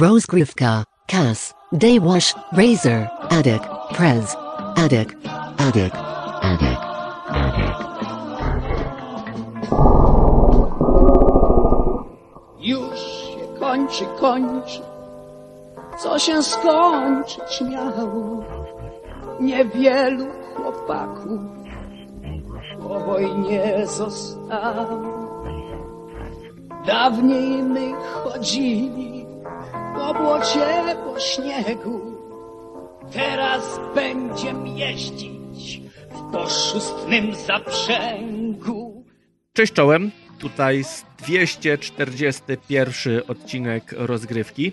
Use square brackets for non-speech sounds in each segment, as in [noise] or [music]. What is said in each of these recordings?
Rozgrywka, Cass, Day Wash, Razor, Attic, Prez, Attic, Attic, Attic, Attic. Już się kończy, kończy. Co się skończyć miało? Niewielu chłopaków po wojnie zostało. Dawniej my chodzili po błocie, po śniegu. Teraz będziemy jeździć w poszustnym zaprzęgu. Cześć czołem, tutaj 241 odcinek rozgrywki.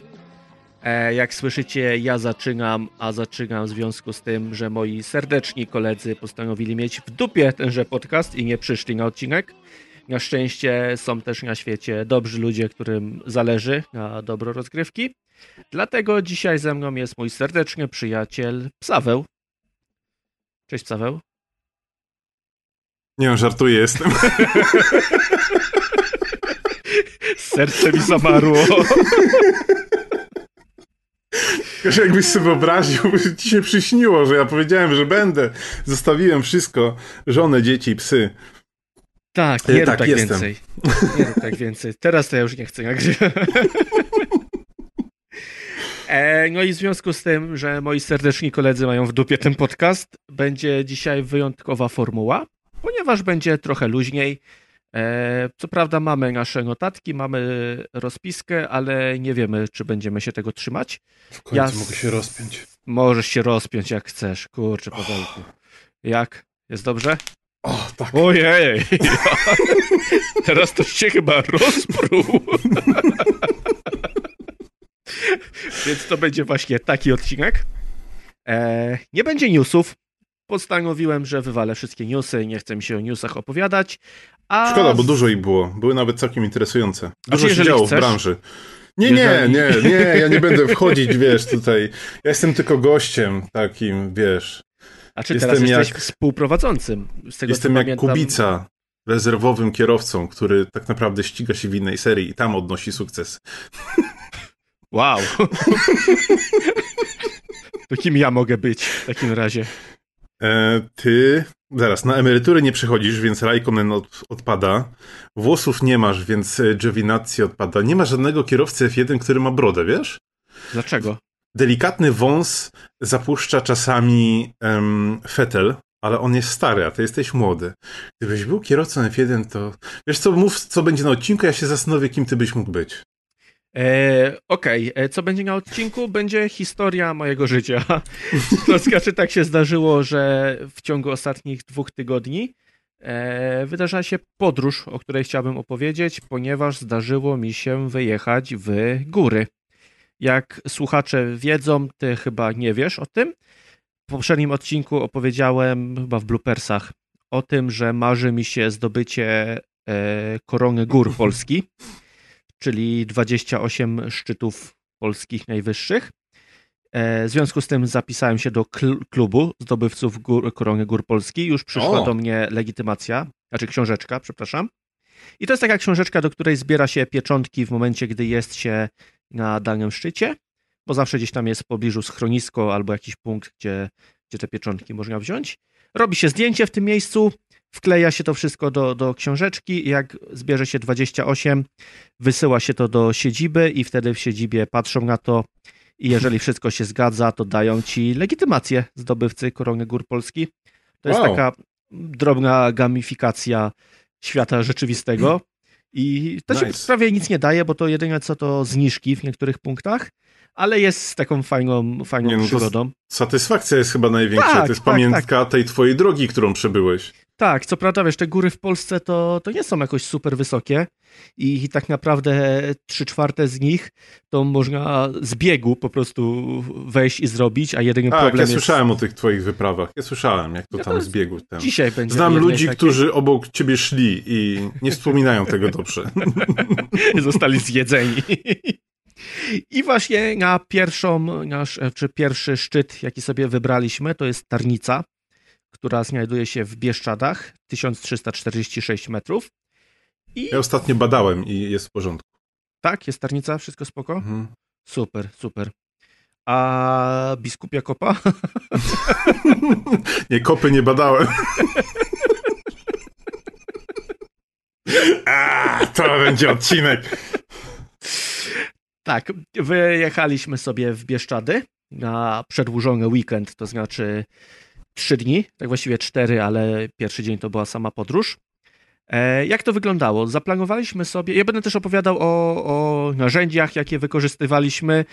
E, jak słyszycie, ja zaczynam, a zaczynam w związku z tym, że moi serdeczni koledzy postanowili mieć w dupie tenże podcast i nie przyszli na odcinek. Na szczęście są też na świecie dobrzy ludzie, którym zależy na dobro rozgrywki. Dlatego dzisiaj ze mną jest mój serdeczny przyjaciel Psaweł. Cześć Psaweł. Nie, żartuję, jestem. [laughs] Serce mi zamarło. [laughs] Tylko jakbyś sobie wyobraził, [laughs] ci się przyśniło, że ja powiedziałem, że będę. Zostawiłem wszystko, żonę, dzieci, psy. Tak, nie E, rób tak, tak jestem. więcej. Nie rób tak więcej. Teraz to ja już nie chcę nagrywać. E, no i w związku z tym, że moi serdeczni koledzy mają w dupie ten podcast, będzie dzisiaj wyjątkowa formuła, ponieważ będzie trochę luźniej. E, co prawda mamy nasze notatki, mamy rozpiskę, ale nie wiemy, czy będziemy się tego trzymać. W końcu Ja mogę się rozpiąć. Możesz się rozpiąć jak chcesz. Kurczę, Pawełku. Jak? Jest dobrze? O, tak. Ojej! [laughs] Teraz to się chyba rozpruł. [laughs] Więc to będzie właśnie taki odcinek. E, nie będzie newsów. Postanowiłem, że wywalę wszystkie newsy, nie chcę mi się o newsach opowiadać. A Szkoda, bo dużo ich było. Były nawet całkiem interesujące. Dużo się działo chcesz- w branży. Nie, nie, nie, nie, ja nie będę [laughs] wchodzić, wiesz, tutaj. Ja jestem tylko gościem takim, wiesz. A czy jestem teraz jesteś jak- współprowadzącym? Z tego, Jestem jak pamiętam, Kubica, rezerwowym kierowcą, który tak naprawdę ściga się w innej serii i tam odnosi sukces. Wow. [laughs] to kim ja mogę być w takim razie? E, ty, zaraz, na emeryturę nie przechodzisz, więc Raikkonen od, odpada. Włosów nie masz, więc Giovinazzi odpada. Nie ma żadnego kierowcy F1, który ma brodę, wiesz? Dlaczego? Delikatny wąs zapuszcza czasami em, Fetel, ale on jest stary, a ty jesteś młody. Gdybyś był kierowcą F1, to... Wiesz co, mów, co będzie na odcinku, ja się zastanowię, kim ty byś mógł być. E, Okej, e, co będzie na odcinku? Będzie historia mojego życia. [laughs] To znaczy tak się zdarzyło, że w ciągu ostatnich dwóch tygodni e, wydarzyła się podróż, o której chciałbym opowiedzieć, ponieważ zdarzyło mi się wyjechać w góry. Jak słuchacze wiedzą, ty chyba nie wiesz o tym. W poprzednim odcinku opowiedziałem, chyba w bloopersach, o tym, że marzy mi się zdobycie e, korony gór Polski [laughs] czyli 28 szczytów polskich najwyższych. E, W związku z tym zapisałem się do kl- klubu zdobywców gór, Korony Gór Polski. Już przyszła O! do mnie legitymacja, znaczy książeczka, przepraszam. I to jest taka książeczka, do której zbiera się pieczątki w momencie, gdy jest się na danym szczycie, bo zawsze gdzieś tam jest w pobliżu schronisko albo jakiś punkt, gdzie, gdzie te pieczątki można wziąć. Robi się zdjęcie w tym miejscu, wkleja się to wszystko do, do książeczki jak zbierze się 28, wysyła się to do siedziby i wtedy w siedzibie patrzą na to i jeżeli wszystko się zgadza, to dają ci legitymację zdobywcy Korony Gór Polski. To jest Wow. taka drobna gamifikacja świata rzeczywistego i to się Nice. prawie nic nie daje, bo to jedynie co to zniżki w niektórych punktach, ale jest taką fajną, fajną Nie, no przygodą. Satysfakcja jest chyba największa. Tak, to jest tak, pamiątka tej twojej drogi, którą przebyłeś. Tak, co prawda, wiesz, te góry w Polsce to, to nie są jakoś super wysokie i, i tak naprawdę trzy czwarte z nich to można z biegu po prostu wejść i zrobić, a jedyny Tak, problem ja jest... słyszałem o tych twoich wyprawach. Ja słyszałem, jak to Ja tam to z biegu. Tam. Dzisiaj będzie Znam ludzi, takiej- którzy obok ciebie szli i nie wspominają tego dobrze. [laughs] zostali zjedzeni. I właśnie na pierwszą, nasz, czy pierwszy szczyt, jaki sobie wybraliśmy, to jest Tarnica, która znajduje się w Bieszczadach, 1346 metrów. I Ja ostatnio badałem i jest w porządku. tak, jest Tarnica, wszystko spoko? Mhm. Super, super. A biskupia kopa? [laughs] nie, kopy nie badałem. A, to będzie odcinek. Tak, wyjechaliśmy sobie w Bieszczady na przedłużony weekend, to znaczy trzy dni, tak właściwie cztery, ale pierwszy dzień to była sama podróż. E, jak to wyglądało? Zaplanowaliśmy sobie, ja będę też opowiadał o, o narzędziach, jakie wykorzystywaliśmy,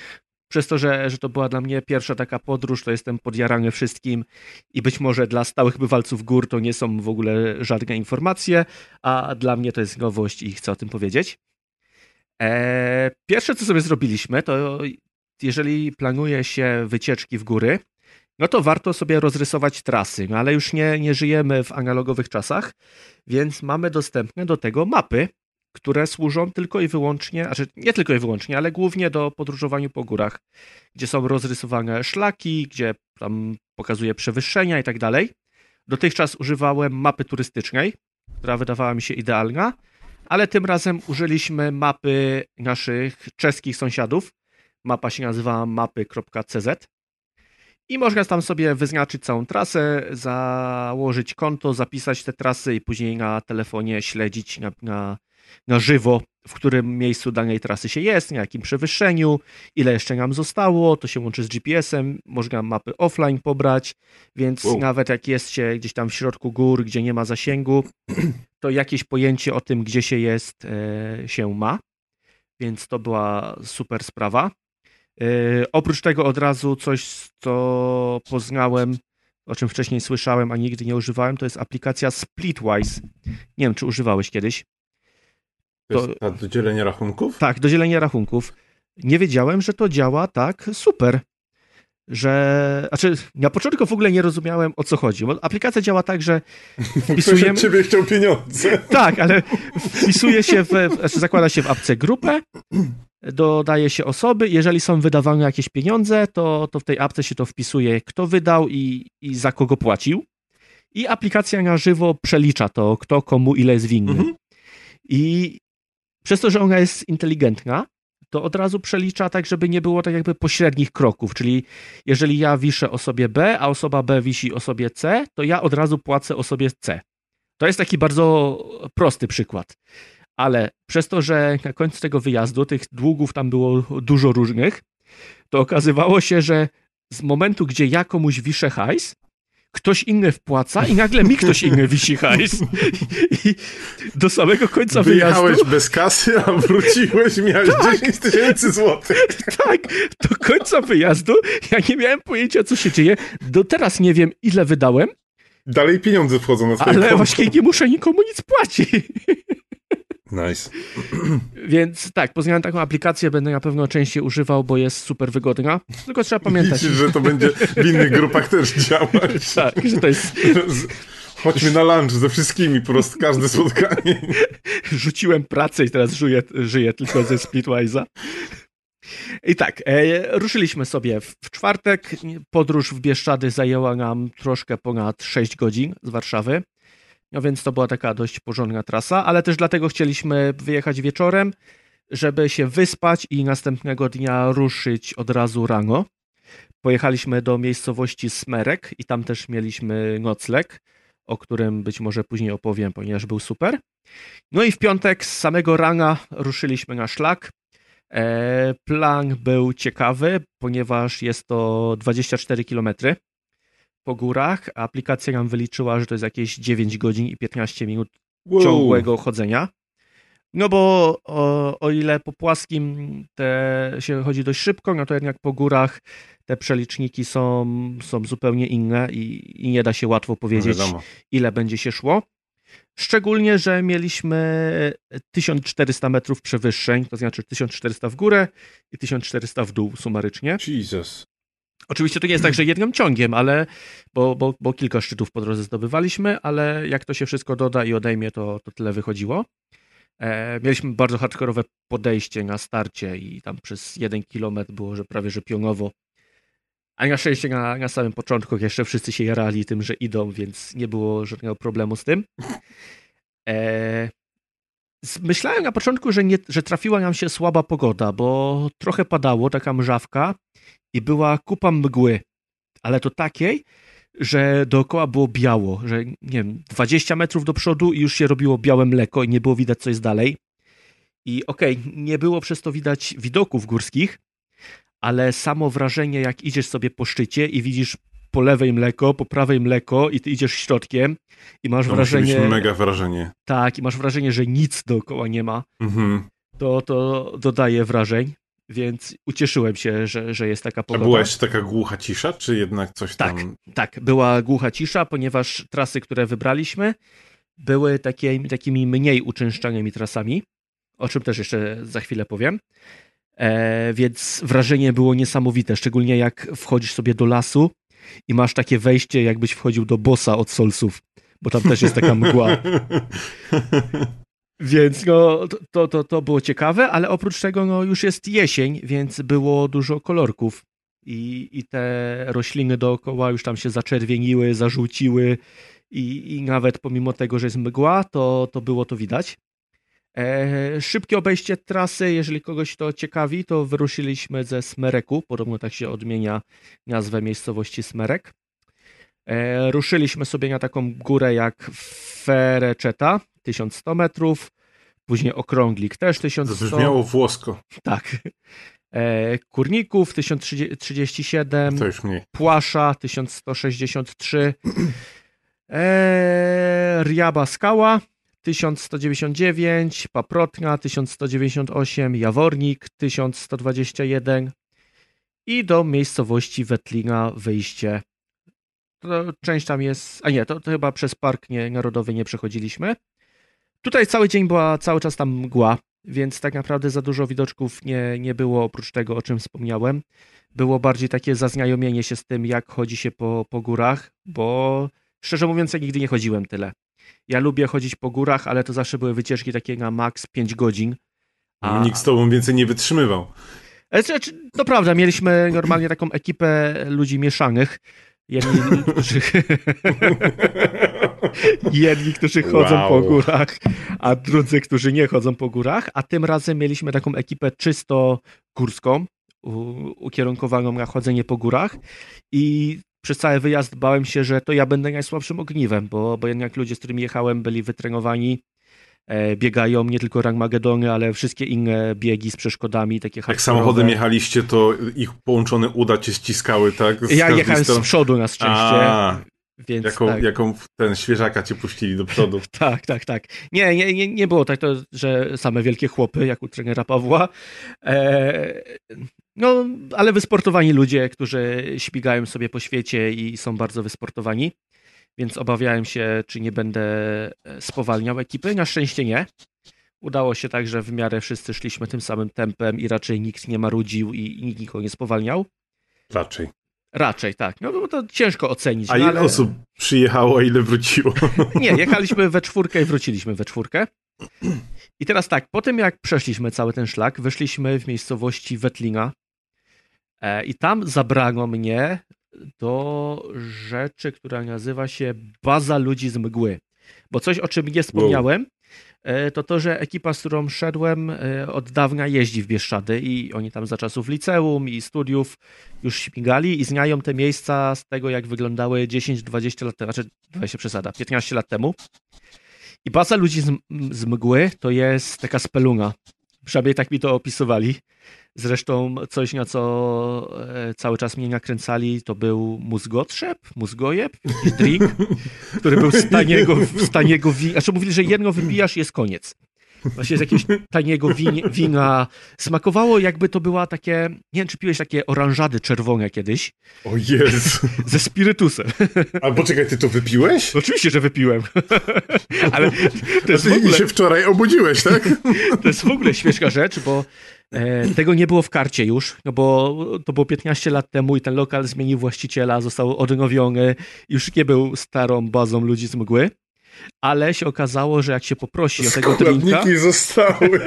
przez to, że, że to była dla mnie pierwsza taka podróż, to jestem podjarany wszystkim i być może dla stałych bywalców gór to nie są w ogóle żadne informacje, a dla mnie to jest nowość i chcę o tym powiedzieć. E, pierwsze, co sobie zrobiliśmy, to jeżeli planuje się wycieczki w góry, no to warto sobie rozrysować trasy, no ale już nie, nie żyjemy w analogowych czasach, więc mamy dostępne do tego mapy, które służą tylko i wyłącznie, znaczy nie tylko i wyłącznie, ale głównie do podróżowania po górach, gdzie są rozrysowane szlaki, gdzie tam pokazuje przewyższenia i tak dalej. Dotychczas używałem mapy turystycznej, która wydawała mi się idealna, ale tym razem użyliśmy mapy naszych czeskich sąsiadów. Mapa się nazywa mapy.cz i można tam sobie wyznaczyć całą trasę, założyć konto, zapisać te trasy i później na telefonie śledzić na, na, na żywo, w którym miejscu danej trasy się jest, na jakim przewyższeniu, ile jeszcze nam zostało, to się łączy z GPS-em, można mapy offline pobrać, więc wow. nawet jak jest się gdzieś tam w środku gór, gdzie nie ma zasięgu, [clears throat] to jakieś pojęcie o tym, gdzie się jest, e, się ma, więc to była super sprawa. E, oprócz tego od razu coś, co poznałem, o czym wcześniej słyszałem, a nigdy nie używałem, to jest aplikacja Splitwise. Nie wiem, czy używałeś kiedyś. To, to jest do dzielenia rachunków? Tak, do dzielenia rachunków. Nie wiedziałem, że to działa tak super. Że. Znaczy, na początku w ogóle nie rozumiałem o co chodzi. Bo aplikacja działa tak, że [laughs] wpisujemy. ciebie chciał pieniądze. Tak, ale wpisuje się w. Znaczy, zakłada się w apce grupę, dodaje się osoby. Jeżeli są wydawane jakieś pieniądze, to, to w tej apce się to wpisuje, kto wydał i, i za kogo płacił. I aplikacja na żywo przelicza to, kto komu ile jest winny. Mhm. I przez to, że ona jest inteligentna, to od razu przelicza tak, żeby nie było tak jakby pośrednich kroków, czyli jeżeli ja wiszę osobie B, a osoba B wisi osobie C, to ja od razu płacę osobie C. To jest taki bardzo prosty przykład. Ale przez to, że na końcu tego wyjazdu tych długów tam było dużo różnych, to okazywało się, że z momentu, gdzie ja komuś wiszę hajs, ktoś inny wpłaca i nagle mi ktoś inny wisi hajs. I do samego końca Wyjechałeś wyjazdu... bez kasy, a wróciłeś miałeś tak, 10 tysięcy złotych. Tak, do końca wyjazdu ja nie miałem pojęcia, co się dzieje. Do teraz nie wiem, ile wydałem. Dalej pieniądze wchodzą na swoje Ale konto. właśnie nie muszę nikomu nic płacić. Nice. [clears throat] Więc tak, poznałem taką aplikację, będę na pewno częściej używał, bo jest super wygodna. Tylko trzeba pamiętać. Widzisz, że to będzie w innych grupach też działać. [laughs] tak, że to jest... Chodźmy na lunch ze wszystkimi, po prostu każde spotkanie. [laughs] Rzuciłem pracę i teraz żyję, żyję tylko ze Splitwise'a. I tak, e, ruszyliśmy sobie w, w, czwartek. Podróż w Bieszczady zajęła nam troszkę ponad 6 godzin z Warszawy. No więc to była taka dość porządna trasa, ale też dlatego chcieliśmy wyjechać wieczorem, żeby się wyspać i następnego dnia ruszyć od razu rano. Pojechaliśmy do miejscowości Smerek i tam też mieliśmy nocleg, o którym być może później opowiem, ponieważ był super. No i w piątek z samego rana ruszyliśmy na szlak. E, plan był ciekawy, ponieważ jest to 24 kilometry po górach. Aplikacja nam wyliczyła, że to jest jakieś 9 godzin i 15 minut wow. ciągłego chodzenia. No bo o, o, ile po płaskim te się chodzi dość szybko, no to jednak po górach te przeliczniki są, są zupełnie inne i, i nie da się łatwo powiedzieć, no ile będzie się szło. Szczególnie, że mieliśmy 1400 metrów przewyższeń, to znaczy 1400 w górę i 1400 w dół sumarycznie. Jesus. Oczywiście to nie jest tak, że jednym ciągiem, ale bo, bo, bo kilka szczytów po drodze zdobywaliśmy, ale jak to się wszystko doda i odejmie, to, to tyle wychodziło. E, mieliśmy bardzo hardkorowe podejście na starcie i tam przez jeden kilometr było, że prawie że pionowo. A na szczęście na, na samym początku jeszcze wszyscy się jarali tym, że idą, więc nie było żadnego problemu z tym. E, myślałem na początku, że, nie, że trafiła nam się słaba pogoda, bo trochę padało, taka mrzawka i była kupa mgły, ale to takiej, że dookoła było biało, że nie wiem, 20 metrów do przodu i już się robiło białe mleko i nie było widać co jest dalej. I okej, okay, nie było przez to widać widoków górskich, ale samo wrażenie, jak idziesz sobie po szczycie i widzisz po lewej mleko, po prawej mleko i ty idziesz środkiem i masz to wrażenie... Musi mega wrażenie. Tak, i masz wrażenie, że nic dookoła nie ma. Mhm. To, to dodaje wrażeń, więc ucieszyłem się, że, że jest taka pogoda. A była jeszcze taka głucha cisza, czy jednak coś tak, tam... Tak, była głucha cisza, ponieważ trasy, które wybraliśmy, były takie, takimi mniej uczęszczanymi trasami, o czym też jeszcze za chwilę powiem. E, więc wrażenie było niesamowite, szczególnie jak wchodzisz sobie do lasu i masz takie wejście, jakbyś wchodził do bossa od Solsów, bo tam też jest taka mgła. [laughs] Więc no, to, to, to było ciekawe, ale oprócz tego no, już jest jesień, więc było dużo kolorków i, i te rośliny dookoła już tam się zaczerwieniły, zażółciły i, i nawet pomimo tego, że jest mgła, to, to było to widać. E, szybkie obejście trasy, jeżeli kogoś to ciekawi, to wyruszyliśmy ze Smereku, podobno tak się odmienia nazwę miejscowości Smerek. E, ruszyliśmy sobie na taką górę jak Fereczeta, 1100 metrów, później Okrąglik też 1100. To brzmiało włosko. Tak. E, Kurników 1037, to już mniej. Płasza 1163, e, Riaba Skała 1199, Paprotna 1198, Jawornik 1121 i do miejscowości Wetlina wyjście. To część tam jest, a nie, to, to chyba przez Park nie, Narodowy nie przechodziliśmy. Tutaj cały dzień była cały czas tam mgła, więc tak naprawdę za dużo widoczków nie, nie było oprócz tego, o czym wspomniałem. Było bardziej takie zaznajomienie się z tym, jak chodzi się po, po górach, bo szczerze mówiąc, ja nigdy nie chodziłem tyle. Ja lubię chodzić po górach, ale to zawsze były wycieczki takie na maks 5 godzin. A... Nikt z tobą więcej nie wytrzymywał. E, to prawda, mieliśmy normalnie taką ekipę ludzi mieszanych. Jedni, [laughs] którzy, [laughs] jedni, którzy chodzą wow. po górach, a drudzy, którzy nie chodzą po górach. A tym razem mieliśmy taką ekipę czysto górską, ukierunkowaną na chodzenie po górach. I przez cały wyjazd bałem się, że to ja będę najsłabszym ogniwem, bo, bo jednak ludzie, z którymi jechałem, byli wytrenowani, e, biegają nie tylko Rangmagedony, ale wszystkie inne biegi z przeszkodami, takie Jak samochodem jechaliście, to ich połączone uda cię ściskały, tak? Z ja jechałem z przodu na szczęście. A, więc jaką, tak. jaką ten świeżaka cię puścili do przodu. [laughs] tak, tak, tak. Nie, nie, nie, nie było tak, to, że same wielkie chłopy, jak u trenera Pawła. E, no, ale wysportowani ludzie, którzy śmigają sobie po świecie i są bardzo wysportowani, więc obawiałem się, czy nie będę spowalniał ekipy. Na szczęście nie. Udało się tak, że w miarę wszyscy szliśmy tym samym tempem i raczej nikt nie marudził i nikt nikogo nie spowalniał. Raczej. Raczej, tak. No bo to ciężko ocenić. A no, ile ale... osób przyjechało, a ile wróciło? [laughs] nie, jechaliśmy we czwórkę i wróciliśmy we czwórkę. I teraz tak, po tym jak przeszliśmy cały ten szlak, wyszliśmy w miejscowości Wetlina, E, I tam zabrano mnie do rzeczy, która nazywa się Baza Ludzi z Mgły. Bo coś, o czym nie wspomniałem, wow. To to, że ekipa, z którą szedłem, e, od dawna jeździ w Bieszczady i oni tam za czasów liceum i studiów już śmigali i znają te miejsca z tego, jak wyglądały 10-20 lat temu, znaczy 20 przesada, 15 lat temu. I baza ludzi z, z mgły to jest taka speluna. Przynajmniej tak mi to opisywali. Zresztą coś, na co e, cały czas mnie nakręcali, to był mózgotrzep, mózgojeb, drink, który był z taniego, z taniego wina. Znaczy mówili, że jedno wypijasz jest koniec. Właśnie z jakiegoś taniego win, wina. Smakowało jakby to była takie, nie wiem czy piłeś takie oranżady czerwone kiedyś. O Jezu. Ze spirytusem. A poczekaj, ty to wypiłeś? Oczywiście, że wypiłem. [laughs] Ale to jest A ty w ogóle... się wczoraj obudziłeś, tak? [laughs] To jest w ogóle śmieszna rzecz, bo E, tego nie było w karcie już, no bo to było 15 lat temu i ten lokal zmienił właściciela, został odnowiony, już nie był starą bazą ludzi z mgły, ale się okazało, że jak się poprosi o tego drinka... zostały.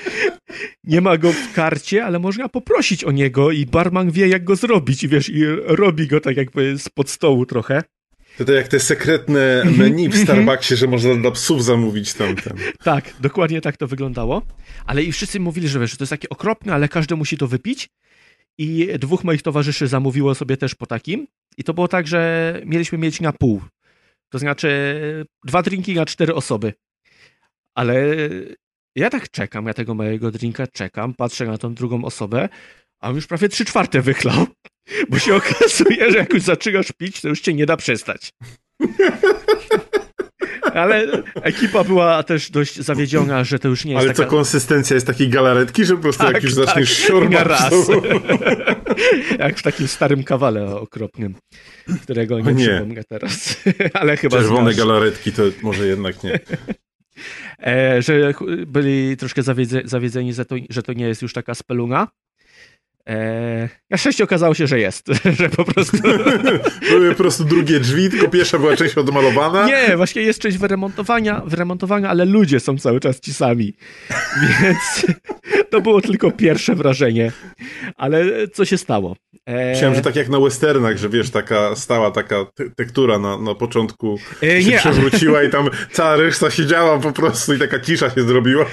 [laughs] nie ma go w karcie, ale można poprosić o niego i barman wie, jak go zrobić i wiesz, i robi go tak jakby spod stołu trochę. To to jak te sekretne menu w Starbucksie, że można dla psów zamówić tamten. Tak, dokładnie tak to wyglądało. Ale i wszyscy mówili, że wiesz, że to jest takie okropne, ale każdy musi to wypić. I dwóch moich towarzyszy zamówiło sobie też po takim. I to było tak, że mieliśmy mieć na pół. To znaczy dwa drinki na cztery osoby. Ale ja tak czekam, ja tego mojego drinka czekam, patrzę na tą drugą osobę, a on już prawie trzy czwarte wychlał. [laughs] Bo się okazuje, że jak już zaczynasz pić, to już cię nie da przestać. [laughs] Ale ekipa była też dość zawiedziona, że to już nie jest Ale taka... co, konsystencja jest takiej galaretki, że po prostu Tak, jak już tak. zaczniesz siorbać, raz. to... [laughs] [laughs] Jak w takim starym kawale okropnym, którego nie, nie. przypomnę teraz. [laughs] Ale chyba Czerwone galaretki to może jednak nie. [laughs] E, że byli troszkę zawiedze, zawiedzeni, że to, że to nie jest już taka speluna. E, na szczęście okazało się, że jest. [laughs] że po prostu... [laughs] Były po prostu drugie drzwi, tylko pierwsza była część odmalowana. Nie, właśnie jest część wyremontowania, wyremontowania, ale ludzie są cały czas ci sami. [laughs] Więc to było tylko pierwsze wrażenie. Ale co się stało? E, Myślałem, że tak jak na westernach, że wiesz, taka stała taka te- tektura na, na początku E, się nie, przewróciła i tam cała reszta siedziała po prostu i taka cisza się zrobiła.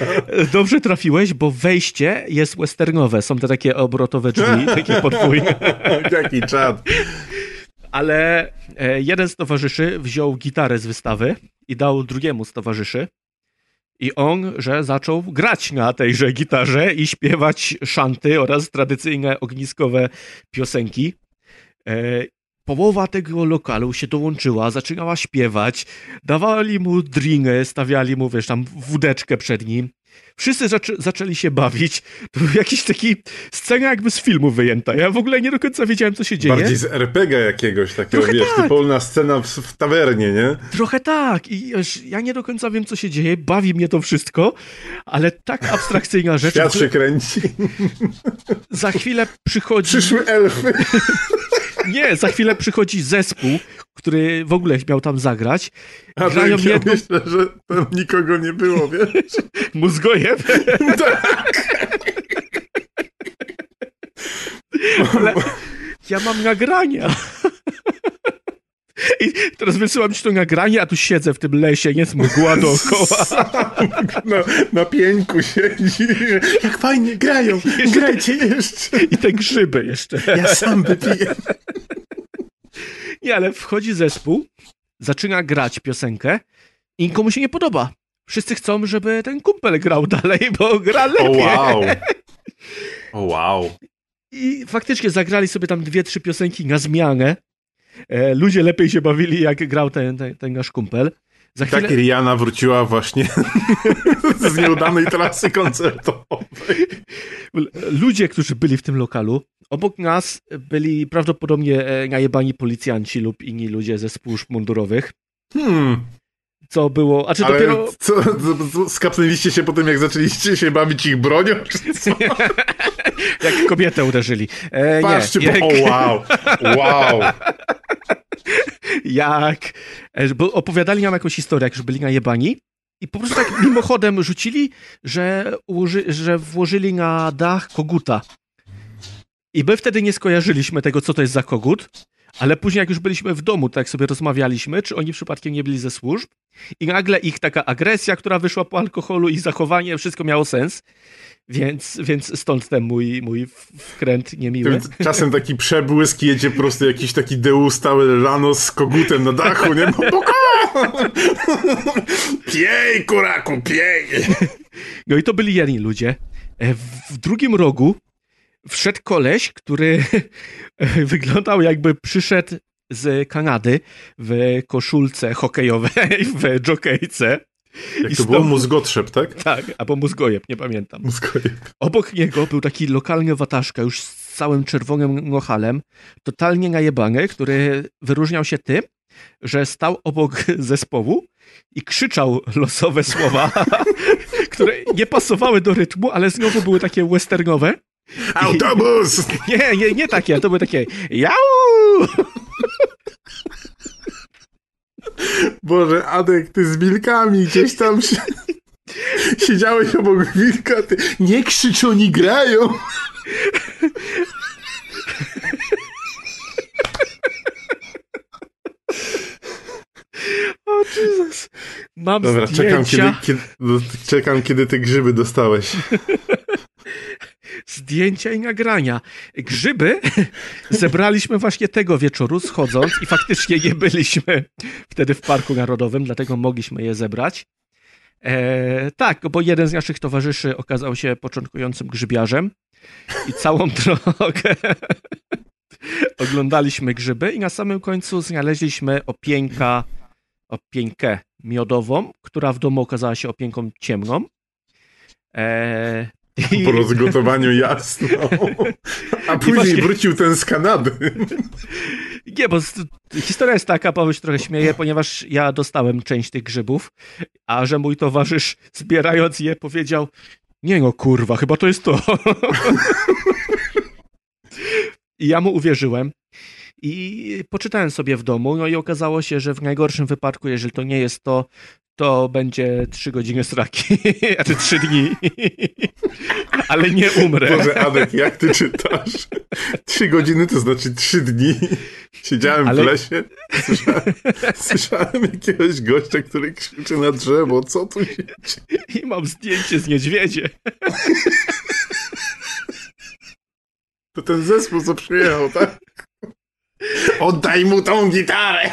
Dobrze trafiłeś, bo wejście jest westernowe. Są te takie obrotowe drzwi, [laughs] takie podwójne. [laughs] Jaki czad. Ale e, jeden z towarzyszy wziął gitarę z wystawy i dał drugiemu z towarzyszy. I on, że zaczął grać na tejże gitarze i śpiewać szanty oraz tradycyjne ogniskowe piosenki. E, Połowa tego lokalu się dołączyła, zaczynała śpiewać, dawali mu drinkę, stawiali mu, wiesz, tam wódeczkę przed nim. Wszyscy zaczę zaczęli się bawić. To był jakiś taki scena jakby z filmu wyjęta. Ja w ogóle nie do końca wiedziałem, co się dzieje. Bardziej z RPG jakiegoś takiego, Trochę wiesz, tak. typolna scena w, w tawernie, nie? Trochę tak. I ja nie do końca wiem, co się dzieje. Bawi mnie to wszystko, ale tak abstrakcyjna rzecz. Świat się kręci. Za chwilę przychodzi. Przyszły elfy. [laughs] Nie, za chwilę przychodzi zespół, który w ogóle miał tam zagrać. A Grają tak, ja jedną myślę, że tam nikogo nie było, wiesz? [laughs] mózgojew. [laughs] tak. Ale ja mam nagrania. I teraz wysyłam ci to nagranie, a tu siedzę w tym lesie, jest mgła dookoła. Na, na pieńku siedzi. Jak fajnie grają. Grajcie jeszcze. I te grzyby jeszcze. Ja sam wypiję. Nie, ale wchodzi zespół, zaczyna grać piosenkę i nikomu się nie podoba. Wszyscy chcą, żeby ten kumpel grał dalej, bo gra O lepiej. wow. [laughs] O wow. I faktycznie zagrali sobie tam dwie, trzy piosenki na zmianę. E, ludzie lepiej się bawili, jak grał ten, ten, ten nasz kumpel. Za chwilę... Tak Rihanna wróciła właśnie [laughs] z nieudanej trasy koncertowej. Ludzie, którzy byli w tym lokalu, obok nas byli prawdopodobnie e, najebani policjanci lub inni ludzie ze służb mundurowych, Hmm, co było... A czy ale dopiero... co, skapnęliście się po tym, jak zaczęliście się bawić ich bronią? Czy co? [laughs] Jak kobietę uderzyli. E, Patrzcie, nie, bo, jak, o wow, wow. jak... e, Bo opowiadali nam jakąś historię, jak już byli najebani i po prostu tak mimochodem rzucili, że, ułoży, że włożyli na dach koguta. I my wtedy nie skojarzyliśmy tego, co to jest za kogut, ale później jak już byliśmy w domu, tak sobie rozmawialiśmy, czy oni przypadkiem nie byli ze służb i nagle ich taka agresja, która wyszła po alkoholu, ich zachowanie, wszystko miało sens. Więc, więc stąd ten mój, mój wkręt niemiły. Czasem taki przebłysk jedzie po prostu jakiś taki deus stały rano z kogutem na dachu, nie? Bo, bo, [laughs] piej, kuraku, piej! No i to byli jedni ludzie. E, w drugim rogu wszedł koleś, który [laughs] wyglądał jakby przyszedł z Kanady w koszulce hokejowej, w jokejce. Jak I to było? Mózgotrzep, tak? Tak, albo mózgojeb, nie pamiętam. Mózgojeb. Obok niego był taki lokalny wataszka, już z całym czerwonym nochalem, totalnie najebany, który wyróżniał się tym, że stał obok [laughs] zespołu i krzyczał losowe słowa, [laughs] które nie pasowały do rytmu, ale znowu były takie westernowe. Autobus! [laughs] Nie, nie, nie takie, to były takie jau! Boże, Adek, ty z wilkami gdzieś tam się... [laughs] Siedziałeś obok wilka, ty... Nie krzycz, oni grają! Mam Dobra, czekam zdjęcia, kiedy, kiedy, no, czekam, kiedy te grzyby dostałeś. [laughs] zdjęcia i nagrania. Grzyby [laughs] zebraliśmy właśnie tego wieczoru schodząc i faktycznie nie byliśmy wtedy w Parku Narodowym, dlatego mogliśmy je zebrać. E, tak, bo jeden z naszych towarzyszy okazał się początkującym grzybiarzem i całą [laughs] drogę [laughs] oglądaliśmy grzyby i na samym końcu znaleźliśmy opieńka, opieńkę miodową, która w domu okazała się opieńką ciemną. E, i- Po rozgotowaniu jasno. [laughs] A później właśnie- wrócił ten z Kanady. [laughs] Nie, bo historia jest taka, Paweł się trochę śmieje, ponieważ ja dostałem część tych grzybów, a że mój towarzysz zbierając je powiedział nie no kurwa, chyba to jest to. [laughs] I ja mu uwierzyłem i poczytałem sobie w domu, no i okazało się, że w najgorszym wypadku, jeżeli to nie jest to, to będzie trzy godziny sraki, [laughs] znaczy trzy dni, [laughs] ale nie umrę. Boże, Adek, jak ty czytasz? Trzy godziny to znaczy trzy dni. Siedziałem Ale- w lesie, słyszałem, słyszałem jakiegoś gościa, który krzyczy na drzewo. Co tu się dzieje? I mam zdjęcie z niedźwiedzie. To ten zespół, co przyjechał, tak? Oddaj mu tą gitarę!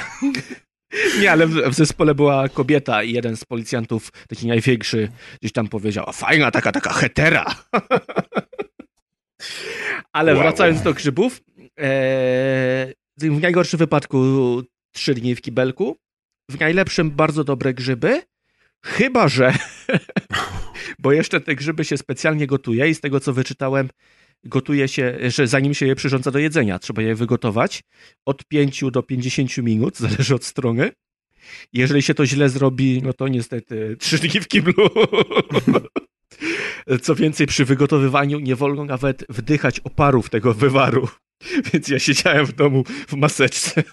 Nie, ale w, w zespole była kobieta i jeden z policjantów, taki największy, gdzieś tam powiedział, "A fajna taka, taka hetera. [laughs] ale Wow. wracając do grzybów, e, w najgorszym wypadku trzy dni w kibelku, w najlepszym bardzo dobre grzyby, chyba że, [laughs] bo jeszcze te grzyby się specjalnie gotuje i z tego co wyczytałem, gotuje się, że zanim się je przyrządza do jedzenia, trzeba je wygotować od 5 do 50 minut, [laughs] zależy od strony. Jeżeli się to źle zrobi, no to niestety [laughs] trzy dni w kiblu. [laughs] Co więcej, przy wygotowywaniu nie wolno nawet wdychać oparów tego wywaru. Więc ja siedziałem w domu w maseczce.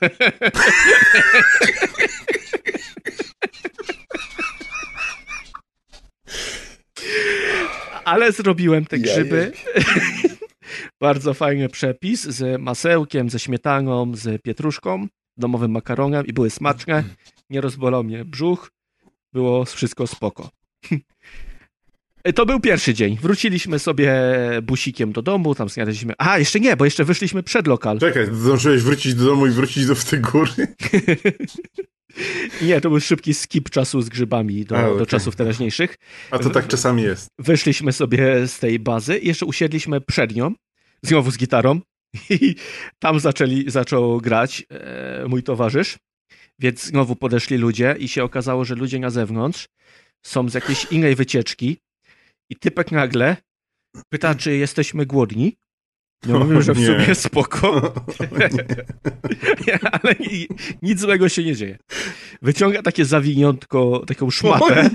Ale zrobiłem te grzyby. Bardzo fajny przepis z masełkiem, ze śmietaną, z pietruszką, domowym makaronem i były smaczne. Nie rozbolał mnie brzuch. Było wszystko spoko. [laughs] To był pierwszy dzień. Wróciliśmy sobie busikiem do domu, tam znaleźliśmy... A, jeszcze nie, bo jeszcze wyszliśmy przed lokal. Czekaj, zdążyłeś wrócić do domu i wrócić do tej góry? [laughs] Nie, to był szybki skip czasu z grzybami do, A, do okej. czasów teraźniejszych. A to tak czasami jest. Wyszliśmy sobie z tej bazy i jeszcze usiedliśmy przed nią, znowu z gitarą. [laughs] I tam zaczęli, zaczął grać e, mój towarzysz, więc znowu podeszli ludzie i się okazało, że ludzie na zewnątrz są z jakiejś innej wycieczki. I typek nagle pyta, czy jesteśmy głodni. Ja [laughs] mówię, że w nie. sumie spoko, [laughs] [laughs] ale ni- nic złego się nie dzieje. Wyciąga takie zawiniątko, taką szmatę.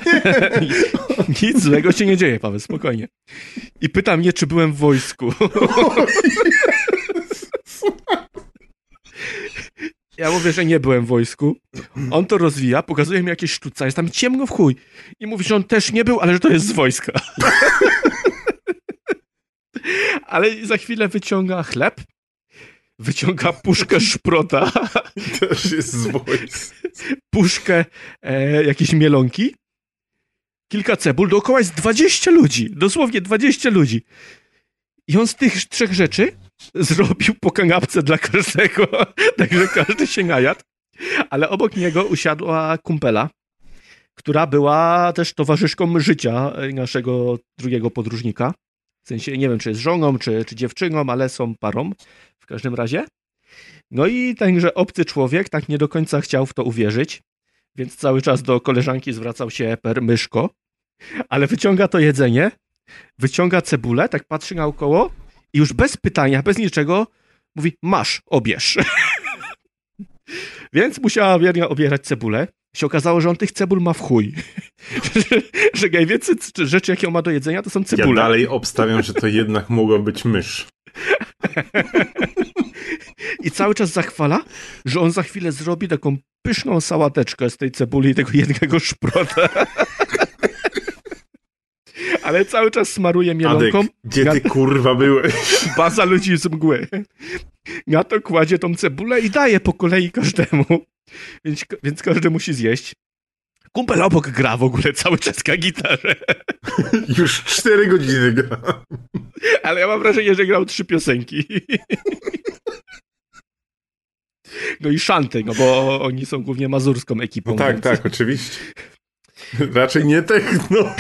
Nic złego się nie dzieje, Paweł, spokojnie. I pyta mnie, czy byłem w wojsku. Ja mówię, że nie byłem w wojsku. On to rozwija, pokazuje mi jakieś sztuca, jest tam ciemno w chuj. I mówi, że on też nie był, ale że to jest z wojska. Ale za chwilę wyciąga chleb, wyciąga puszkę [laughs] szprota, Też jest z voice. puszkę e, jakiejś mielonki, kilka cebul, dookoła jest 20 ludzi, dosłownie 20 ludzi. I on z tych trzech rzeczy zrobił po kanapce dla każdego, [laughs] także każdy się najadł. Ale obok niego usiadła kumpela, która była też towarzyszką życia naszego drugiego podróżnika. W sensie nie wiem, czy jest żoną, czy, czy dziewczyną, ale są parą w każdym razie. No i tenże obcy człowiek tak nie do końca chciał w to uwierzyć, więc cały czas do koleżanki zwracał się per myszko, ale wyciąga to jedzenie, wyciąga cebulę, tak patrzy naokoło i już bez pytania, bez niczego mówi, masz, obierz. [laughs] Więc musiała wiernia obierać cebulę. Się okazało, że on tych cebul ma w chuj. że, [laughs] że najwięcej rzeczy, jakie on ma do jedzenia, to są Ja cebule. dalej obstawiam, że to jednak mogła być mysz. [laughs] I cały czas zachwala, że on za chwilę zrobi taką pyszną sałateczkę z tej cebuli i tego jednego szprota. [laughs] Ale cały czas smaruje Adek, mielonką, gdzie ty kurwa byłeś? baza ludzi z mgły. Na to kładzie tą cebulę i daje po kolei każdemu. Więc, więc każdy musi zjeść. Kumpel obok gra w ogóle cały czas na gitarze. [laughs] Już cztery godziny gra. Ale ja mam wrażenie, że grał trzy piosenki. No i szanty, no bo oni są głównie mazurską ekipą. No tak, więc... tak, oczywiście. Raczej nie techno.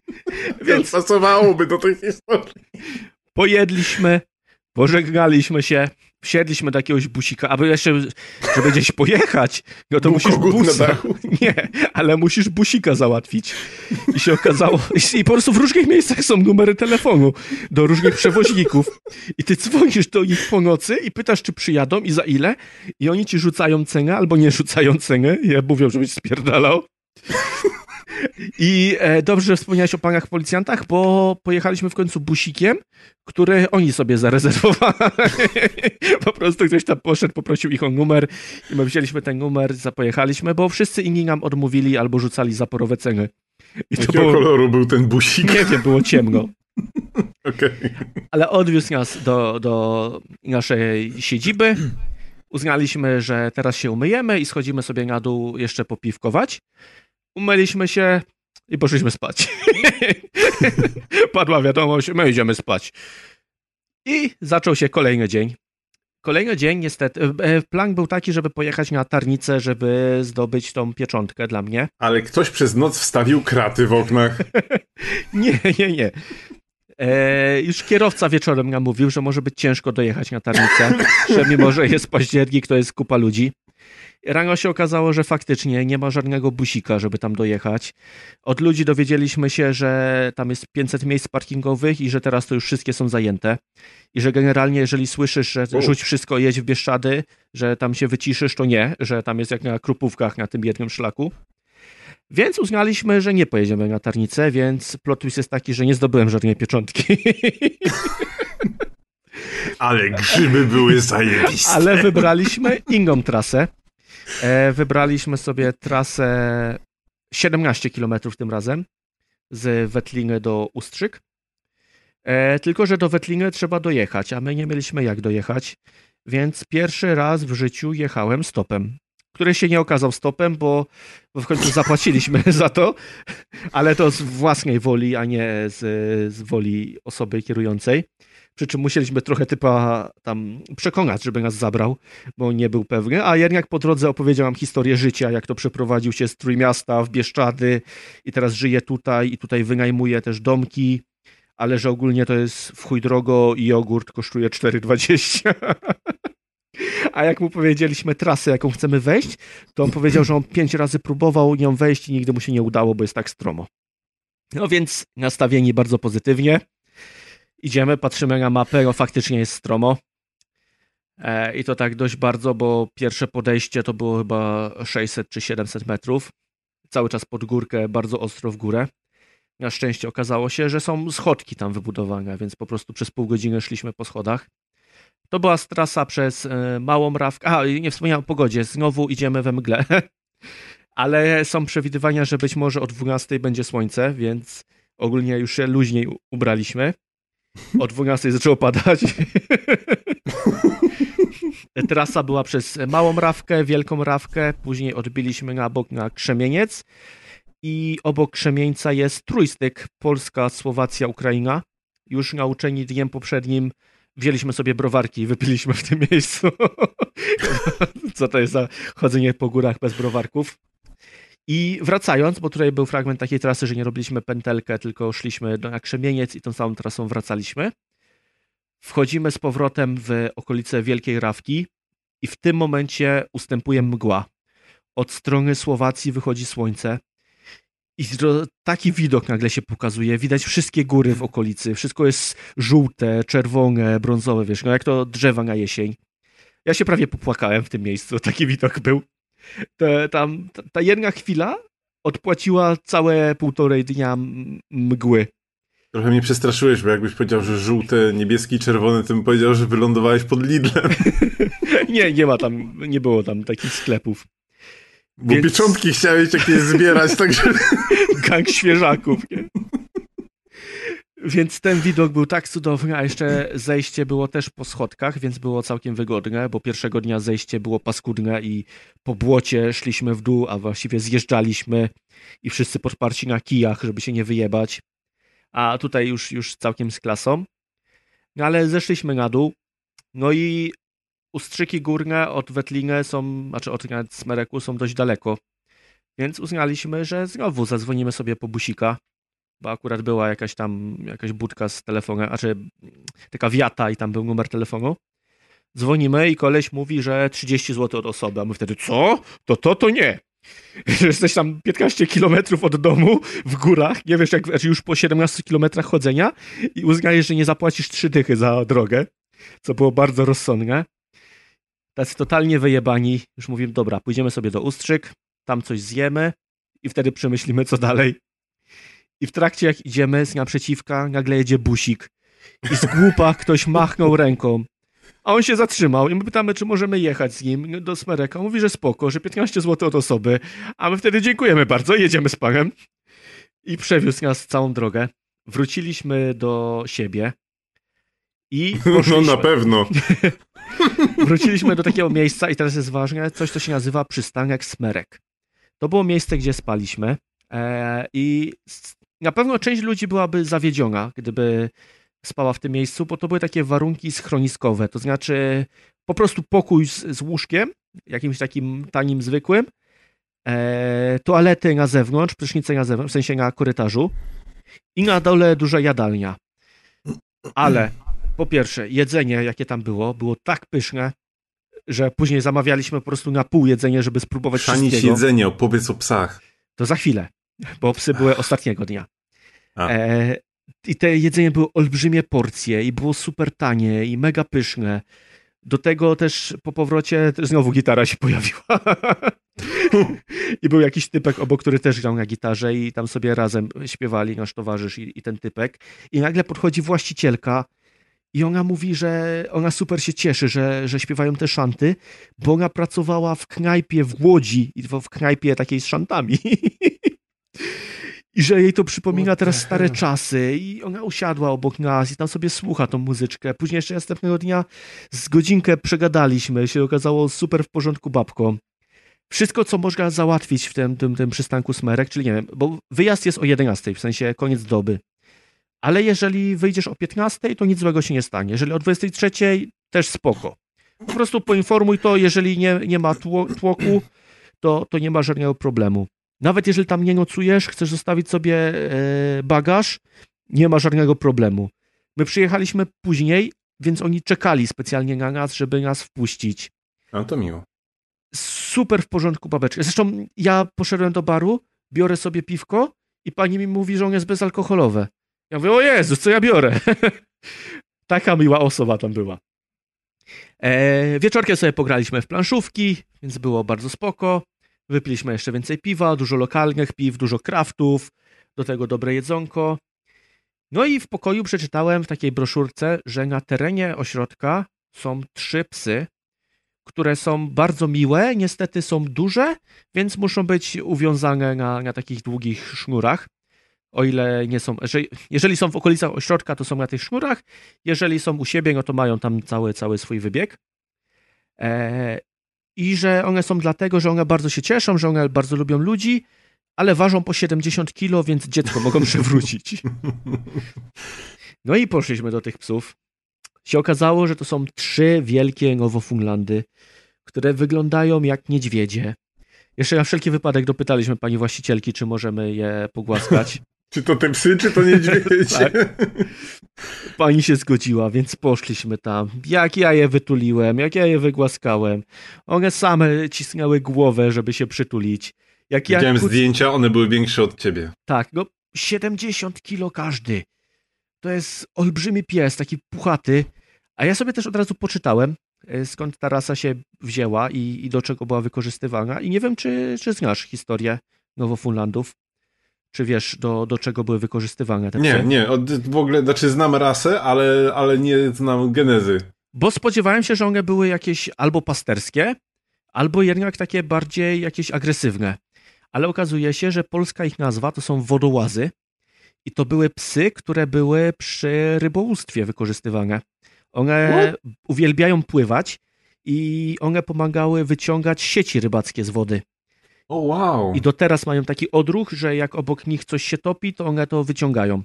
[laughs] Więc pasowałoby do tej historii. pojedliśmy, pożegnaliśmy się, wsiedliśmy do jakiegoś busika, aby jeszcze, żeby gdzieś pojechać, no to Był musisz busa. [laughs] Nie, ale musisz busika załatwić. I się okazało, i po prostu w różnych miejscach są numery telefonu do różnych przewoźników. I ty dzwonisz do nich po nocy i pytasz, czy przyjadą i za ile. I oni ci rzucają cenę albo nie rzucają cenę. Ja mówią, żebyś spierdalał. I e, dobrze, że wspomniałeś o panach policjantach, bo pojechaliśmy w końcu busikiem, który oni sobie zarezerwowali. [laughs] po prostu ktoś tam poszedł, poprosił ich o numer i my wzięliśmy ten numer, zapojechaliśmy, bo wszyscy inni nam odmówili albo rzucali zaporowe ceny. I to Jakiego było, koloru był ten busik? nie wiem, było ciemno. [laughs] Okej. Ale odwiózł nas do, do naszej siedziby. Uznaliśmy, że teraz się umyjemy i schodzimy sobie na dół jeszcze popiwkować. Umyliśmy się i poszliśmy spać. [laughs] Padła wiadomość, my idziemy spać. I zaczął się kolejny dzień. Kolejny dzień, niestety. e, Plan był taki, żeby pojechać na tarnicę, żeby zdobyć tą pieczątkę dla mnie. Ale ktoś przez noc wstawił kraty w oknach. [laughs] Nie, nie, nie. E, już kierowca wieczorem nam mówił, że może być ciężko dojechać na tarnicę, że mimo, że jest październik, to jest kupa ludzi. Rano się okazało, że faktycznie nie ma żadnego busika, żeby tam dojechać. Od ludzi dowiedzieliśmy się, że tam jest 500 miejsc parkingowych i że teraz to już wszystkie są zajęte. I że generalnie, jeżeli słyszysz, że rzuć wszystko, jedź w Bieszczady, że tam się wyciszysz, to nie, że tam jest jak na krupówkach na tym jednym szlaku. Więc uznaliśmy, że nie pojedziemy na tarnicę, więc plot jest taki, że nie zdobyłem żadnej pieczątki. [laughs] Ale grzyby były zajebiste. Ale wybraliśmy inną trasę. E, wybraliśmy sobie trasę 17 km tym razem z Wetliny do Ustrzyk. E, tylko, że do Wetliny trzeba dojechać, a my nie mieliśmy jak dojechać, więc pierwszy raz w życiu jechałem stopem, który się nie okazał stopem, bo, bo w końcu zapłaciliśmy [laughs] za to, ale to z własnej woli, a nie z, z woli osoby kierującej. Przy czym musieliśmy trochę typa tam przekonać, żeby nas zabrał, bo nie był pewny. A jednak po drodze opowiedział nam historię życia, jak to przeprowadził się z Trójmiasta w Bieszczady i teraz żyje tutaj i tutaj wynajmuje też domki, ale że ogólnie to jest w chuj drogo i jogurt kosztuje 4,20. [laughs] A jak mu powiedzieliśmy trasę, jaką chcemy wejść, to on powiedział, że on pięć razy próbował nią wejść i nigdy mu się nie udało, bo jest tak stromo. No więc nastawieni bardzo pozytywnie. Idziemy, patrzymy na mapę, no faktycznie jest stromo. E, I to tak dość bardzo, bo pierwsze podejście to było chyba 600 czy 700 metrów. Cały czas pod górkę, bardzo ostro w górę. Na szczęście okazało się, że są schodki tam wybudowane, więc po prostu przez pół godziny szliśmy po schodach. To była trasa przez e, Małą Rawkę. A, nie wspomniałem o pogodzie. Znowu idziemy we mgle. [laughs] Ale są przewidywania, że być może o 12 będzie słońce, więc ogólnie już się luźniej ubraliśmy. O 12 zaczęło padać. [laughs] Trasa była przez Małą Rawkę, Wielką Rawkę, później odbiliśmy na bok na Krzemieniec i obok Krzemieńca jest trójstyk Polska, Słowacja, Ukraina. Już nauczeni dniem poprzednim wzięliśmy sobie browarki i wypiliśmy w tym miejscu. [laughs] Co to jest za chodzenie po górach bez browarków? I wracając, bo tutaj był fragment takiej trasy, że nie robiliśmy pętelkę, tylko szliśmy na Krzemieniec i tą samą trasą wracaliśmy. Wchodzimy z powrotem w okolice Wielkiej Rawki i w tym momencie ustępuje mgła. Od strony Słowacji wychodzi słońce i taki widok nagle się pokazuje. Widać wszystkie góry w okolicy. Wszystko jest żółte, czerwone, brązowe, wiesz, no jak to drzewa na jesień. Ja się prawie popłakałem w tym miejscu. Taki widok był. Te, tam, ta, ta jedna chwila odpłaciła całe półtorej dnia mgły. Trochę mnie przestraszyłeś, bo jakbyś powiedział, że żółte, niebieskie i czerwone, to bym powiedział, że wylądowałeś pod Lidlem. [laughs] Nie, nie ma tam, nie było tam takich sklepów. Bo Więc- pieczątki chciałeś jakieś zbierać, także... [laughs] Gang świeżaków, nie? Więc ten widok był tak cudowny, a jeszcze zejście było też po schodkach, więc było całkiem wygodne, bo pierwszego dnia zejście było paskudne i po błocie szliśmy w dół, a właściwie zjeżdżaliśmy i wszyscy podparci na kijach, żeby się nie wyjebać. A tutaj już, już całkiem z klasą. No ale zeszliśmy na dół. No i ustrzyki górne od Wetlinge są, znaczy od Smereku są dość daleko. Więc uznaliśmy, że znowu zadzwonimy sobie po busika bo akurat była jakaś tam jakaś budka z telefonem, znaczy taka wiata i tam był numer telefonu. Dzwonimy i koleś mówi, że 30 zł od osoby, a my wtedy, co? To to, to nie. [laughs] Jesteś tam 15 kilometrów od domu w górach, nie wiesz, jak znaczy już po 17 kilometrach chodzenia i uznajesz, że nie zapłacisz trzy dychy za drogę, co było bardzo rozsądne. Tacy totalnie wyjebani, już mówimy, dobra, pójdziemy sobie do Ustrzyk, tam coś zjemy i wtedy przemyślimy, co dalej. I w trakcie jak idziemy z naprzeciwka, nagle jedzie busik. I z głupa ktoś machnął ręką. A on się zatrzymał i my pytamy, czy możemy jechać z nim do Smereka. On mówi, że spoko, że 15 zł od osoby. A my wtedy dziękujemy bardzo, jedziemy z panem. I przewiózł nas całą drogę. Wróciliśmy do siebie. I [laughs] No na pewno. [laughs] Wróciliśmy do takiego miejsca i teraz jest ważne, coś, co się nazywa przystanek Smerek. To było miejsce, gdzie spaliśmy e, i na pewno część ludzi byłaby zawiedziona, gdyby spała w tym miejscu, bo to były takie warunki schroniskowe, to znaczy po prostu pokój z, z łóżkiem, jakimś takim tanim, zwykłym, e, toalety na zewnątrz, prysznice na zewnątrz, w sensie na korytarzu i na dole duża jadalnia. Ale po pierwsze, jedzenie, jakie tam było, było tak pyszne, że później zamawialiśmy po prostu na pół jedzenie, żeby spróbować Chrzanić wszystkiego. jedzenie, opowiedz o psach. To za chwilę, bo psy były ostatniego dnia. E, I te jedzenie były olbrzymie porcje i było super tanie i mega pyszne. Do tego też po powrocie też znowu gitara się pojawiła. [laughs] I był jakiś typek obok, który też grał na gitarze i tam sobie razem śpiewali, nasz towarzysz i, i ten typek. I nagle podchodzi właścicielka i ona mówi, że ona super się cieszy, że, że śpiewają te szanty, bo ona pracowała w knajpie w Łodzi, i w knajpie takiej z szantami. [laughs] I że jej to przypomina teraz stare czasy. I ona usiadła obok nas i tam sobie słucha tą muzyczkę. Później jeszcze następnego dnia z godzinkę przegadaliśmy. Się okazało super w porządku babką. Wszystko, co można załatwić w tym, tym, tym przystanku Smerek, czyli nie wiem, bo wyjazd jest o 11, w sensie koniec doby. Ale jeżeli wyjdziesz o 15, to nic złego się nie stanie. Jeżeli o 23, też spoko. Po prostu poinformuj to, jeżeli nie, nie ma tłoku, to, to nie ma żadnego problemu. Nawet jeżeli tam nie nocujesz, chcesz zostawić sobie e, bagaż, nie ma żadnego problemu. My przyjechaliśmy później, więc oni czekali specjalnie na nas, żeby nas wpuścić. No to miło. Super w porządku babeczka. Zresztą ja poszedłem do baru, biorę sobie piwko i pani mi mówi, że on jest bezalkoholowe. Ja mówię, o Jezus, co ja biorę? [laughs] Taka miła osoba tam była. E, wieczorkiem sobie pograliśmy w planszówki, więc było bardzo spoko. Wypiliśmy jeszcze więcej piwa, dużo lokalnych piw, dużo kraftów, do tego dobre jedzonko. No i w pokoju przeczytałem w takiej broszurce, że na terenie ośrodka są trzy psy, które są bardzo miłe, niestety są duże, więc muszą być uwiązane na, na takich długich sznurach. O ile nie są, jeżeli, są w okolicach ośrodka, to są na tych sznurach. Jeżeli są u siebie, no to mają tam cały, cały swój wybieg. E, i że one są dlatego, że one bardzo się cieszą, że one bardzo lubią ludzi, ale ważą po 70 kilo, więc dziecko mogą [laughs] przewrócić. No i poszliśmy do tych psów. Się okazało, że to są trzy wielkie Nowofunlandy, które wyglądają jak niedźwiedzie. Jeszcze na wszelki wypadek dopytaliśmy pani właścicielki, czy możemy je pogłaskać. [laughs] Czy to te psy, czy to niedźwiedzie? [laughs] tak. Pani się zgodziła, więc poszliśmy tam. Jak ja je wytuliłem, jak ja je wygłaskałem. One same cisnęły głowę, żeby się przytulić. Jak Widziałem zdjęcia, one były większe od ciebie. Tak, no 70 kilo każdy. To jest olbrzymi pies, taki puchaty. A ja sobie też od razu poczytałem, e, skąd ta rasa się wzięła i, i do czego była wykorzystywana. I nie wiem, czy, czy znasz historię Nowofunlandów. Czy wiesz, do, do czego były wykorzystywane te Nie, nie, w ogóle, znaczy znam rasę, ale, ale nie znam genezy. Bo spodziewałem się, że one były jakieś albo pasterskie, albo jednak takie bardziej jakieś agresywne. Ale okazuje się, że polska ich nazwa to są wodołazy I to były psy, które były przy rybołówstwie wykorzystywane. One uwielbiają pływać i one pomagały wyciągać sieci rybackie z wody. O wow. I do teraz mają taki odruch, że jak obok nich coś się topi, to one to wyciągają.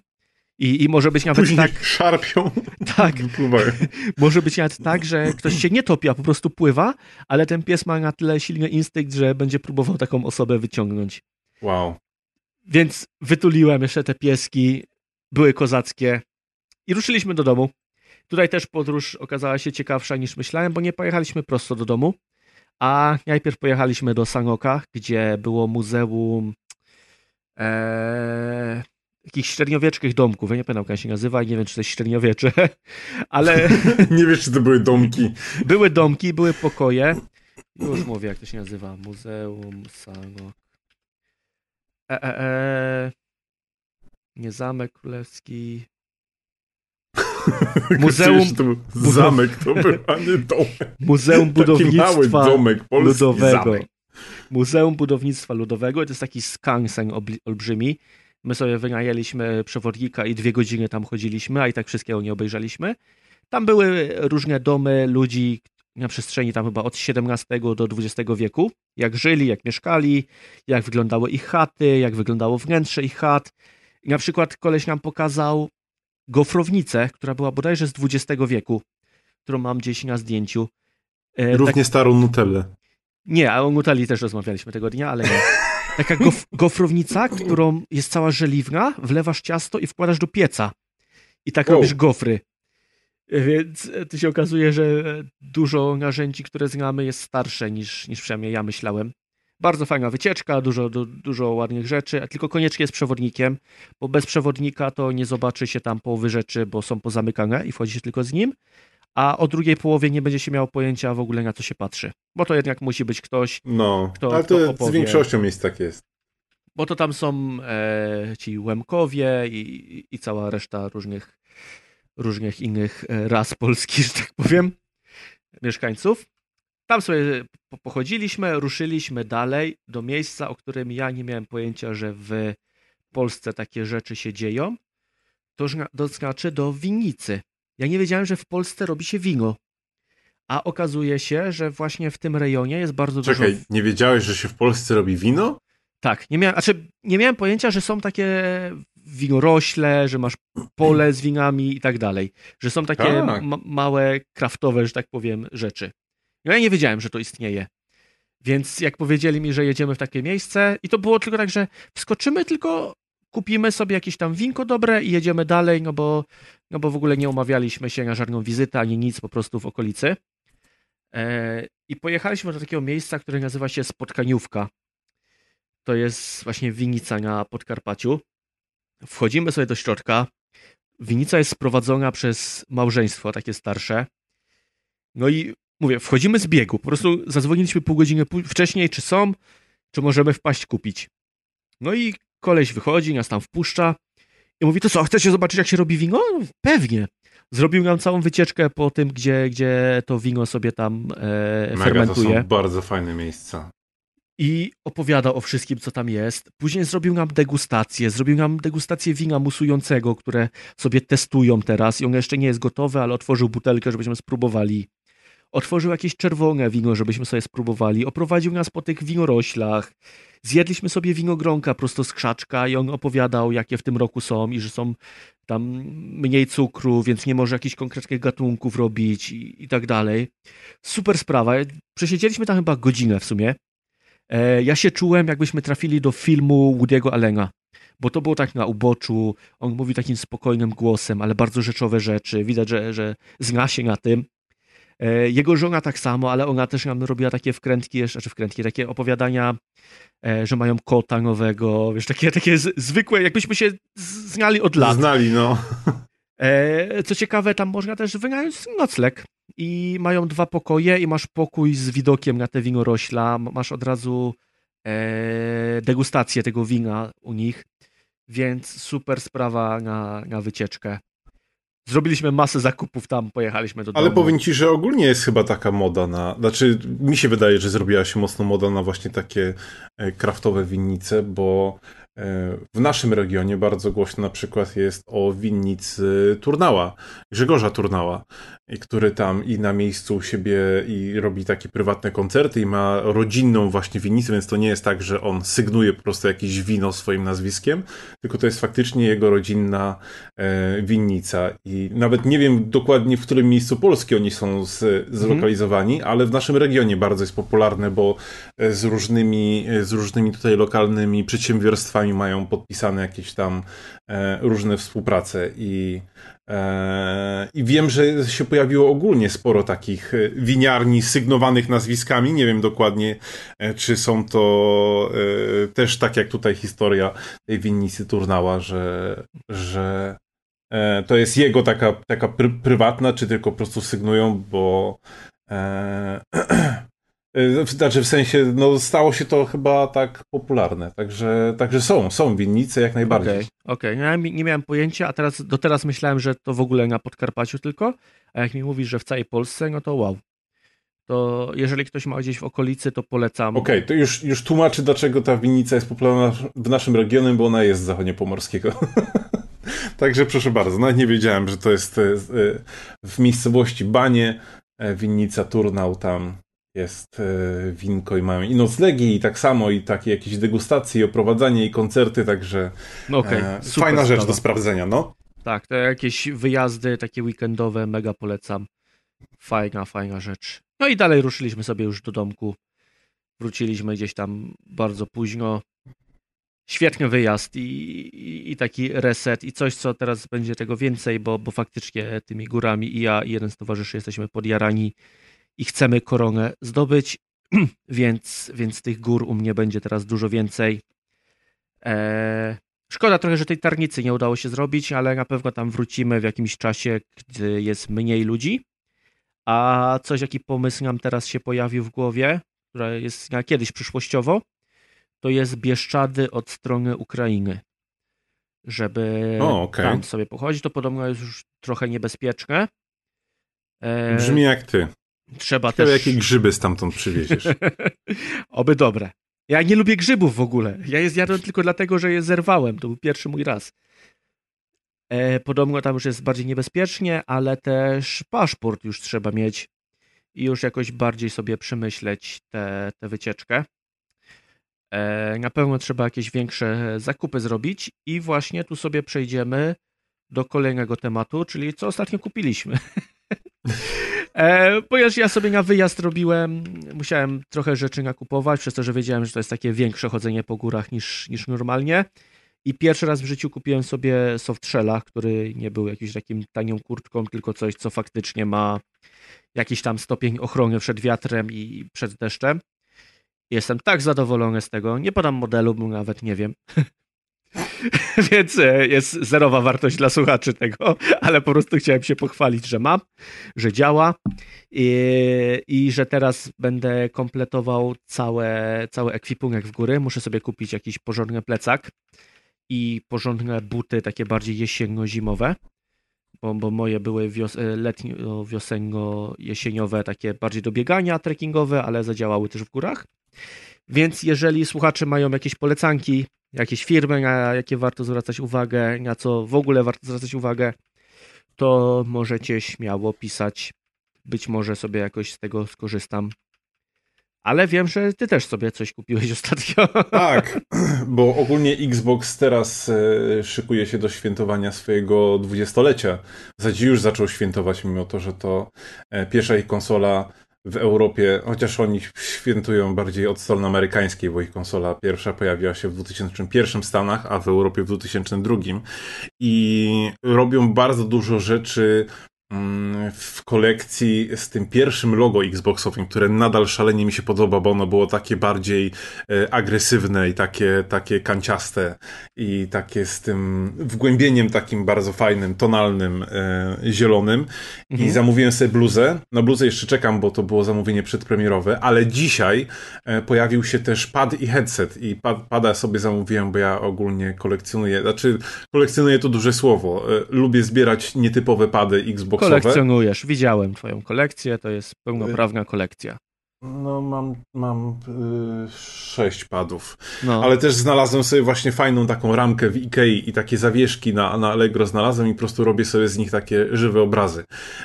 I, i może być nawet Później tak, [laughs] szarpią. tak, [laughs] [laughs] może być nawet tak, że ktoś się nie topi, a po prostu pływa, ale ten pies ma na tyle silny instynkt, że będzie próbował taką osobę wyciągnąć. Wow. Więc wytuliłem jeszcze te pieski, były kozackie i ruszyliśmy do domu. Tutaj też podróż okazała się ciekawsza niż myślałem, bo nie pojechaliśmy prosto do domu, a najpierw pojechaliśmy do Sanoka, gdzie było muzeum e, jakichś średniowiecznych domków. Ja nie pamiętam, jak się nazywa i nie wiem, czy to jest średniowiecze, [laughs] ale [laughs] Nie wiesz, czy to były domki. były domki, były pokoje. Już mówię, jak to się nazywa. Muzeum Sanok. E, e, e. Nie Zamek Królewski. Muzeum- To był zamek, to był, a nie domek. Muzeum Budownictwa domek, Ludowego. zamek. Muzeum Budownictwa Ludowego. To jest taki skansen olbrzymi. My sobie wynajęliśmy przewodnika i dwie godziny tam chodziliśmy, a i tak wszystkiego nie obejrzeliśmy. Tam były różne domy ludzi na przestrzeni tam chyba od XVII do XX wieku. Jak żyli, jak mieszkali, jak wyglądały ich chaty, jak wyglądało wnętrze ich chat. Na przykład koleś nam pokazał gofrownicę, która była bodajże z XX wieku, którą mam gdzieś na zdjęciu. E, tak- Równie starą Nutellę. nie, a o Nutali też rozmawialiśmy tego dnia, ale nie. Taka gof [laughs] gofrownica, którą jest cała żeliwna, wlewasz ciasto i wkładasz do pieca. I tak Wow. robisz gofry. Więc e, tu się okazuje, że dużo narzędzi, które znamy, jest starsze niż, niż przynajmniej ja myślałem. Bardzo fajna wycieczka, dużo, du, dużo ładnych rzeczy, tylko koniecznie z przewodnikiem, bo bez przewodnika to nie zobaczy się tam połowy rzeczy, bo są pozamykane i wchodzi się tylko z nim, a o drugiej połowie nie będzie się miał pojęcia w ogóle na co się patrzy, bo to jednak musi być ktoś, No, Kto- ale kto to z opowie? większością miejsc tak jest. bo to tam są e, ci Łemkowie i, i cała reszta różnych, różnych innych e, ras polskich, [laughs] że tak powiem, mieszkańców. Tam sobie po- pochodziliśmy, ruszyliśmy dalej do miejsca, o którym ja nie miałem pojęcia, że w Polsce takie rzeczy się dzieją. To, zna- to znaczy do winnicy. Ja nie wiedziałem, że w Polsce robi się wino. A okazuje się, że właśnie w tym rejonie jest bardzo dużo Czekaj, nie wiedziałeś, że się w Polsce robi wino? tak, nie miałem, znaczy nie miałem pojęcia, że są takie winorośle, że masz pole z winami i tak dalej. Że są takie Tak. ma- małe, kraftowe, że tak powiem, rzeczy. Ja nie wiedziałem, że to istnieje. Więc jak powiedzieli mi, że jedziemy w takie miejsce i to było tylko tak, że wskoczymy, tylko kupimy sobie jakieś tam winko dobre i jedziemy dalej, no bo, no bo w ogóle nie umawialiśmy się na żadną wizytę ani nic, po prostu w okolicy. E, I pojechaliśmy do takiego miejsca, które nazywa się Spotkaniówka. To jest właśnie winnica na Podkarpaciu. Wchodzimy sobie do środka. Winnica jest sprowadzona przez małżeństwo, takie starsze. No i mówię, wchodzimy z biegu. Po prostu zadzwoniliśmy pół godziny wcześniej, czy są, czy możemy wpaść kupić. No i koleś wychodzi, nas tam wpuszcza i mówi, to co, chcecie zobaczyć, jak się robi wino? No, Pewnie. Zrobił nam całą wycieczkę po tym, gdzie, gdzie to wino sobie tam e, Mega, to fermentuje są bardzo fajne miejsca. i opowiadał o wszystkim, co tam jest. Później zrobił nam degustację, zrobił nam degustację wina musującego, które sobie testują teraz i ono jeszcze nie jest gotowe, ale otworzył butelkę, żebyśmy spróbowali. Otworzył jakieś czerwone wino, żebyśmy sobie spróbowali. Oprowadził nas po tych winoroślach. Zjedliśmy sobie winogronka prosto z krzaczka i on opowiadał, jakie w tym roku są i że są tam mniej cukru, więc nie może jakichś konkretnych gatunków robić i, i tak dalej. Super sprawa. Przesiedzieliśmy tam chyba godzinę w sumie. E, ja się czułem, jakbyśmy trafili do filmu Woody'ego Allena, bo to było tak na uboczu, on mówi takim spokojnym głosem, ale bardzo rzeczowe rzeczy, widać, że, że zna się na tym. E, Jego żona tak samo, ale ona też nam robiła takie wkrętki, jeszcze, znaczy wkrętki, takie opowiadania, e, że mają kota nowego, wiesz, takie, takie zwykłe, jakbyśmy się znali od lat. Znali, no. E, Co ciekawe, tam można też wynająć nocleg. I mają dwa pokoje i masz pokój z widokiem na te winorośla. Masz od razu degustację tego wina u nich. Więc super sprawa na, na wycieczkę. Zrobiliśmy masę zakupów tam, pojechaliśmy do Ale domu. powiem ci, że ogólnie jest chyba taka moda na. Znaczy, mi się wydaje, że zrobiła się mocno moda na właśnie takie e, kraftowe winnice, bo w naszym regionie bardzo głośno na przykład jest o winnicy Turnała, Grzegorza Turnała, który tam i na miejscu u siebie i robi takie prywatne koncerty i ma rodzinną właśnie winnicę, więc to nie jest tak, że on sygnuje po prostu jakieś wino swoim nazwiskiem, tylko to jest faktycznie jego rodzinna e, winnica i nawet nie wiem dokładnie w którym miejscu Polski oni są z, zlokalizowani, mhm. ale w naszym regionie bardzo jest popularne, bo e, z różnymi, e, z różnymi tutaj lokalnymi przedsiębiorstwami mają podpisane jakieś tam e, różne współprace i i wiem, że się pojawiło ogólnie sporo takich e, winiarni sygnowanych nazwiskami. Nie wiem dokładnie, czy są to też tak jak tutaj historia tej winnicy Turnała, że, że to jest jego taka, taka pr prywatna, czy tylko po prostu sygnują, bo E, [clears throat] znaczy w sensie, no stało się to chyba tak popularne, także, także są, są winnice jak najbardziej. Okej, okay, okay. nie, nie miałem pojęcia, a teraz do teraz myślałem, że to w ogóle na Podkarpaciu tylko, a jak mi mówisz, że w całej Polsce, no to wow. To jeżeli ktoś ma gdzieś w okolicy, to polecam. Okej, okay, to już, już tłumaczy, dlaczego ta winnica jest popularna w naszym regionie, bo ona jest z zachodnie pomorskiego. [laughs] Także proszę bardzo, nawet nie wiedziałem, że to jest e, w miejscowości Banie, e, winnica Turnał tam jest e, winko i mają i noclegi i tak samo i takie jakieś degustacje i oprowadzanie i koncerty, także no okay, e, fajna rzecz do sprawdzenia, no. Tak, to jakieś wyjazdy takie weekendowe mega polecam. Fajna, fajna rzecz. No i dalej ruszyliśmy sobie już do domku. Wróciliśmy gdzieś tam bardzo późno. Świetny wyjazd i, i, i, taki reset i coś, co teraz będzie tego więcej, bo, bo faktycznie tymi górami i ja i jeden z towarzyszy jesteśmy podjarani i chcemy koronę zdobyć, [clears throat] więc, więc tych gór u mnie będzie teraz dużo więcej. Eee, szkoda trochę, że tej tarnicy nie udało się zrobić, ale na pewno tam wrócimy w jakimś czasie, gdy jest mniej ludzi. A coś, jaki pomysł nam teraz się pojawił w głowie, która jest na kiedyś przyszłościowo, to jest Bieszczady od strony Ukrainy. Żeby o, okay. tam sobie pochodzić, to podobno jest już trochę niebezpieczne. Eee, Brzmi jak ty. Trzeba Ciekawe, też... jakie grzyby stamtąd przywieziesz. [laughs] Oby dobre. Ja nie lubię grzybów w ogóle. Ja je zjadłem tylko dlatego, że je zerwałem. To był pierwszy mój raz. E, podobno tam już jest bardziej niebezpiecznie, ale też paszport już trzeba mieć i już jakoś bardziej sobie przemyśleć tę wycieczkę. E, na pewno trzeba jakieś większe zakupy zrobić i właśnie tu sobie przejdziemy do kolejnego tematu, czyli co ostatnio kupiliśmy. [laughs] E, ponieważ ja sobie na wyjazd robiłem, musiałem trochę rzeczy nakupować, przez to, że wiedziałem, że to jest takie większe chodzenie po górach niż, niż normalnie. I pierwszy raz w życiu kupiłem sobie softshella, który nie był jakimś takim tanią kurtką, tylko coś, co faktycznie ma jakiś tam stopień ochrony przed wiatrem i przed deszczem. Jestem tak zadowolony z tego. Nie podam modelu, bo nawet nie wiem. [laughs] [laughs] Więc e, jest zerowa wartość dla słuchaczy tego, ale po prostu chciałem się pochwalić, że mam, że działa i, i że teraz będę kompletował całe, cały ekwipunek w góry. Muszę sobie kupić jakiś porządny plecak i porządne buty, takie bardziej jesienno-zimowe, bo, bo moje były wios e, letnio, wiosenno-jesieniowe, takie bardziej do biegania trekkingowe, ale zadziałały też w górach. Więc jeżeli słuchacze mają jakieś polecanki, jakieś firmy, na jakie warto zwracać uwagę, na co w ogóle warto zwracać uwagę, to możecie śmiało pisać. Być może sobie jakoś z tego skorzystam. Ale wiem, że ty też sobie coś kupiłeś [laughs] ostatnio. Tak, [clears throat] bo ogólnie Xbox teraz e, szykuje się do świętowania swojego dwudziestolecia. W już zaczął świętować, mimo to, że to e, pierwsza ich konsola w Europie, chociaż oni świętują bardziej od strony amerykańskiej, bo ich konsola pierwsza pojawiła się w 2001 w Stanach, a w Europie w 2002 i robią bardzo dużo rzeczy w kolekcji z tym pierwszym logo Xboxowym, które nadal szalenie mi się podoba, bo ono było takie bardziej e, agresywne i takie, takie kanciaste i takie z tym wgłębieniem takim bardzo fajnym, tonalnym, e, zielonym. Mhm. I zamówiłem sobie bluzę. Na bluzę jeszcze czekam, bo to było zamówienie przedpremierowe, ale dzisiaj e, pojawił się też pad i headset i pad, pada sobie zamówiłem, bo ja ogólnie kolekcjonuję, znaczy kolekcjonuję to duże słowo. Lubię zbierać nietypowe pady Xbox Kolekcjonujesz, widziałem twoją kolekcję, to jest pełnoprawna kolekcja. No, mam, mam y, sześć padów. No. Ale też znalazłem sobie właśnie fajną taką ramkę w Ikei i takie zawieszki na, na Allegro znalazłem i po prostu robię sobie z nich takie żywe obrazy.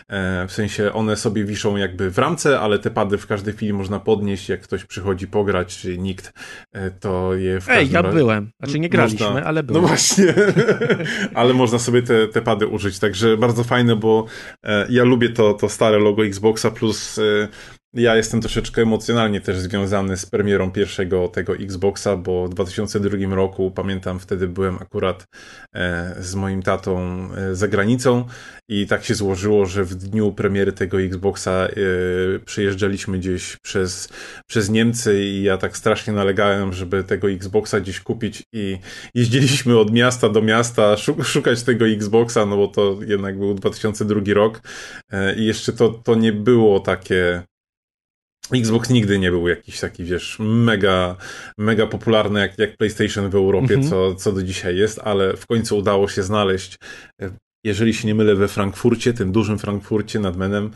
E, w sensie one sobie wiszą jakby w ramce, ale te pady w każdej chwili można podnieść, jak ktoś przychodzi pograć, czy nikt, e, to je w Ej, ja razie- byłem. Znaczy nie graliśmy, Można- ale byłem. No właśnie, [laughs] ale można sobie te, te pady użyć, także bardzo fajne, bo e, ja lubię to, to stare logo Xboxa, plus e, ja jestem troszeczkę emocjonalnie też związany z premierą pierwszego tego Xboxa, bo w 2002 roku, pamiętam, wtedy byłem akurat e, z moim tatą e, za granicą i tak się złożyło, że w dniu premiery tego Xboxa e, przyjeżdżaliśmy gdzieś przez, przez Niemcy i ja tak strasznie nalegałem, żeby tego Xboxa gdzieś kupić i jeździliśmy od miasta do miasta szu- szukać tego Xboxa, no bo to jednak był 2002 rok i jeszcze to, to nie było takie Xbox nigdy nie był jakiś taki, wiesz, mega, mega popularny jak, jak PlayStation w Europie, Mhm. co, co do dzisiaj jest, ale w końcu udało się znaleźć, e, jeżeli się nie mylę, we Frankfurcie, tym dużym Frankfurcie nad Menem, em,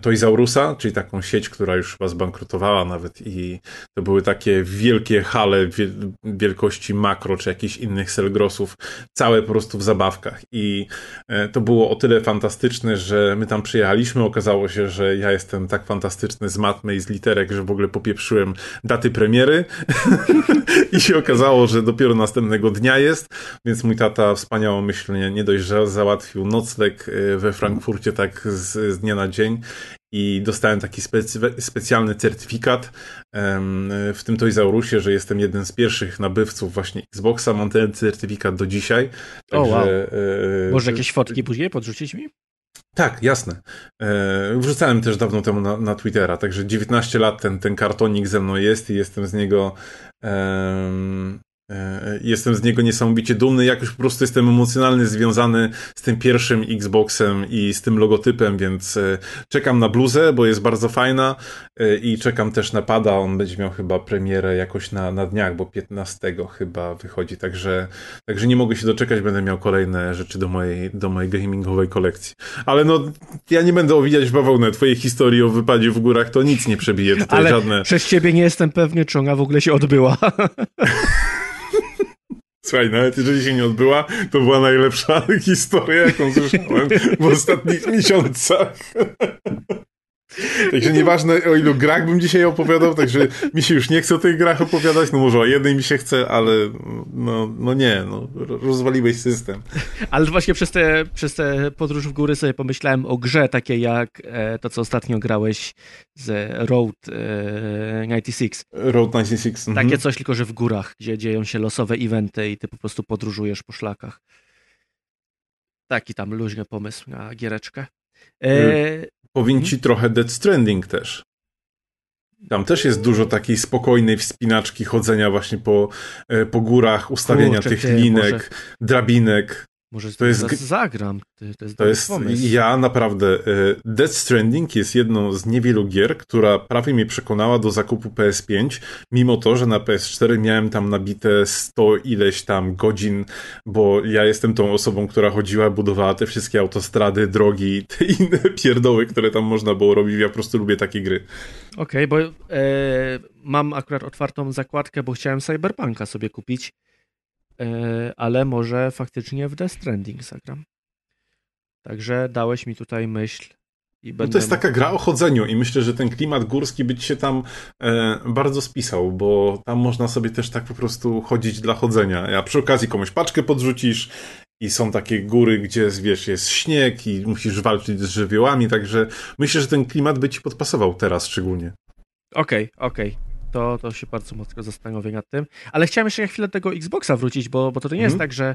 Toysaurusa, czyli taką sieć, która już chyba zbankrutowała nawet i to były takie wielkie hale wiel- wielkości makro, czy jakichś innych Selgrosów, całe po prostu w zabawkach. I e, to było o tyle fantastyczne, że my tam przyjechaliśmy, okazało się, że ja jestem tak fantastyczny z matmy i z literek, że w ogóle popieprzyłem daty premiery. [laughs] I się okazało, że dopiero następnego dnia jest, więc mój tata wspaniałomyślnie nie dość, że załatwił nocleg e, we Frankfurcie tak z, z dnia na dzień i dostałem taki specy- specjalny certyfikat em, w tym Toysaurusie, że jestem jeden z pierwszych nabywców właśnie Xboxa, mam ten certyfikat do dzisiaj. O, wow. Także, e, Może jakieś fotki później podrzucić mi? tak, jasne. E, wrzucałem też dawno temu na, na Twittera, także 19 lat ten, ten kartonik ze mną jest i jestem z niego em, e, jestem z niego niesamowicie dumny. Jakoś po prostu jestem emocjonalnie związany z tym pierwszym Xboxem i z tym logotypem, więc e, czekam na bluzę, bo jest bardzo fajna e, i czekam też na pada. On będzie miał chyba premierę jakoś na, na dniach, bo 15 chyba wychodzi, także, także nie mogę się doczekać, będę miał kolejne rzeczy do mojej, do mojej gamingowej kolekcji. Ale no, ja nie będę owijać w bawełnę. Twojej historii o wypadzie w górach to nic nie przebije tutaj Ale żadne. przez ciebie nie jestem pewny, czy ona w ogóle się odbyła. [laughs] Słuchaj, nawet jeżeli się nie odbyła, to była najlepsza [laughs] historia, jaką słyszałem w ostatnich miesiącach. [laughs] Także nieważne o ilu grach bym dzisiaj opowiadał, także mi się już nie chce o tych grach opowiadać, no może o jednej mi się chce, ale no, no nie, no, rozwaliłeś system. Ale właśnie przez te, przez te podróż w góry sobie pomyślałem o grze takiej jak e, to, co ostatnio grałeś z Road e, 96. Road 96. mhm. Takie coś, tylko że w górach, gdzie dzieją się losowe eventy i ty po prostu podróżujesz po szlakach. Taki tam luźny pomysł na giereczkę. E, Powiem ci trochę Dead Stranding też. Tam też jest dużo takiej spokojnej wspinaczki, chodzenia właśnie po, e, po górach, ustawienia Kurczę, tych ty, linek, może- drabinek. Może to jest zagram. To jest, To jest, pomysł. ja naprawdę, e, Death Stranding jest jedną z niewielu gier, która prawie mnie przekonała do zakupu PS5, mimo to, że na PS4 miałem tam nabite 100 ileś tam godzin, bo ja jestem tą osobą, która chodziła, budowała te wszystkie autostrady, drogi, [laughs] te inne pierdoły, które tam można było robić. Ja po prostu lubię takie gry. Okej, bo e, mam akurat otwartą zakładkę, bo chciałem Cyberpunka sobie kupić, ale może faktycznie w Death Stranding zagram. Także dałeś mi tutaj myśl No to jest taka gra o chodzeniu i myślę, że ten klimat górski by ci się tam e, bardzo spisał, bo tam można sobie też tak po prostu chodzić dla chodzenia. A przy okazji komuś paczkę podrzucisz i są takie góry, gdzie wiesz, jest śnieg i musisz walczyć z żywiołami, także myślę, że ten klimat by ci podpasował teraz szczególnie. Okej, okej. To, to się bardzo mocno zastanowię nad tym. Ale chciałem jeszcze na chwilę do tego Xboxa wrócić, bo, bo to nie jest Mhm. tak, że.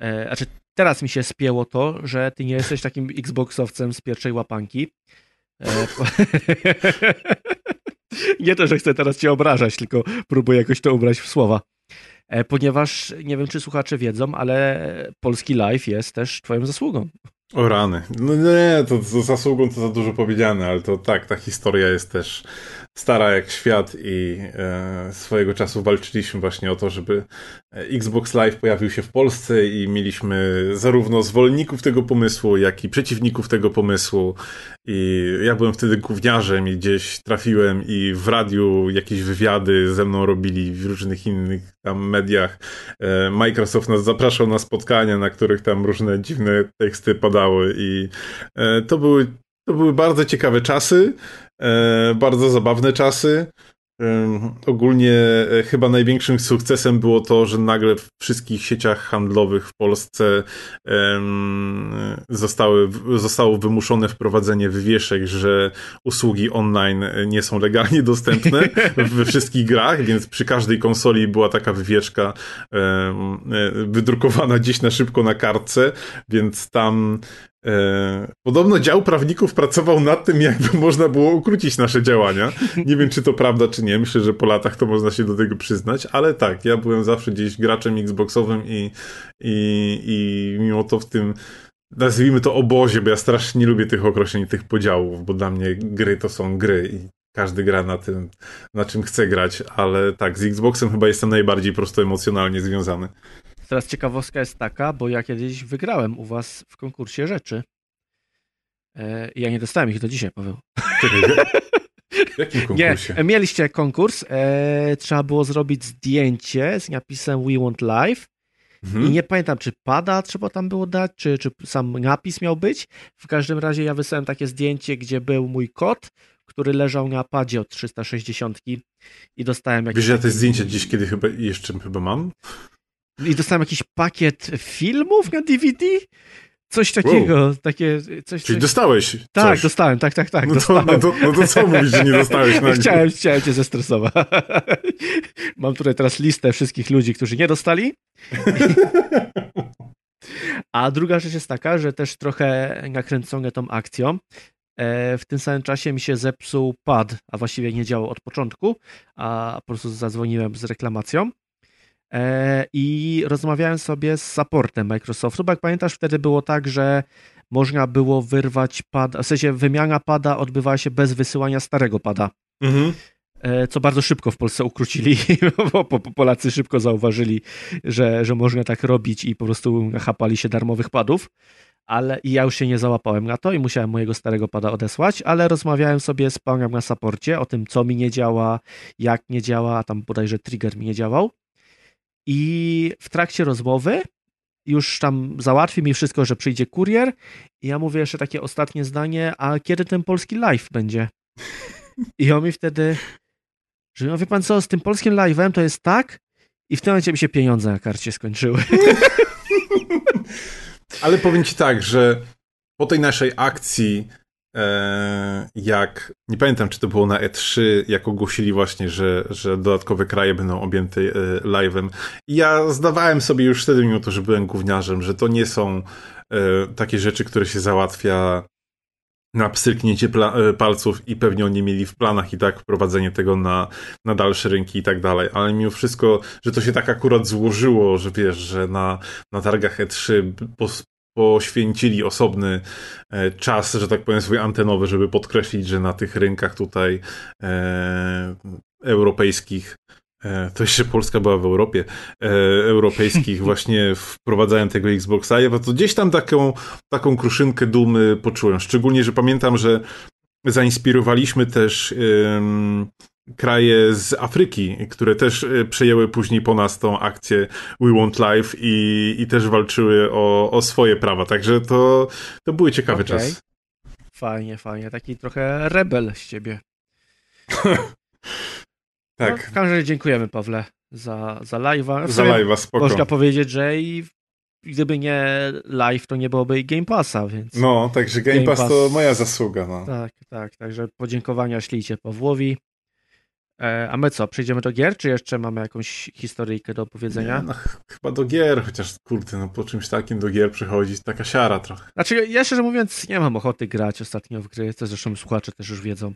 E, znaczy, teraz mi się spięło to, że ty nie jesteś takim Xboxowcem z pierwszej łapanki. E, po... [laughs] nie to, że chcę teraz cię obrażać, tylko próbuję jakoś to ubrać w słowa. E, ponieważ nie wiem, czy słuchacze wiedzą, ale polski live jest też twoją zasługą. O rany. No nie, to, to zasługą to za dużo powiedziane, ale to tak, ta historia jest też stara jak świat i e, swojego czasu walczyliśmy właśnie o to, żeby Xbox Live pojawił się w Polsce i mieliśmy zarówno zwolenników tego pomysłu, jak i przeciwników tego pomysłu i ja byłem wtedy gówniarzem i gdzieś trafiłem i w radiu jakieś wywiady ze mną robili w różnych innych tam mediach. E, Microsoft nas zapraszał na spotkania, na których tam różne dziwne teksty padały i e, to były to były bardzo ciekawe czasy, e, bardzo zabawne czasy. Ogólnie e, chyba największym sukcesem było to, że nagle w wszystkich sieciach handlowych w Polsce zostały, zostało wymuszone wprowadzenie wywieszek, że usługi online nie są legalnie dostępne [laughs] we wszystkich grach, więc przy każdej konsoli była taka wywieszka e, wydrukowana gdzieś na szybko na kartce, więc tam podobno dział prawników pracował nad tym, jakby [laughs] można było ukrócić nasze działania. Nie wiem, czy to prawda, czy nie. Myślę, że po latach to można się do tego przyznać, ale tak, ja byłem zawsze gdzieś graczem Xboxowym i, i, i mimo to w tym nazwijmy to obozie, bo ja strasznie nie lubię tych określeń, tych podziałów, bo dla mnie gry to są gry i każdy gra na tym, na czym chce grać, ale tak, z Xboxem chyba jestem najbardziej prosto emocjonalnie związany. Teraz ciekawostka jest taka, bo ja kiedyś wygrałem u was w konkursie rzeczy. E, ja nie dostałem ich do dzisiaj, Paweł. W jakim [laughs] konkursie? Nie, mieliście konkurs. E, trzeba było zrobić zdjęcie z napisem We Want Live. Mhm. I nie pamiętam, czy pada trzeba tam było dać, czy, czy sam napis miał być. W każdym razie ja wysłałem takie zdjęcie, gdzie był mój kot, który leżał na padzie od 360 i dostałem jakieś... Wiesz, ja te zdjęcia gdzieś kiedy chyba jeszcze chyba mam? I dostałem jakiś pakiet filmów na DVD. Coś takiego, wow. takie coś. Czyli coś... dostałeś? Tak, coś. dostałem, tak, tak, tak. No to, no, to, no to co mówisz, że nie dostałeś? No, [laughs] chciałem, chciałem cię zestresować. [laughs] Mam tutaj teraz listę wszystkich ludzi, którzy nie dostali. [laughs] A druga rzecz jest taka, że też trochę nakręcone tą akcją. E, w tym samym czasie mi się zepsuł pad, a właściwie nie działał od początku, a po prostu zadzwoniłem z reklamacją. E, i rozmawiałem sobie z supportem Microsoftu, bo jak pamiętasz, wtedy było tak, że można było wyrwać pada, w sensie wymiana pada odbywała się bez wysyłania starego pada. Mhm. E, co bardzo szybko w Polsce ukrócili, [laughs] bo Polacy szybko zauważyli, że, że można tak robić i po prostu nachapali się darmowych padów. Ale i ja już się nie załapałem na to i musiałem mojego starego pada odesłać, ale rozmawiałem sobie z panem na saporcie o tym, co mi nie działa, jak nie działa, a tam bodajże trigger mi nie działał. I w trakcie rozmowy już tam załatwi mi wszystko, że przyjdzie kurier. I ja mówię jeszcze takie ostatnie zdanie, a kiedy ten polski live będzie? [laughs] I on mi wtedy, że no wie pan co, z tym polskim live'em to jest tak i w tym momencie mi się pieniądze na karcie skończyły. [laughs] Ale powiem ci tak, że po tej naszej akcji jak, nie pamiętam czy to było na E3, jak ogłosili właśnie, że, że dodatkowe kraje będą objęte e, live'em. Ja zdawałem sobie już wtedy, mimo to, że byłem gówniarzem, że to nie są e, takie rzeczy, które się załatwia na pstryknięcie palców i pewnie oni mieli w planach i tak wprowadzenie tego na, na dalsze rynki i tak dalej, ale mimo wszystko, że to się tak akurat złożyło, że wiesz, że na, na targach E3 poświęcili osobny e, czas, że tak powiem, swój antenowy, żeby podkreślić, że na tych rynkach tutaj e, europejskich e, to jeszcze Polska była w Europie, e, europejskich [laughs] właśnie wprowadzają tego Xbox Live, to gdzieś tam taką, taką kruszynkę dumy poczułem. Szczególnie, że pamiętam, że zainspirowaliśmy też kraje z Afryki, które też e, przejęły później po nas tą akcję We Want Life i, i też walczyły o, o swoje prawa. Także to, to były ciekawy okay. czas. Fajnie, fajnie. Taki trochę rebel z ciebie. [laughs] tak. No, w każdym razie dziękujemy, Pawle, za, za live'a. Za live'a, spoko. Można powiedzieć, że i gdyby nie live, to nie byłoby Game Passa, więc... No, także Game, Game Pass, Pass to moja zasługa, no. Tak, tak, także podziękowania ślijcie Pawłowi. E, a my co, przejdziemy do gier, czy jeszcze mamy jakąś historyjkę do opowiedzenia? Nie, no, chyba do gier, chociaż kurde, no po czymś takim do gier przychodzić, taka siara trochę. Znaczy, ja szczerze mówiąc nie mam ochoty grać ostatnio w gry, to zresztą słuchacze też już wiedzą.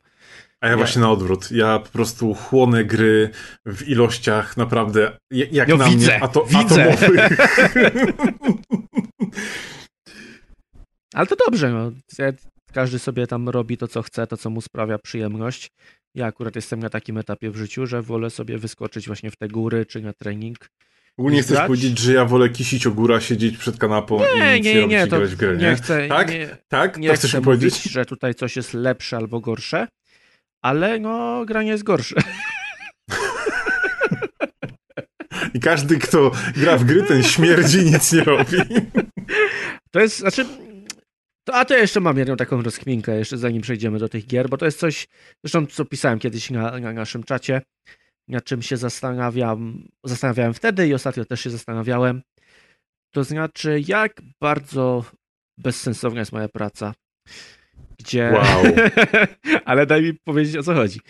A ja, ja... właśnie na odwrót. Ja po prostu chłonę gry w ilościach naprawdę jak no, na widzę, mnie ato widzę. atomowych. [laughs] Ale to dobrze, no. Każdy sobie tam robi to, co chce, to, co mu sprawia przyjemność. Ja akurat jestem na takim etapie w życiu, że wolę sobie wyskoczyć właśnie w te góry czy na trening. Ogólnie chcesz powiedzieć, że ja wolę kisić o góra, siedzieć przed kanapą nie, i nie, nie, nie, to grać w grę, nie? nie chcę, tak? Nie, tak? nie to chcesz chcę powiedzieć? mówić, że tutaj coś jest lepsze albo gorsze, ale no granie jest gorsze. [laughs] I każdy, kto gra w gry, ten śmierdzi nic nie robi. To jest, znaczy, to, a to ja jeszcze mam jedną taką rozkminkę, jeszcze zanim przejdziemy do tych gier, bo to jest coś, zresztą co pisałem kiedyś na, na naszym czacie, nad czym się zastanawiam, zastanawiałem wtedy i ostatnio też się zastanawiałem. To znaczy, jak bardzo bezsensowna jest moja praca. Gdzie. Wow. [laughs] Ale daj mi powiedzieć o co chodzi.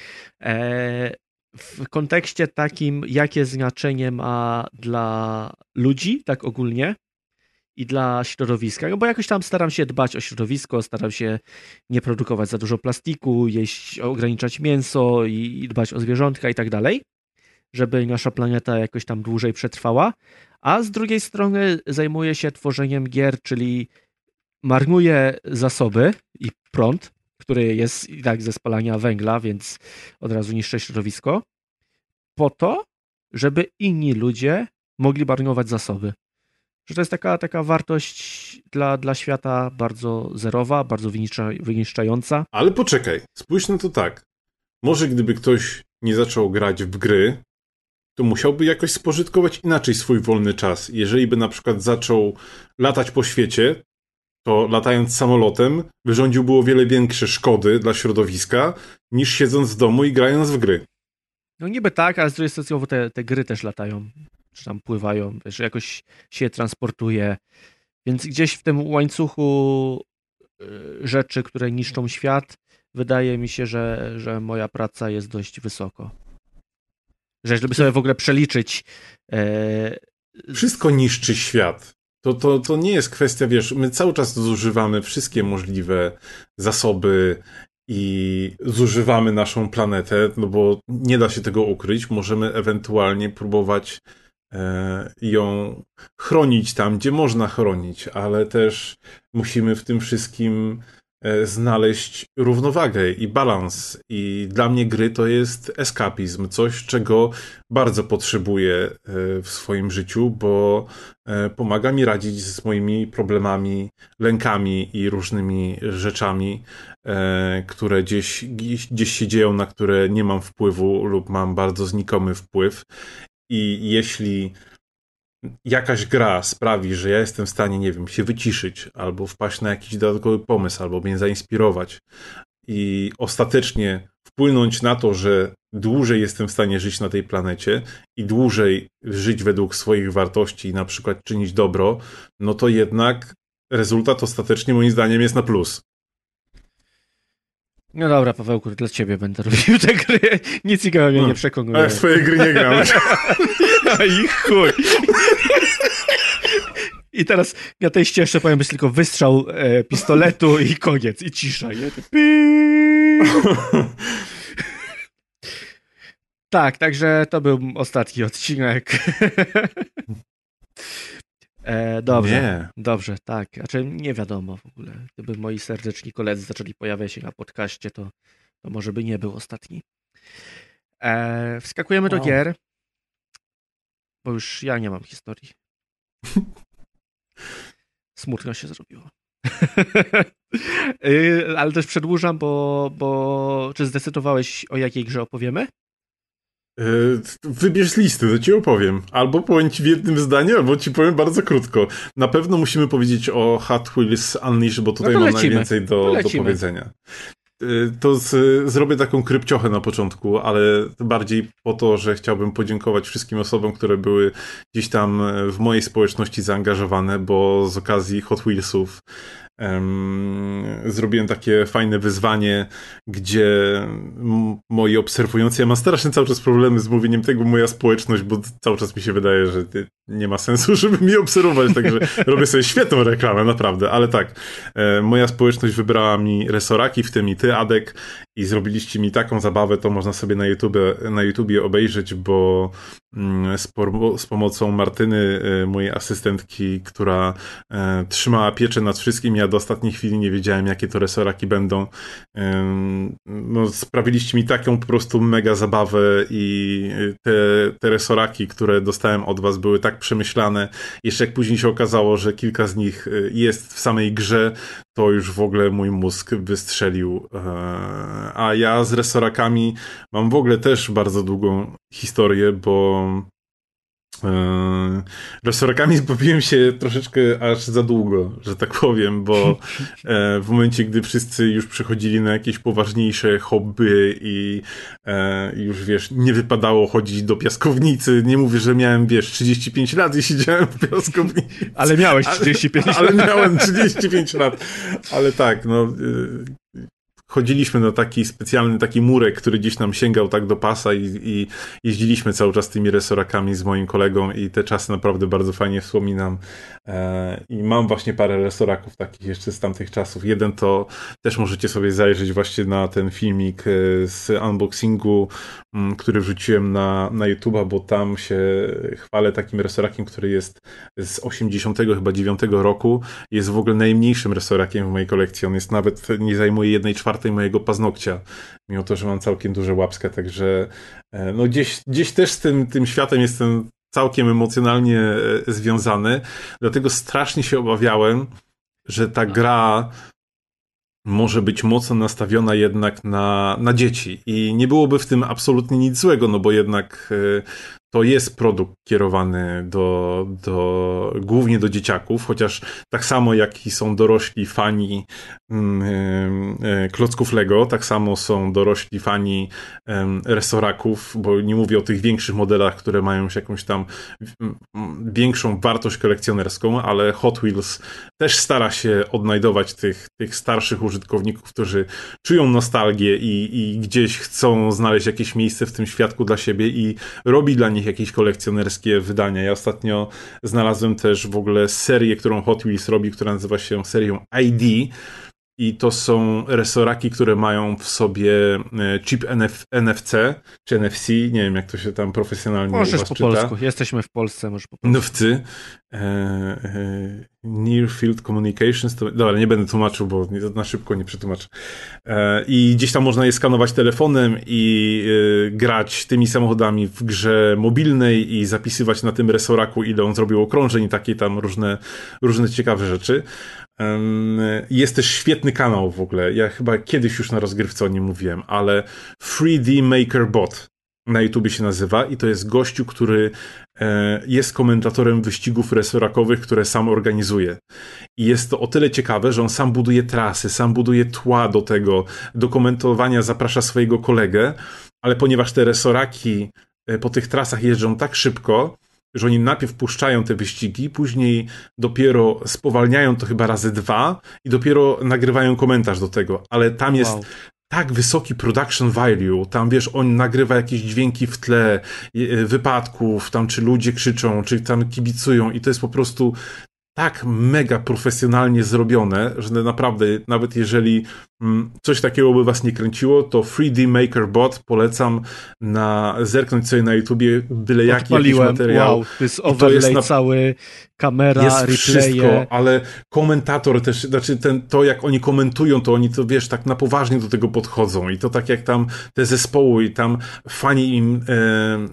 E, w kontekście takim, jakie znaczenie ma dla ludzi, tak ogólnie, i dla środowiska, no bo jakoś tam staram się dbać o środowisko, staram się nie produkować za dużo plastiku, jeść, ograniczać mięso i, i dbać o zwierzątka i tak dalej, żeby nasza planeta jakoś tam dłużej przetrwała, a z drugiej strony zajmuję się tworzeniem gier, czyli marnuję zasoby i prąd, który jest i tak ze spalania węgla, więc od razu niszczę środowisko, po to, żeby inni ludzie mogli marnować zasoby że to jest taka, taka wartość dla, dla świata bardzo zerowa, bardzo wyniszczająca. Ale poczekaj, spójrz na to tak. Może gdyby ktoś nie zaczął grać w gry, to musiałby jakoś spożytkować inaczej swój wolny czas. Jeżeli by na przykład zaczął latać po świecie, to latając samolotem wyrządziłby o wiele większe szkody dla środowiska, niż siedząc w domu i grając w gry. No niby tak, ale z drugiej strony te, te gry też latają czy tam pływają, wiesz, jakoś się transportuje. Więc gdzieś w tym łańcuchu y, rzeczy, które niszczą świat, wydaje mi się, że, że moja praca jest dość wysoko. Że żeby sobie w ogóle przeliczyć. E... Wszystko niszczy świat. To, to, to nie jest kwestia, wiesz, my cały czas zużywamy wszystkie możliwe zasoby i zużywamy naszą planetę, no bo nie da się tego ukryć. Możemy ewentualnie próbować ją chronić tam, gdzie można chronić, ale też musimy w tym wszystkim e, znaleźć równowagę i balans. I dla mnie gry to jest eskapizm, coś, czego bardzo potrzebuję e, w swoim życiu, bo pomaga mi radzić z moimi problemami, lękami i różnymi rzeczami, które gdzieś, gdzieś się dzieją, na które nie mam wpływu lub mam bardzo znikomy wpływ. I jeśli jakaś gra sprawi, że ja jestem w stanie, nie wiem, się wyciszyć, albo wpaść na jakiś dodatkowy pomysł, albo mnie zainspirować i ostatecznie wpłynąć na to, że dłużej jestem w stanie żyć na tej planecie i dłużej żyć według swoich wartości i na przykład czynić dobro, no to jednak rezultat ostatecznie moim zdaniem jest na plus. No dobra, Pawełku, dla ciebie będę robił te gry. [laughs] Nic ciekawego mnie no, nie przekonuje. Ale swoje gry nie gram. [laughs] no i chuj. I teraz na tej ścieżce powiem tylko wystrzał e, pistoletu i koniec. I cisza. Nie? [laughs] tak, także to był ostatni odcinek. E, dobrze, nie. dobrze, tak. Znaczy nie wiadomo w ogóle. Gdyby moi serdeczni koledzy zaczęli pojawiać się na podcaście, to, to może by nie był ostatni. E, wskakujemy do gier, bo już ja nie mam historii. [laughs] Smutno się zrobiło. E, [laughs] ale też przedłużam, bo, bo czy zdecydowałeś o jakiej grze opowiemy? E, wybierz listy, to ci opowiem. Albo powiem ci w jednym zdaniu, albo ci powiem bardzo krótko. Na pewno musimy powiedzieć o Hot Wheels Unleashed, bo tutaj no mam najwięcej do, do powiedzenia. E, to z, zrobię taką krypciochę na początku, ale bardziej po to, że chciałbym podziękować wszystkim osobom, które były gdzieś tam w mojej społeczności zaangażowane, bo z okazji Hot Wheelsów zrobiłem takie fajne wyzwanie, gdzie moi obserwujący, ja mam strasznie cały czas problemy z mówieniem tego moja społeczność, bo cały czas mi się wydaje, że nie ma sensu, [laughs] żeby mi obserwować, także robię sobie świetną reklamę, naprawdę, ale tak, e, moja społeczność wybrała mi resoraki, w tym i ty, Adek, i zrobiliście mi taką zabawę, to można sobie na YouTube, na YouTubie obejrzeć, bo mm, z, z pomocą Martyny, e, mojej asystentki, która e, trzymała pieczę nad wszystkim, ja do ostatniej chwili nie wiedziałem, jakie to resoraki będą. No, sprawiliście mi taką po prostu mega zabawę i te, te resoraki, które dostałem od was były tak przemyślane. Jeszcze jak później się okazało, że kilka z nich y, jest w samej grze, to już w ogóle mój mózg wystrzelił. E, a ja z resorakami mam w ogóle też bardzo długą historię, bo Resorakami zbawiłem się troszeczkę aż za długo, że tak powiem, bo e, w momencie, gdy wszyscy już przechodzili na jakieś poważniejsze hobby i e, już wiesz, nie wypadało chodzić do piaskownicy. Nie mówię, że miałem, wiesz, 35 lat i siedziałem w piaskownicy. Ale miałeś 35 lat. Ale miałem 35 lat. Ale tak, no chodziliśmy na taki specjalny taki murek, który gdzieś nam sięgał tak do pasa i, i jeździliśmy cały czas tymi resorakami z moim kolegą i te czasy naprawdę bardzo fajnie wspominam. E, I mam właśnie parę resoraków takich jeszcze z tamtych czasów. Jeden to też możecie sobie zajrzeć właśnie na ten filmik e, z unboxingu, m, który wrzuciłem na, na YouTube'a, bo tam się chwalę takim resorakiem, który jest z 80 chyba 9 roku. Jest w ogóle najmniejszym resorakiem w mojej kolekcji. On jest nawet, nie zajmuje jednej czwartej mojego paznokcia, mimo to, że mam całkiem duże łapskę, także e, no gdzieś, gdzieś też z tym, tym światem jestem całkiem emocjonalnie e, związany, dlatego strasznie się obawiałem, że ta gra może być mocno nastawiona jednak na, na dzieci. I nie byłoby w tym absolutnie nic złego, no bo jednak e, to jest produkt kierowany do, do, głównie do dzieciaków, chociaż tak samo jak i są dorośli fani klocków Lego, tak samo są dorośli fani resoraków, bo nie mówię o tych większych modelach, które mają jakąś tam większą wartość kolekcjonerską, ale Hot Wheels też stara się odnajdować tych, tych starszych użytkowników, którzy czują nostalgię i, i gdzieś chcą znaleźć jakieś miejsce w tym świadku dla siebie i robi dla nich jakieś kolekcjonerskie wydania. Ja ostatnio znalazłem też w ogóle serię, którą Hot Wheels robi, która nazywa się serią ID. I to są resoraki, które mają w sobie e, chip NF NFC, czy NFC, nie wiem jak to się tam profesjonalnie Możesz po czyta. polsku, jesteśmy w Polsce, może po polsku. NFC. E, e, Near Field Communications, to, dobra, nie będę tłumaczył, bo na szybko nie przetłumaczę. E, I gdzieś tam można je skanować telefonem i grać tymi samochodami w grze mobilnej i zapisywać na tym resoraku, ile on zrobił okrążeń i takie tam różne, różne ciekawe rzeczy. Jest też świetny kanał w ogóle. Ja chyba kiedyś już na rozgrywce o nim mówiłem, ale 3D Maker Bot na YouTubie się nazywa i to jest gościu, który e, jest komentatorem wyścigów resorakowych, które sam organizuje. I jest to o tyle ciekawe, że on sam buduje trasy, sam buduje tła do tego, do komentowania zaprasza swojego kolegę, ale ponieważ te resoraki e, po tych trasach jeżdżą tak szybko, że oni najpierw puszczają te wyścigi, później dopiero spowalniają to chyba razy dwa i dopiero nagrywają komentarz do tego. Ale tam jest wow tak wysoki production value, tam wiesz, on nagrywa jakieś dźwięki w tle e, wypadków, tam czy ludzie krzyczą, czy tam kibicują i to jest po prostu tak mega profesjonalnie zrobione, że naprawdę, nawet jeżeli mm, coś takiego by was nie kręciło, to 3D Maker Bot polecam na zerknąć sobie na YouTubie byle jaki jakiś materiał. Wow, to jest overlay to jest na... cały, kamera, jest replaye. wszystko, ale komentator też, znaczy ten, to jak oni komentują, to oni to wiesz, tak na poważnie do tego podchodzą i to tak jak tam te zespoły i tam fani im,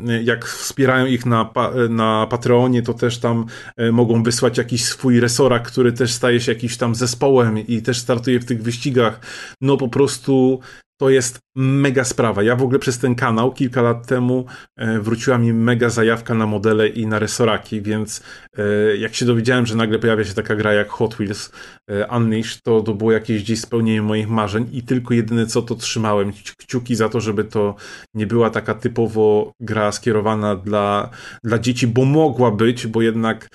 e, jak wspierają ich na, na Patreonie, to też tam e, mogą wysłać jakiś swój resorak, który też staje się jakimś tam zespołem i też startuje w tych wyścigach. No po prostu to jest mega sprawa. Ja w ogóle przez ten kanał kilka lat temu e, wróciła mi mega zajawka na modele i na resoraki, więc e, jak się dowiedziałem, że nagle pojawia się taka gra jak Hot Wheels e, Unleashed, to, to było jakieś gdzieś spełnienie moich marzeń i tylko jedyne co to trzymałem kciuki za to, żeby to nie była taka typowo gra skierowana dla, dla dzieci, bo mogła być, bo jednak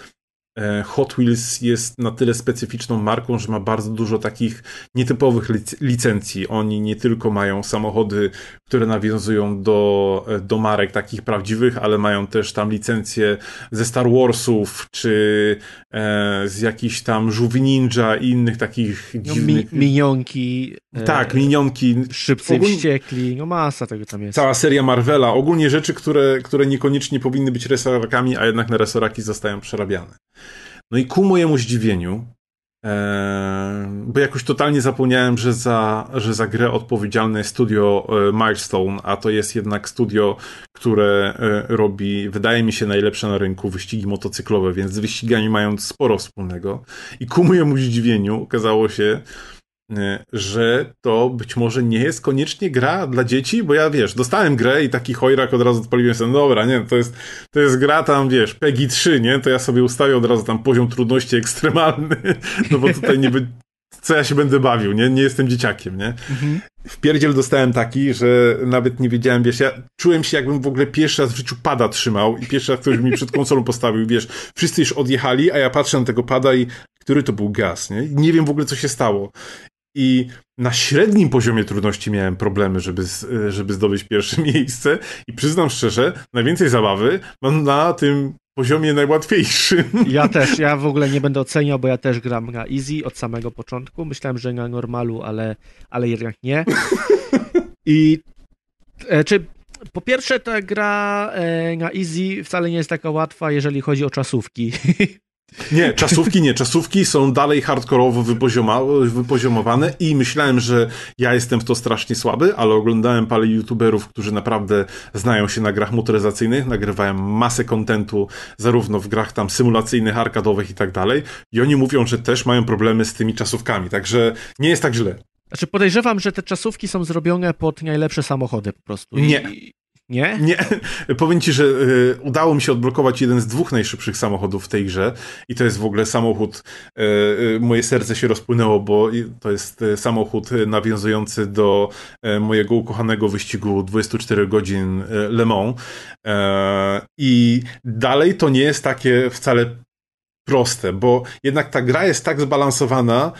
Hot Wheels jest na tyle specyficzną marką, że ma bardzo dużo takich nietypowych licencji. Oni nie tylko mają samochody, które nawiązują do, e, do marek takich prawdziwych, ale mają też tam licencje ze Star Warsów, czy e, z jakichś tam Żółwi Ninja i innych takich no, dziwnych... Mi, minionki. E, tak, minionki. Szybcy Ogólnie... wściekli, no masa tego tam jest. Cała seria Marvela. Ogólnie rzeczy, które, które niekoniecznie powinny być resorakami, a jednak na resoraki zostają przerabiane. No i ku mojemu zdziwieniu, E, bo jakoś totalnie zapomniałem, że za, że za grę odpowiedzialne jest studio e, Milestone, a to jest jednak studio, które e, robi, wydaje mi się, najlepsze na rynku wyścigi motocyklowe, więc z wyścigami mają sporo wspólnego. I ku mojemu zdziwieniu okazało się, że to być może nie jest koniecznie gra dla dzieci, bo ja wiesz, dostałem grę i taki chojrak od razu odpaliłem sobie, no dobra, nie, to jest, to jest gra tam, wiesz, PEGI 3, nie, to ja sobie ustawię od razu tam poziom trudności ekstremalny, [laughs] no bo tutaj niby, co ja się będę bawił, nie, nie jestem dzieciakiem, nie. Mhm. W pierdziel dostałem taki, że nawet nie wiedziałem, wiesz, ja czułem się jakbym w ogóle pierwszy raz w życiu pada trzymał i pierwszy raz ktoś mi przed konsolą postawił, wiesz, wszyscy już odjechali, a ja patrzę na tego pada i który to był gaz, nie? Nie wiem w ogóle, co się stało. I na średnim poziomie trudności miałem problemy, żeby, żeby zdobyć pierwsze [laughs] miejsce. I przyznam szczerze, najwięcej zabawy mam na tym poziomie najłatwiejszym. Ja [laughs] też, ja w ogóle nie będę oceniał, bo ja też gram na easy od samego początku. Myślałem, że na normalu, ale, ale jednak nie. [laughs] I e, czy po pierwsze ta gra e, na easy wcale nie jest taka łatwa, jeżeli chodzi o czasówki. Nie, [laughs] czasówki nie. Czasówki są dalej hardkorowo wypoziomowane i myślałem, że ja jestem w to strasznie słaby, ale oglądałem parę youtuberów, którzy naprawdę znają się na grach motoryzacyjnych, nagrywają masę kontentu zarówno w grach tam symulacyjnych, arkadowych i tak dalej i oni mówią, że też mają problemy z tymi czasówkami, także nie jest tak źle. Znaczy podejrzewam, że te czasówki są zrobione pod najlepsze samochody po prostu. Nie. I, nie? Nie. [laughs] Powiem ci, że y, udało mi się odblokować jeden z dwóch najszybszych samochodów w tej grze i to jest w ogóle samochód, y, y, moje serce się rozpłynęło, bo to jest y, samochód nawiązujący do y, mojego ukochanego wyścigu 24 godzin y, Le Mans i dalej to nie jest takie wcale proste, bo jednak ta gra jest tak zbalansowana,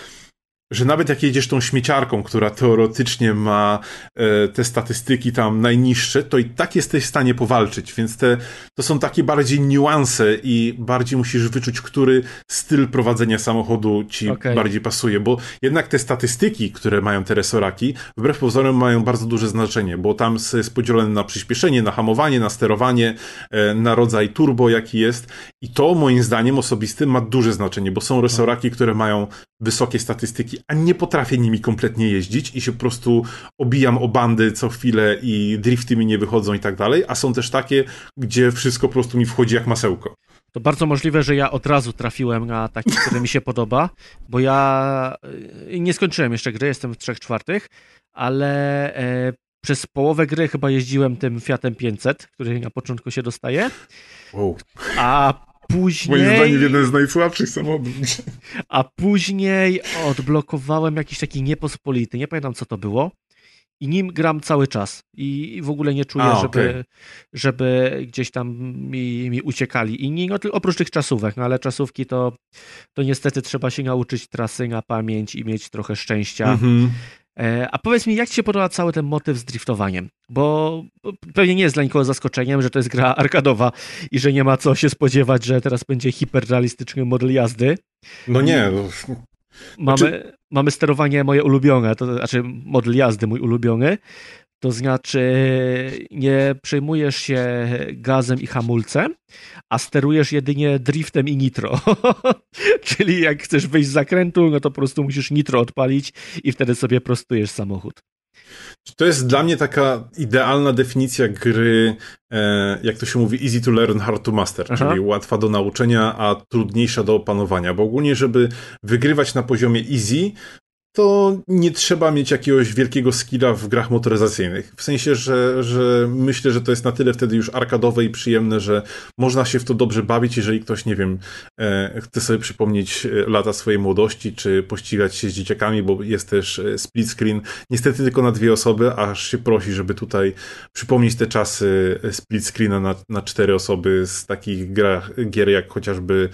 że nawet jak jedziesz tą śmieciarką, która teoretycznie ma e, te statystyki tam najniższe, to i tak jesteś w stanie powalczyć, więc te, to są takie bardziej niuanse i bardziej musisz wyczuć, który styl prowadzenia samochodu ci okay. bardziej pasuje, bo jednak te statystyki, które mają te resoraki, wbrew pozorom mają bardzo duże znaczenie, bo tam jest podzielone na przyspieszenie, na hamowanie, na sterowanie, e, na rodzaj turbo, jaki jest i to moim zdaniem osobistym ma duże znaczenie, bo są resoraki, które mają wysokie statystyki, a nie potrafię nimi kompletnie jeździć i się po prostu obijam o bandy co chwilę i drifty mi nie wychodzą i tak dalej, a są też takie, gdzie wszystko po prostu mi wchodzi jak masełko. To bardzo możliwe, że ja od razu trafiłem na taki, który mi się podoba, bo ja y, nie skończyłem jeszcze gry, jestem w trzech czwartych, ale e, przez połowę gry chyba jeździłem tym Fiatem 500, który na początku się dostaje. Wow. A później... Moim zdaniem jeden z najsłabszych samochodów. A później odblokowałem jakiś taki niepospolity, nie pamiętam co to było. I nim gram cały czas. I w ogóle nie czuję, A, żeby, okay. żeby gdzieś tam mi, mi uciekali inni. No, oprócz tych czasówek, no ale czasówki to, to niestety trzeba się nauczyć trasy na pamięć i mieć trochę szczęścia. Mm-hmm. E, a powiedz mi, jak ci się podoba cały ten motyw z driftowaniem? Bo pewnie nie jest dla nikogo zaskoczeniem, że to jest gra arkadowa i że nie ma co się spodziewać, że teraz będzie hiperrealistyczny model jazdy. No nie. No. Mamy, znaczy... mamy sterowanie moje ulubione, to znaczy model jazdy mój ulubiony. To znaczy, nie przejmujesz się gazem i hamulcem, a sterujesz jedynie driftem i nitro. [laughs] Czyli jak chcesz wyjść z zakrętu, no to po prostu musisz nitro odpalić i wtedy sobie prostujesz samochód. To jest dla mnie taka idealna definicja gry, e, jak to się mówi, easy to learn, hard to master, Aha. czyli łatwa do nauczenia, a trudniejsza do opanowania. Bo ogólnie, żeby wygrywać na poziomie easy, to nie trzeba mieć jakiegoś wielkiego skilla w grach motoryzacyjnych. W sensie, że, że myślę, że to jest na tyle wtedy już arkadowe i przyjemne, że można się w to dobrze bawić, jeżeli ktoś, nie wiem, e, chce sobie przypomnieć e, lata swojej młodości, czy pościgać się z dzieciakami, bo jest też e, split screen. Niestety tylko na dwie osoby, aż się prosi, żeby tutaj przypomnieć te czasy split screena na, na cztery osoby z takich grach, gier jak chociażby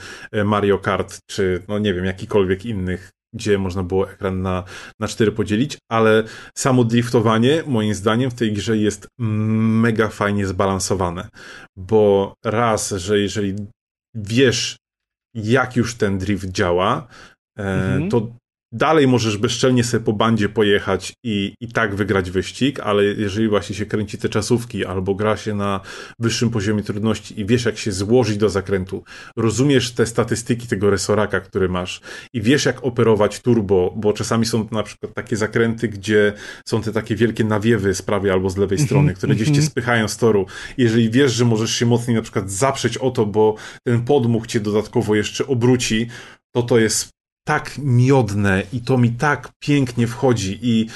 Mario Kart, czy no nie wiem, jakikolwiek innych gdzie można było ekran na, na cztery podzielić, ale samo driftowanie moim zdaniem w tej grze jest mega fajnie zbalansowane, bo raz, że jeżeli wiesz jak już ten drift działa, e, mhm. to dalej możesz bezczelnie sobie po bandzie pojechać i, i tak wygrać wyścig, ale jeżeli właśnie się kręci te czasówki albo gra się na wyższym poziomie trudności i wiesz jak się złożyć do zakrętu, rozumiesz te statystyki tego resoraka, który masz i wiesz jak operować turbo, bo czasami są na przykład takie zakręty, gdzie są te takie wielkie nawiewy z prawej albo z lewej strony, które gdzieś cię spychają z toru. Jeżeli wiesz, że możesz się mocniej na przykład zaprzeć o to, bo ten podmuch cię dodatkowo jeszcze obróci, to to jest tak miodne i to mi tak pięknie wchodzi i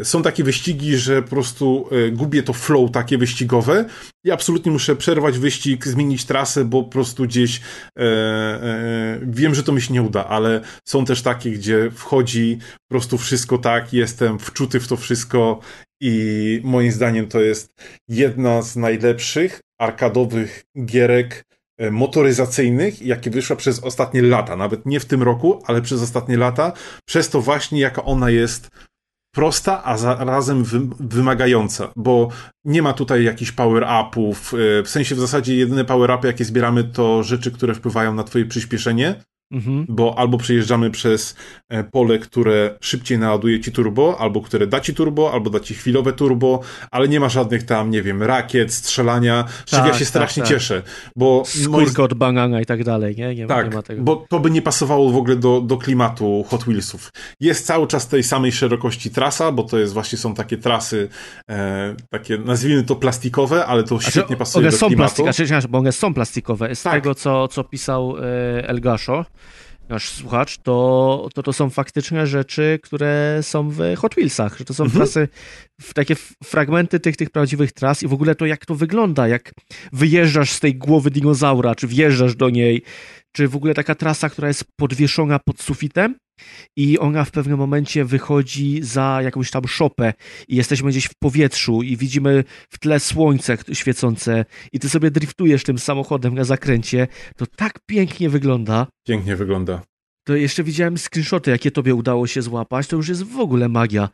e, są takie wyścigi, że po prostu e, gubię to flow takie wyścigowe i absolutnie muszę przerwać wyścig, zmienić trasę, bo po prostu gdzieś e, wiem, że to mi się nie uda, ale są też takie, gdzie wchodzi po prostu wszystko tak, jestem wczuty w to wszystko i moim zdaniem to jest jedna z najlepszych arkadowych gierek motoryzacyjnych, jakie wyszła przez ostatnie lata, nawet nie w tym roku, ale przez ostatnie lata, przez to właśnie jaka ona jest prosta, a zarazem wy wymagająca, bo nie ma tutaj jakichś power-upów, e, w sensie w zasadzie jedyne power-upy, jakie zbieramy, to rzeczy, które wpływają na twoje przyspieszenie, Mhm. Bo albo przejeżdżamy przez e, pole, które szybciej naładuje ci turbo, albo które da ci turbo, albo da ci chwilowe turbo, ale nie ma żadnych tam, nie wiem, rakiet, strzelania, z czego ja tak, się tak, strasznie tak. cieszę. Bo Skórka od banana i tak dalej, nie? nie tak, nie ma tego. bo to by nie pasowało w ogóle do, do klimatu Hot Wheelsów. Jest cały czas tej samej szerokości trasa, bo to jest właśnie są takie trasy, e, takie nazwijmy to plastikowe, ale to świetnie znaczy, pasuje do są klimatu. Plastik, znaczy, bo one są plastikowe. Z tak. tego, co, co pisał e, El Gasho, nasz słuchacz, to, to to są faktyczne rzeczy, które są w Hot Wheelsach, że to są mhm. trasy, takie fragmenty tych, tych prawdziwych tras i w ogóle to jak to wygląda, jak wyjeżdżasz z tej głowy dinozaura, czy wjeżdżasz do niej, czy w ogóle taka trasa, która jest podwieszona pod sufitem i ona w pewnym momencie wychodzi za jakąś tam szopę i jesteśmy gdzieś w powietrzu i widzimy w tle słońce świecące i ty sobie driftujesz tym samochodem na zakręcie, to tak pięknie wygląda. Pięknie wygląda. To jeszcze widziałem screenshoty, jakie tobie udało się złapać, to już jest w ogóle magia.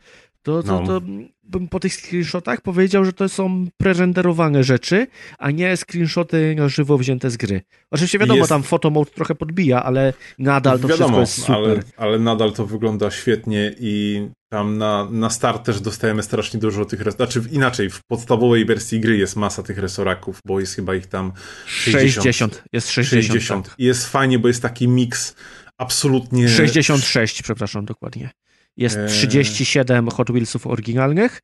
To, to, no. to bym po tych screenshotach powiedział, że to są prerenderowane rzeczy, a nie screenshoty na żywo wzięte z gry. Oczywiście wiadomo, jest... tam photomode trochę podbija, ale nadal to wiadomo, wszystko jest super. Ale, ale nadal to wygląda świetnie i tam na, na start też dostajemy strasznie dużo tych Znaczy inaczej, w podstawowej wersji gry jest masa tych resoraków, bo jest chyba ich tam 60. 60. Jest 60. 60. Tak. I jest fajnie, bo jest taki miks absolutnie... 66, przepraszam, dokładnie. Jest 37 e, Hot Wheelsów oryginalnych,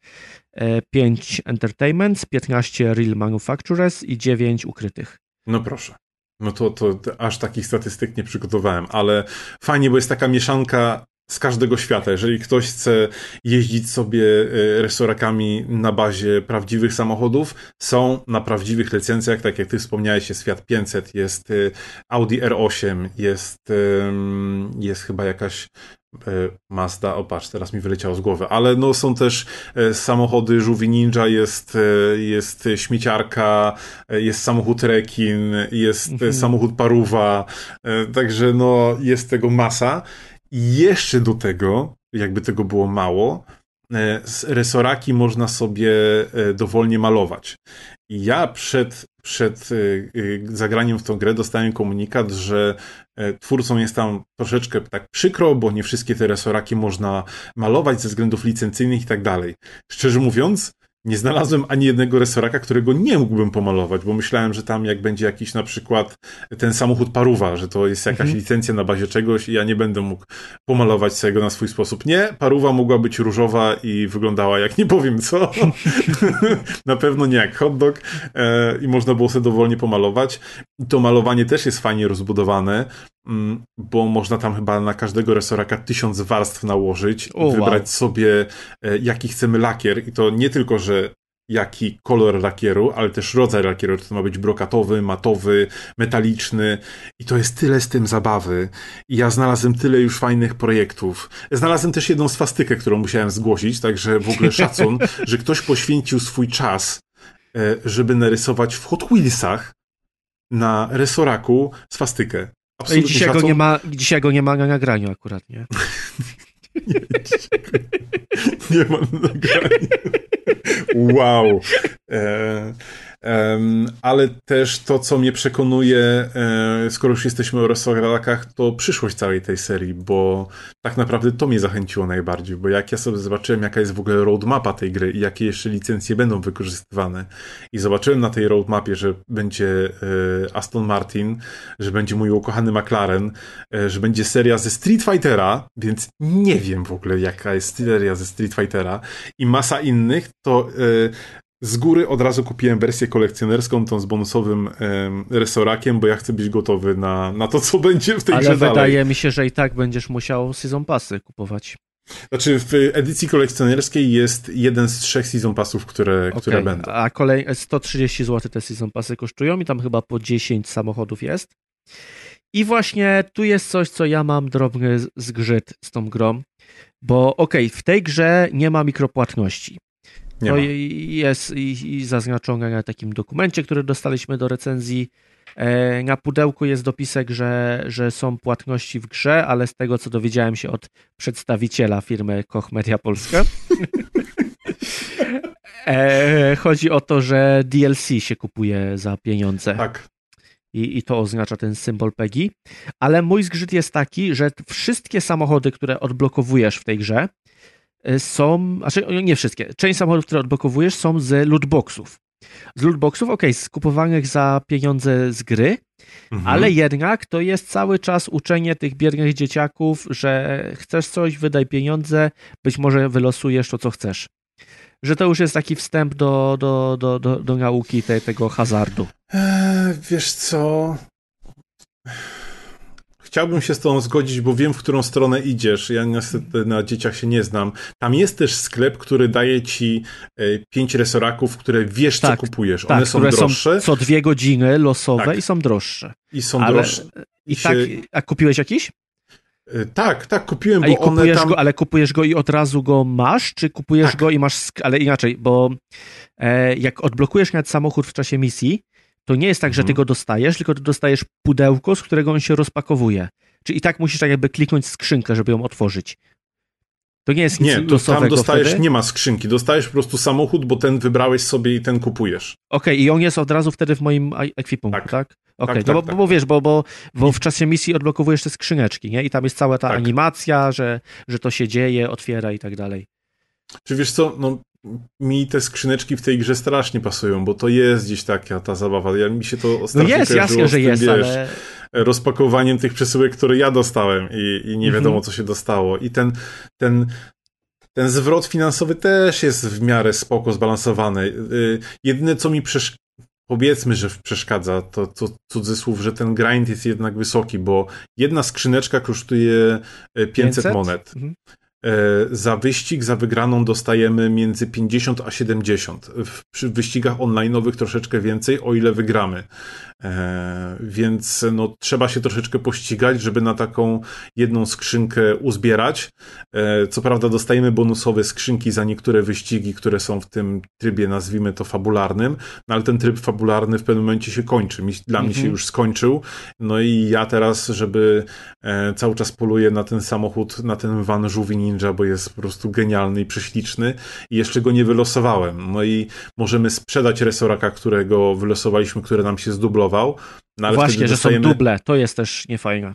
5 e, Entertainments, 15 Real Manufacturers i 9 ukrytych. No proszę. No to, to, aż takich statystyk nie przygotowałem, ale fajnie, bo jest taka mieszanka z każdego świata. Jeżeli ktoś chce jeździć sobie e, resorakami na bazie prawdziwych samochodów, są na prawdziwych licencjach, tak jak ty wspomniałeś, jest Fiat 500, jest Audi R8, jest, jest chyba jakaś Mazda, o patrz, teraz mi wyleciało z głowy, ale no są też e, samochody Żółwi Ninja, jest, e, jest śmieciarka, jest samochód Rekin, jest mhm. samochód Paruwa, także no jest tego masa. I jeszcze do tego, jakby tego było mało, resoraki można sobie dowolnie malować. Ja przed, przed zagraniem w tą grę dostałem komunikat, że E, twórcom jest tam troszeczkę tak przykro, bo nie wszystkie te resoraki można malować ze względów licencyjnych i tak dalej. Szczerze mówiąc, nie znalazłem ani jednego resoraka, którego nie mógłbym pomalować, bo myślałem, że tam jak będzie jakiś na przykład ten samochód paruwa, że to jest jakaś mhm. licencja na bazie czegoś i ja nie będę mógł pomalować swojego na swój sposób. Nie, paruwa mogła być różowa i wyglądała jak nie powiem co. [laughs] na pewno nie jak hot dog e, i można było sobie dowolnie pomalować. I to malowanie też jest fajnie rozbudowane, bo można tam chyba na każdego resoraka tysiąc warstw nałożyć, oh, wybrać wow. sobie e, jaki chcemy lakier i to nie tylko, że jaki kolor lakieru, ale też rodzaj lakieru, czy to ma być brokatowy, matowy, metaliczny i to jest tyle z tym zabawy. I ja znalazłem tyle już fajnych projektów. Znalazłem też jedną swastykę, którą musiałem zgłosić, także w ogóle [laughs] szacun, że ktoś poświęcił swój czas, e, żeby narysować w Hot Wheelsach na resoraku swastykę. Absolutnie dzisiaj go, nie ma, dzisiaj go nie ma na nagraniu akurat, nie? [laughs] nie, nie ma nagrania. Wow. E, ale też to, co mnie przekonuje, e, skoro już jesteśmy o restorakach, to przyszłość całej tej serii, bo tak naprawdę to mnie zachęciło najbardziej, bo jak ja sobie zobaczyłem, jaka jest w ogóle roadmapa tej gry i jakie jeszcze licencje będą wykorzystywane i zobaczyłem na tej roadmapie, że będzie e, Aston Martin, że będzie mój ukochany McLaren, e, że będzie seria ze Street Fightera, więc nie wiem w ogóle, jaka jest seria ze Street Fightera i masa innych, to z góry od razu kupiłem wersję kolekcjonerską, tą z bonusowym um, resorakiem, bo ja chcę być gotowy na, na to, co będzie w tej Ale grze wydaje dalej. mi się, że i tak będziesz musiał season passy kupować. Znaczy w edycji kolekcjonerskiej jest jeden z trzech season passów, które, Okay. które będą. A kolej 130 zł te season passy kosztują i tam chyba po 10 samochodów jest. I właśnie tu jest coś, co ja mam drobny zgrzyt z tą grą, bo okej, okay, w tej grze nie ma mikropłatności. Nie to ma. jest i, i zaznaczone na takim dokumencie, który dostaliśmy do recenzji. E, na pudełku jest dopisek, że, że są płatności w grze, ale z tego co dowiedziałem się od przedstawiciela firmy Koch Media Polska, [laughs] e, chodzi o to, że DLC się kupuje za pieniądze. Tak. I, I to oznacza ten symbol PEGI. Ale mój zgrzyt jest taki, że wszystkie samochody, które odblokowujesz w tej grze, są, znaczy nie wszystkie, część samochodów, które odblokowujesz są z lootboxów. Z lootboxów, ok, skupowanych za pieniądze z gry, mhm. ale jednak to jest cały czas uczenie tych biednych dzieciaków, że chcesz coś, wydaj pieniądze, być może wylosujesz to, co chcesz. Że to już jest taki wstęp do, do, do, do, do nauki te, tego hazardu. Eee, wiesz co chciałbym się z tą zgodzić, bo wiem, w którą stronę idziesz. Ja niestety na dzieciach się nie znam. Tam jest też sklep, który daje ci e, pięć resoraków, które wiesz, tak, co kupujesz. Tak, One są droższe. Są co dwie godziny losowe tak. i są droższe. I są ale, droższe. I, i tak, a kupiłeś jakiś? E, tak, tak, kupiłem, a bo kupujesz tam... go, ale kupujesz go i od razu go masz, czy kupujesz tak. go i masz, ale inaczej, bo e, jak odblokujesz nawet samochód w czasie misji, to nie jest tak, że ty Mhm. go dostajesz, tylko ty dostajesz pudełko, z którego on się rozpakowuje. Czyli i tak musisz tak jakby kliknąć skrzynkę, żeby ją otworzyć. To nie jest nic Nie, to tam dostajesz, wtedy? nie ma skrzynki, dostajesz po prostu samochód, bo ten wybrałeś sobie i ten kupujesz. Okej, i on jest od razu wtedy w moim ekwipunku, tak? Tak. Okej, Tak, no bo, tak, tak. bo wiesz, bo, bo, bo w czasie misji odblokowujesz te skrzyneczki, nie? I tam jest cała ta Tak. animacja, że, że to się dzieje, otwiera i tak dalej. Czy wiesz co, no mi te skrzyneczki w tej grze strasznie pasują, bo to jest gdzieś taka ta zabawa. Ja, mi się to No strasznie jest, kojarzyło jasne, że tym, jest, wiesz, ale... rozpakowaniem tych przesyłek, które ja dostałem i, i nie wiadomo, Mhm. co się dostało. I ten, ten, ten zwrot finansowy też jest w miarę spoko zbalansowany. Y, Jedyne, co mi przeszkadza, powiedzmy, że przeszkadza, to, to cudzysłów, że ten grind jest jednak wysoki, bo jedna skrzyneczka kosztuje y, 500, 500? monet. Mhm. E, Za wyścig, za wygraną dostajemy między 50 a 70. W, wyścigach online'owych troszeczkę więcej, o ile wygramy. E, więc no, trzeba się troszeczkę pościgać, żeby na taką jedną skrzynkę uzbierać. E, co prawda dostajemy bonusowe skrzynki za niektóre wyścigi, które są w tym trybie, nazwijmy to fabularnym, no, ale ten tryb fabularny w pewnym momencie się kończy. Dla mnie się Mhm. już skończył. No i ja teraz, żeby e, cały czas poluję na ten samochód, na ten van Żółwi Ninja, bo jest po prostu genialny i prześliczny i jeszcze go nie wylosowałem. No i możemy sprzedać resoraka, którego wylosowaliśmy, który nam się zdublował. No ale Właśnie, że są dostajemy, duble, to jest też niefajne.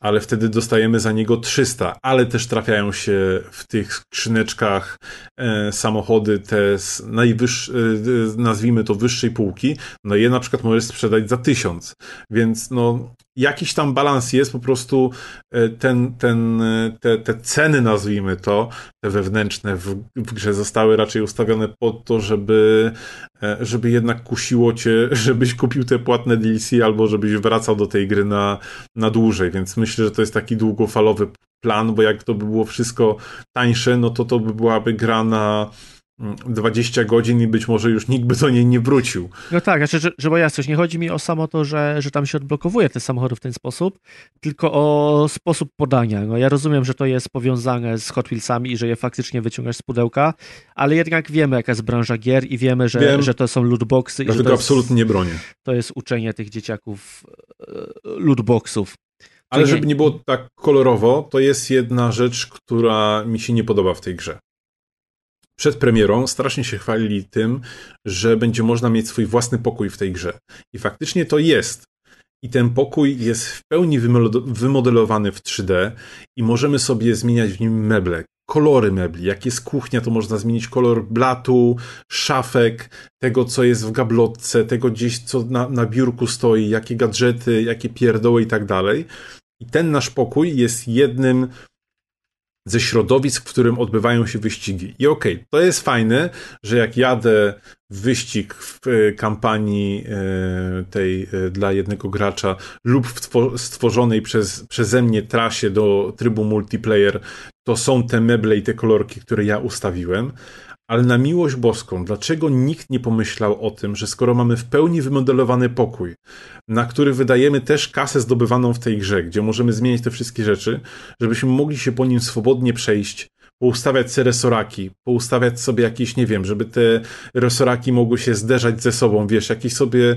ale wtedy dostajemy za niego 300, ale też trafiają się w tych skrzyneczkach e, samochody te z najwyższej, e, nazwijmy to wyższej półki, no je na przykład możesz sprzedać za 1000, więc no jakiś tam balans jest, po prostu e, ten, ten, e, te, te ceny, nazwijmy to, te wewnętrzne w, w grze zostały raczej ustawione po to, żeby, e, żeby jednak kusiło cię, [laughs] żebyś kupił te płatne DLC albo żebyś wracał do tej gry na, na dłużej, więc myślę, że to jest taki długofalowy plan, bo jak to by było wszystko tańsze, no to to by byłaby gra na 20 godzin i być może już nikt by do niej nie wrócił. No tak, znaczy, że, żeby jasność, nie chodzi mi o samo to, że, że tam się odblokowuje te samochody w ten sposób, tylko o sposób podania. No ja rozumiem, że to jest powiązane z Hot Wheelsami i że je faktycznie wyciągasz z pudełka, ale jednak wiemy, jaka jest branża gier i wiemy, że, Wiem. że to są lootboxy i Ja że tego to jest, absolutnie nie bronię. to jest uczenie tych dzieciaków e, lootboxów. Ale żeby nie było tak kolorowo, to jest jedna rzecz, która mi się nie podoba w tej grze. Przed premierą strasznie się chwalili tym, że będzie można mieć swój własny pokój w tej grze. I faktycznie to jest. I ten pokój jest w pełni wymodelowany w 3D i możemy sobie zmieniać w nim meble, kolory mebli. Jak jest kuchnia, to można zmienić kolor blatu, szafek, tego, co jest w gablotce, tego gdzieś, co na, na biurku stoi, jakie gadżety, jakie pierdoły i tak dalej. I ten nasz pokój jest jednym ze środowisk, w którym odbywają się wyścigi. I okej, okay, to jest fajne, że jak jadę w wyścig w e, kampanii e, tej e, dla jednego gracza lub w stworzonej przez, przeze mnie trasie do trybu multiplayer, to są te meble i te kolorki, które ja ustawiłem, ale na miłość boską, dlaczego nikt nie pomyślał o tym, że skoro mamy w pełni wymodelowany pokój, na który wydajemy też kasę zdobywaną w tej grze, gdzie możemy zmienić te wszystkie rzeczy, żebyśmy mogli się po nim swobodnie przejść, poustawiać sobie resoraki, poustawiać sobie jakieś, nie wiem, żeby te resoraki mogły się zderzać ze sobą, wiesz, jakieś sobie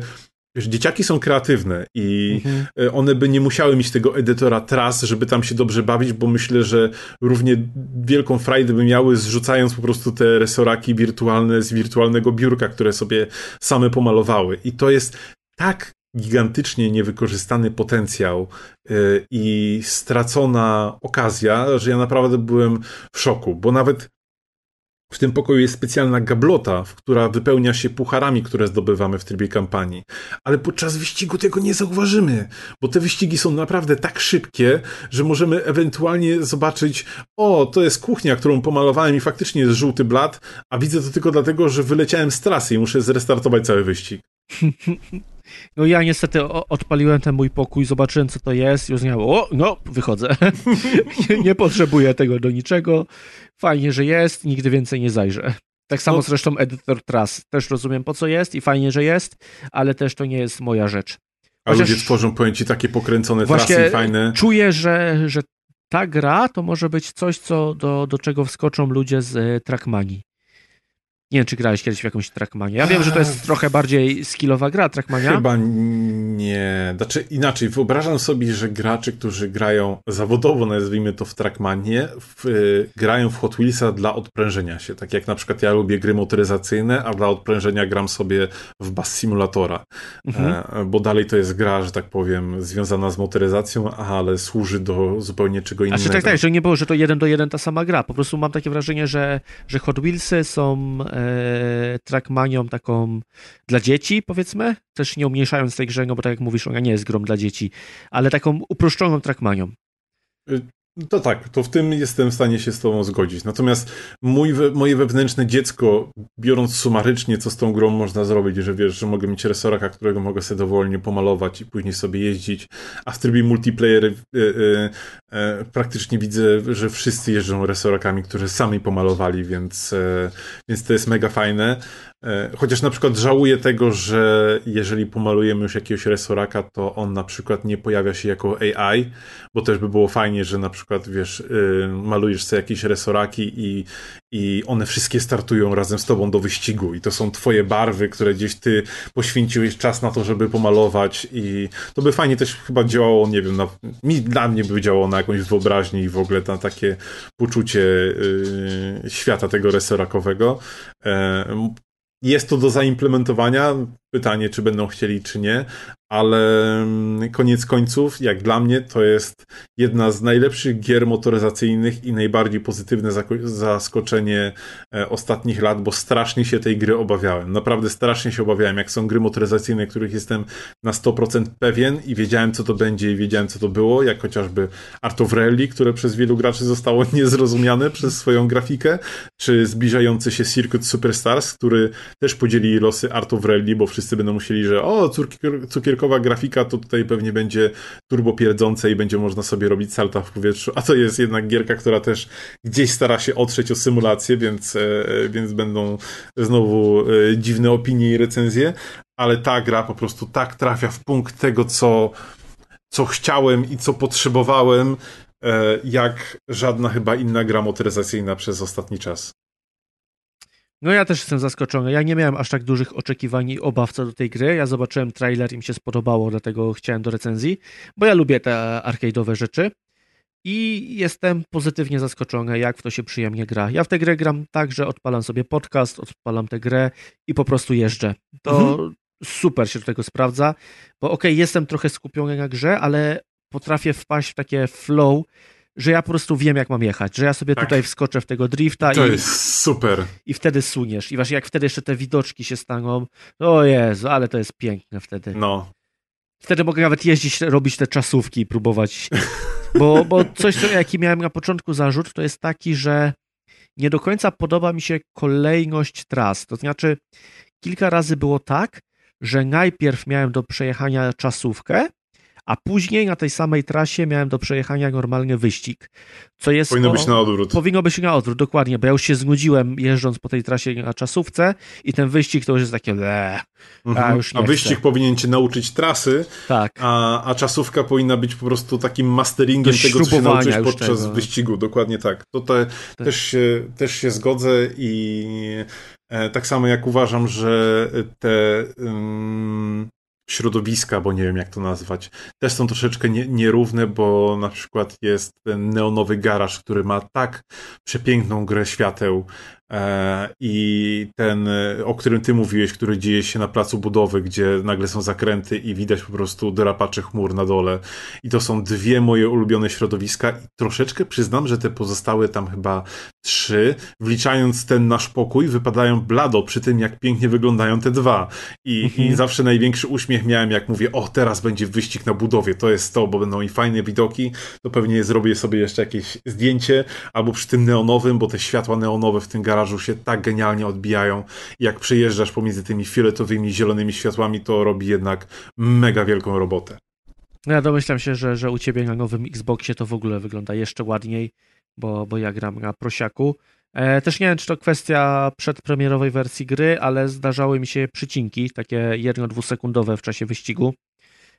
Wiesz, dzieciaki są kreatywne i mhm. E, one by nie musiały mieć tego edytora tras, żeby tam się dobrze bawić, bo myślę, że równie wielką frajdę by miały zrzucając po prostu te resoraki wirtualne z wirtualnego biurka, które sobie same pomalowały. I to jest tak gigantycznie niewykorzystany potencjał yy, i stracona okazja, że ja naprawdę byłem w szoku, bo nawet w tym pokoju jest specjalna gablota, która wypełnia się pucharami, które zdobywamy w trybie kampanii. Ale podczas wyścigu tego nie zauważymy, bo te wyścigi są naprawdę tak szybkie, że możemy ewentualnie zobaczyć, o, to jest kuchnia, którą pomalowałem i faktycznie jest żółty blat, a widzę to tylko dlatego, że wyleciałem z trasy i muszę zrestartować cały wyścig. No ja niestety odpaliłem ten mój pokój, zobaczyłem co to jest i uznałem, o, no, wychodzę. [laughs] nie, nie potrzebuję tego do niczego. Fajnie, że jest, nigdy więcej nie zajrzę. Tak samo no. zresztą edytor tras. Też rozumiem po co jest i fajnie, że jest, ale też to nie jest moja rzecz. Chociaż A ludzie tworzą pojęcie takie pokręcone trasy fajne. Czuję, że, że ta gra to może być coś, co do, do czego wskoczą ludzie z e, Trackmanii. Nie wiem, czy grałeś kiedyś w jakąś Trackmanie. Ja wiem, że to jest trochę bardziej skillowa gra Trackmania. Chyba nie. Znaczy inaczej, wyobrażam sobie, że gracze, którzy grają zawodowo, nazwijmy to w Trackmanie, w, y, grają w Hot Wheelsa dla odprężenia się. Tak jak na przykład ja lubię gry motoryzacyjne, a dla odprężenia gram sobie w Bass Simulatora. Mhm. E, bo dalej to jest gra, że tak powiem, związana z motoryzacją, ale służy do zupełnie czego innego. Znaczy tak, tak, że nie było, że to jeden do jeden ta sama gra. Po prostu mam takie wrażenie, że, że Hot Wheelsy są e, trackmanią taką dla dzieci, powiedzmy, też nie umniejszając tej grze, no bo tak jak mówisz, ona nie jest grą dla dzieci, ale taką uproszczoną trackmanią. To tak, to w tym jestem w stanie się z Tobą zgodzić. Natomiast mój, moje wewnętrzne dziecko, biorąc sumarycznie, co z tą grą można zrobić, że wiesz, że mogę mieć resoraka, którego mogę sobie dowolnie pomalować i później sobie jeździć, a w trybie multiplayer y, y, y, praktycznie widzę, że wszyscy jeżdżą resorakami, które sami pomalowali, więc, e, więc to jest mega fajne. E, chociaż na przykład żałuję tego, że jeżeli pomalujemy już jakiegoś resoraka, to on na przykład nie pojawia się jako AI, bo też by było fajnie, że na przykład, wiesz, y, malujesz sobie jakieś resoraki i, i one wszystkie startują razem z tobą do wyścigu i to są twoje barwy, które gdzieś ty poświęciłeś czas na to, żeby pomalować i to by fajnie też chyba działało, nie wiem, na, mi, dla mnie by działało na jakąś wyobraźnię i w ogóle na takie poczucie y, świata tego resorakowego. E, jest to do zaimplementowania. Pytanie, czy będą chcieli, czy nie, ale mm, koniec końców, jak dla mnie, to jest jedna z najlepszych gier motoryzacyjnych i najbardziej pozytywne zaskoczenie e, ostatnich lat, bo strasznie się tej gry obawiałem. Naprawdę strasznie się obawiałem, jak są gry motoryzacyjne, których jestem na 100% pewien i wiedziałem, co to będzie i wiedziałem, co to było, jak chociażby Art of Rally, które przez wielu graczy zostało [laughs] niezrozumiane przez swoją grafikę, czy zbliżający się Circuit Superstars, który też podzieli losy Art of Rally, bo wszyscy będą musieli, że o, cukier, cukierkowa grafika, to tutaj pewnie będzie turbo pierdzące i będzie można sobie robić salta w powietrzu, a to jest jednak gierka, która też gdzieś stara się otrzeć o symulację, więc, e, więc będą znowu e, dziwne opinie i recenzje, ale ta gra po prostu tak trafia w punkt tego, co, co chciałem i co potrzebowałem, e, jak żadna chyba inna gra motoryzacyjna przez ostatni czas. No ja też jestem zaskoczony. Ja nie miałem aż tak dużych oczekiwań i obaw co do tej gry. Ja zobaczyłem trailer i mi się spodobało, dlatego chciałem do recenzji, bo ja lubię te arcade'owe rzeczy. i jestem pozytywnie zaskoczony, jak w to się przyjemnie gra. Ja w tę grę gram tak, że odpalam sobie podcast, odpalam tę grę i po prostu jeżdżę. To mhm. super się do tego sprawdza, bo okej, okay, jestem trochę skupiony na grze, ale potrafię wpaść w takie flow, że ja po prostu wiem, jak mam jechać, że ja sobie tak. tutaj wskoczę w tego drifta to i... jest super. I wtedy suniesz. I właśnie jak wtedy jeszcze te widoczki się staną, o Jezu, ale to jest piękne wtedy. No. Wtedy mogę nawet jeździć, robić te czasówki i próbować. [laughs] Bo, bo coś, co, jaki miałem na początku zarzut, to jest taki, że nie do końca podoba mi się kolejność tras. To znaczy, kilka razy było tak, że najpierw miałem do przejechania czasówkę, a później na tej samej trasie miałem do przejechania normalny wyścig. Co jest powinno być na odwrót. Powinno być na odwrót, dokładnie, bo ja już się znudziłem jeżdżąc po tej trasie na czasówce i ten wyścig to już jest takie mhm. a, już a wyścig chcę. powinien cię nauczyć trasy, tak. a, a czasówka powinna być po prostu takim masteringiem Do tego, co się nauczyć podczas tego. wyścigu. Dokładnie tak. To te, tak. Też, się, też się zgodzę i e, tak samo jak uważam, że te um, środowiska, bo nie wiem jak to nazwać, też są troszeczkę nie, nierówne, bo na przykład jest ten neonowy garaż, który ma tak przepiękną grę świateł, I ten, e, o którym ty mówiłeś, który dzieje się na placu budowy, gdzie nagle są zakręty i widać po prostu drapacze chmur na dole. I to są dwie moje ulubione środowiska. I troszeczkę przyznam, że te pozostałe tam chyba trzy, wliczając ten nasz pokój, wypadają blado przy tym, jak pięknie wyglądają te dwa. I, mhm. i zawsze największy uśmiech miałem, jak mówię, o teraz będzie wyścig na budowie, to jest to, bo będą i fajne widoki, to pewnie zrobię sobie jeszcze jakieś zdjęcie, albo przy tym neonowym, bo te światła neonowe w tym garażu garażu się tak genialnie odbijają. Jak przejeżdżasz pomiędzy tymi fioletowymi, zielonymi światłami, to robi jednak mega wielką robotę. No ja domyślam się, że, że u ciebie na nowym Xboxie to w ogóle wygląda jeszcze ładniej, bo, bo ja gram na prosiaku. E, też nie wiem, czy to kwestia przedpremierowej wersji gry, ale zdarzały mi się przycinki, takie jedno-dwusekundowe w czasie wyścigu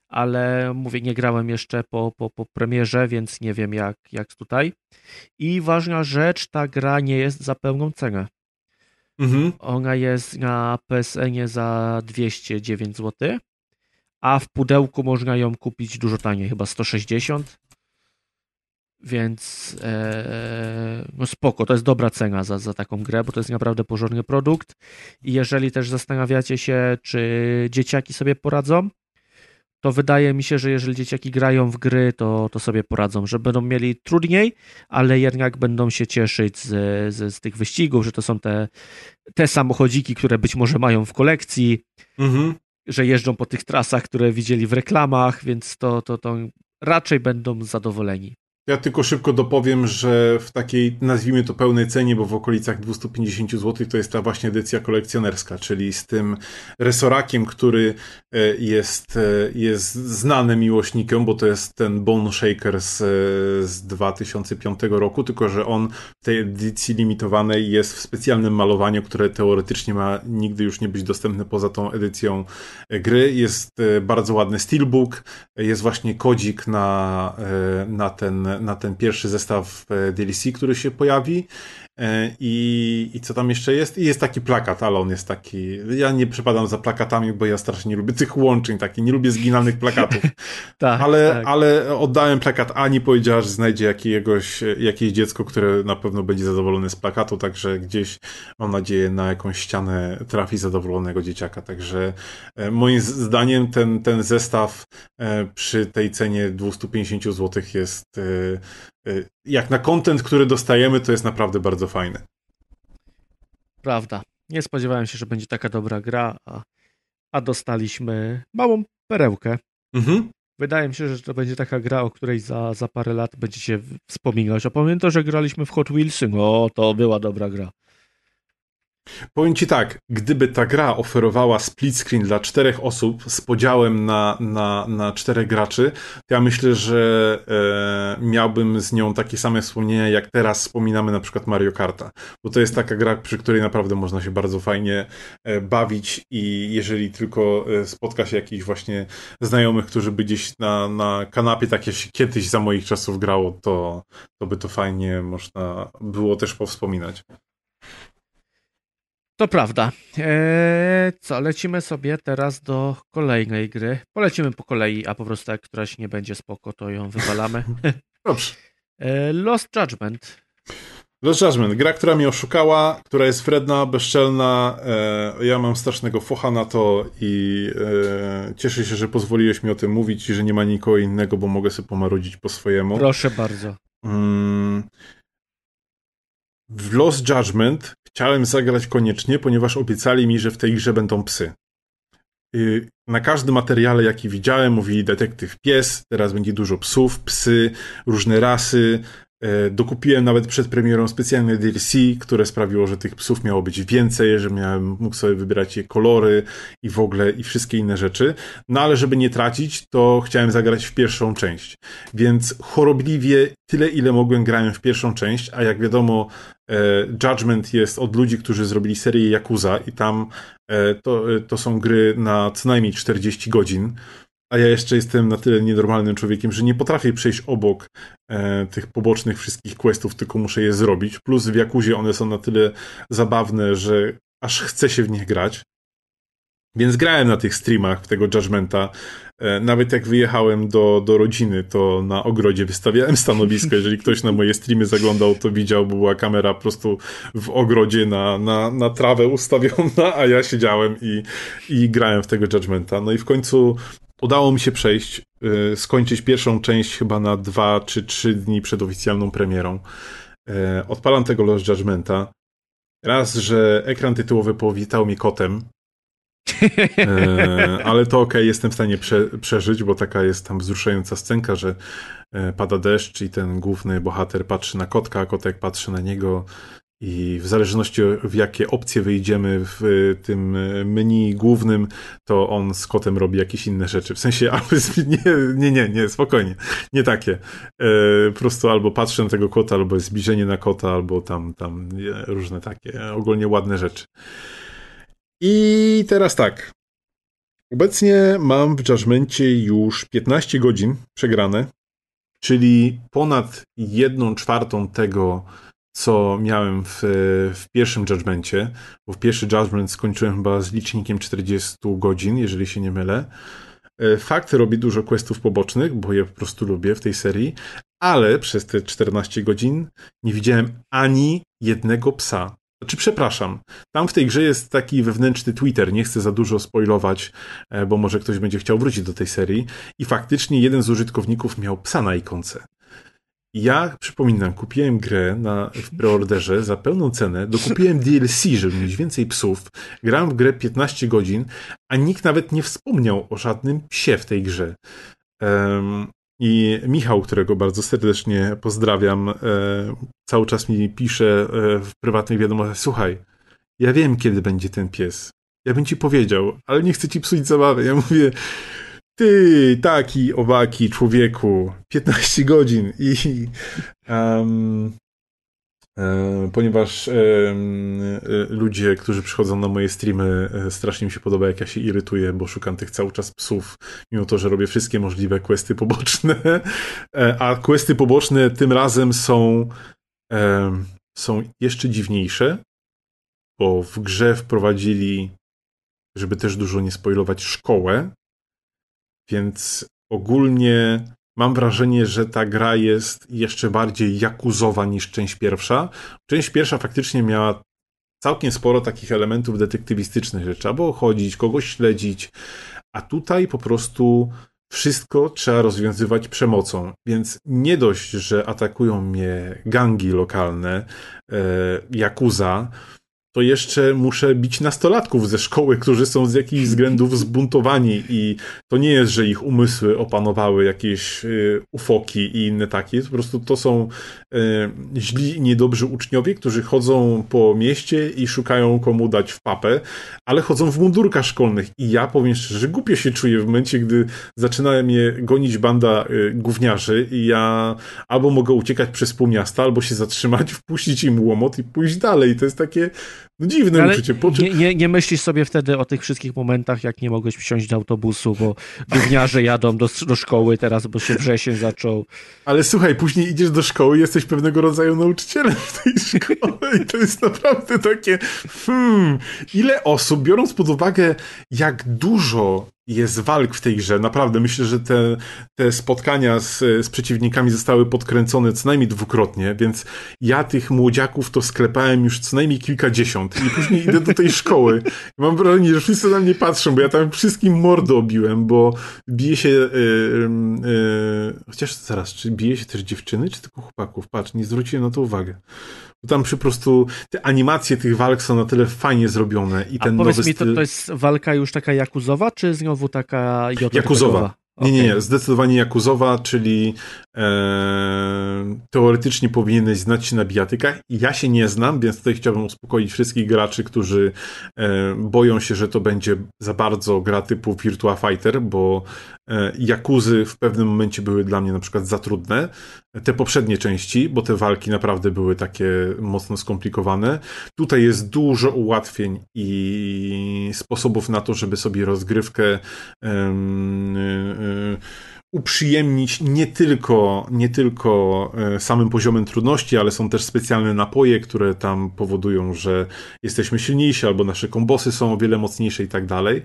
ale mówię, nie grałem jeszcze po, po, po premierze, więc nie wiem jak, jak tutaj. I ważna rzecz, ta gra nie jest za pełną cenę. Mhm. Ona jest na PSN za 209 zł, a w pudełku można ją kupić dużo taniej, chyba 160. Więc e, no spoko, to jest dobra cena za, za taką grę, bo to jest naprawdę porządny produkt. I jeżeli też zastanawiacie się, czy dzieciaki sobie poradzą, to wydaje mi się, że jeżeli dzieciaki grają w gry, to, to sobie poradzą, że będą mieli trudniej, ale jednak będą się cieszyć z, z, z tych wyścigów, że to są te, te samochodziki, które być może mają w kolekcji, mhm. że jeżdżą po tych trasach, które widzieli w reklamach, więc to, to, to raczej będą zadowoleni. Ja tylko szybko dopowiem, że w takiej, nazwijmy to pełnej cenie, bo w okolicach 250 zł to jest ta właśnie edycja kolekcjonerska, czyli z tym resorakiem, który e, jest, e, jest znany miłośnikiem, bo to jest ten Bone Shaker z, z 2005 roku, tylko że on w tej edycji limitowanej jest w specjalnym malowaniu, które teoretycznie ma nigdy już nie być dostępne poza tą edycją e, gry. Jest bardzo ładny steelbook, jest właśnie kodzik na, na ten na ten pierwszy zestaw e, DLC, który się pojawi. E, I, I co tam jeszcze jest? I jest taki plakat, ale on jest taki. Ja nie przepadam za plakatami, bo ja strasznie nie lubię tych łączeń, takich, nie lubię zginalnych plakatów. [laughs] tak, ale, tak. ale oddałem plakat Ani, powiedziała, że znajdzie jakiegoś, jakieś dziecko, które na pewno będzie zadowolone z plakatu, także gdzieś mam nadzieję na jakąś ścianę trafi zadowolonego dzieciaka. Także e, moim zdaniem ten, ten zestaw e, przy tej cenie 250 zł jest jak na content, który dostajemy, to jest naprawdę bardzo fajne. Prawda. Nie spodziewałem się, że będzie taka dobra gra, a, a dostaliśmy małą perełkę. Mhm. Wydaje mi się, że to będzie taka gra, o której za, za parę lat będziecie wspominać. A pamiętam, że graliśmy w Hot Wheelsy. No, to była dobra gra. Powiem ci tak, gdyby ta gra oferowała split screen dla czterech osób z podziałem na, na, na czterech graczy, to ja myślę, że e, miałbym z nią takie same wspomnienia, jak teraz wspominamy na przykład Mario Karta. Bo to jest taka gra, przy której naprawdę można się bardzo fajnie e, bawić i jeżeli tylko e, spotka się jakichś właśnie znajomych, którzy by gdzieś na, na kanapie, tak jak się kiedyś za moich czasów grało, to, to by to fajnie można było też powspominać. To prawda. Eee, co, lecimy sobie teraz do kolejnej gry. Polecimy po kolei, a po prostu jak któraś nie będzie spoko, to ją wywalamy. [laughs] Dobrze. E, Lost Judgment. Lost Judgment, gra, która mnie oszukała, która jest wredna, bezczelna. E, ja mam strasznego focha na to i e, cieszę się, że pozwoliłeś mi o tym mówić i że nie ma nikogo innego, bo mogę sobie pomarudzić po swojemu. Proszę bardzo. Mm, w Lost Judgment chciałem zagrać koniecznie, ponieważ obiecali mi, że w tej grze będą psy. Na każdym materiale, jaki widziałem, mówili detektyw pies, teraz będzie dużo psów, psy, różne rasy, dokupiłem nawet przed premierą specjalne DLC, które sprawiło, że tych psów miało być więcej, że miałem, mógł sobie wybierać je kolory i w ogóle i wszystkie inne rzeczy. No ale żeby nie tracić, to chciałem zagrać w pierwszą część. Więc chorobliwie tyle, ile mogłem, grałem w pierwszą część, a jak wiadomo, e, Judgment jest od ludzi, którzy zrobili serię Yakuza i tam e, to, to są gry na co najmniej 40 godzin a ja jeszcze jestem na tyle nienormalnym człowiekiem, że nie potrafię przejść obok e, tych pobocznych wszystkich questów, tylko muszę je zrobić. Plus w Jakuzie one są na tyle zabawne, że aż chce się w nich grać. Więc grałem na tych streamach w tego Judgmenta. E, nawet jak wyjechałem do, do rodziny, to na ogrodzie wystawiałem stanowisko. Jeżeli ktoś na moje streamy zaglądał, to widział, bo była kamera po prostu w ogrodzie na, na, na trawę ustawiona, a ja siedziałem i, i grałem w tego Judgmenta. No i w końcu udało mi się przejść, yy, skończyć pierwszą część chyba na dwa czy trzy dni przed oficjalną premierą. Yy, odpalam tego Lost Judgmenta. Raz, że ekran tytułowy powitał mnie kotem, yy, ale to ok, jestem w stanie prze, przeżyć, bo taka jest tam wzruszająca scenka, że pada deszcz i ten główny bohater patrzy na kotka, a kotek patrzy na niego i w zależności w jakie opcje wyjdziemy w tym menu głównym, to on z kotem robi jakieś inne rzeczy. W sensie, [laughs] nie, nie, nie, nie, spokojnie. Nie takie. E, po prostu albo patrzę na tego kota, albo jest zbliżenie na kota, albo tam, tam różne takie ogólnie ładne rzeczy. I teraz tak. Obecnie mam w Judgmencie już 15 godzin przegrane, czyli ponad jedną czwartą tego, co miałem w, w pierwszym judgmencie, bo w pierwszy judgment skończyłem chyba z licznikiem 40 godzin, jeżeli się nie mylę. E, fakt robi dużo questów pobocznych, bo je po prostu lubię w tej serii, ale przez te 14 godzin nie widziałem ani jednego psa. Znaczy, przepraszam, tam w tej grze jest taki wewnętrzny Twitter, nie chcę za dużo spoilować, e, bo może ktoś będzie chciał wrócić do tej serii. I faktycznie jeden z użytkowników miał psa na ikonce. Ja przypominam, kupiłem grę na, w preorderze za pełną cenę, dokupiłem DLC, żeby mieć więcej psów, grałem w grę 15 godzin, a nikt nawet nie wspomniał o żadnym psie w tej grze. Um, I Michał, którego bardzo serdecznie pozdrawiam, e, cały czas mi pisze e, w prywatnej wiadomości: Słuchaj, ja wiem, kiedy będzie ten pies. Ja bym ci powiedział, ale nie chcę ci psuć zabawy. Ja mówię, ty, taki, owaki, człowieku, 15 godzin i um, ponieważ e, ludzie, którzy przychodzą na moje streamy, e, strasznie mi się podoba, jak ja się irytuję, bo szukam tych cały czas psów, mimo to, że robię wszystkie możliwe questy poboczne, a questy poboczne tym razem są są jeszcze dziwniejsze, bo w grze wprowadzili, żeby też dużo nie spoilować, szkołę, więc ogólnie mam wrażenie, że ta gra jest jeszcze bardziej jakuzowa niż część pierwsza. Część pierwsza faktycznie miała całkiem sporo takich elementów detektywistycznych, że trzeba było chodzić, kogoś śledzić, a tutaj po prostu wszystko trzeba rozwiązywać przemocą. Więc nie dość, że atakują mnie gangi lokalne, e, Yakuza, to jeszcze muszę bić nastolatków ze szkoły, którzy są z jakichś względów zbuntowani i to nie jest, że ich umysły opanowały jakieś y, ufoki i inne takie. Po prostu to są y, źli niedobrzy uczniowie, którzy chodzą po mieście i szukają komu dać w papę, ale chodzą w mundurkach szkolnych i ja powiem szczerze, że głupio się czuję w momencie, gdy zaczyna mnie gonić banda y, gówniarzy i ja albo mogę uciekać przez pół miasta, albo się zatrzymać, [laughs] wpuścić im łomot i pójść dalej. To jest takie no dziwne Ale uczucie. Po... Nie, nie, nie, myślisz sobie wtedy o tych wszystkich momentach, jak nie mogłeś wsiąść do autobusu, bo gówniarze jadą do, do szkoły teraz, bo się wrzesień zaczął. Ale słuchaj, później idziesz do szkoły jesteś pewnego rodzaju nauczycielem w tej szkole i to jest naprawdę takie hmm, ile osób, biorąc pod uwagę jak dużo jest walk w tej grze. Naprawdę myślę, że te, te spotkania z, z przeciwnikami zostały podkręcone co najmniej dwukrotnie, więc ja tych młodziaków to sklepałem już co najmniej kilkadziesiąt i później idę do tej szkoły. Mam wrażenie, że wszyscy na mnie patrzą, bo ja tam wszystkim mordę obiłem, bo bije się yy, yy, chociaż zaraz, czy bije się też dziewczyny, czy tylko chłopaków? Patrz, nie zwróciłem na to uwagę. Tam po prostu te animacje tych walk są na tyle fajnie zrobione i ten A powiedz nowy mi, to, styl... to jest walka już taka jakuzowa, czy znowu taka Jakuzowa. Nie, nie, nie, zdecydowanie Jakuzowa, czyli e, teoretycznie powinieneś znać się na bijatykach. Ja się nie znam, więc tutaj chciałbym uspokoić wszystkich graczy, którzy e, boją się, że to będzie za bardzo gra typu Virtua Fighter, bo e, Jakuzy w pewnym momencie były dla mnie na przykład za trudne. Te poprzednie części, bo te walki naprawdę były takie mocno skomplikowane. Tutaj jest dużo ułatwień i sposobów na to, żeby sobie rozgrywkę em, y, uprzyjemnić nie tylko, nie tylko e, samym poziomem trudności, ale są też specjalne napoje, które tam powodują, że jesteśmy silniejsi, albo nasze kombosy są o wiele mocniejsze i tak dalej.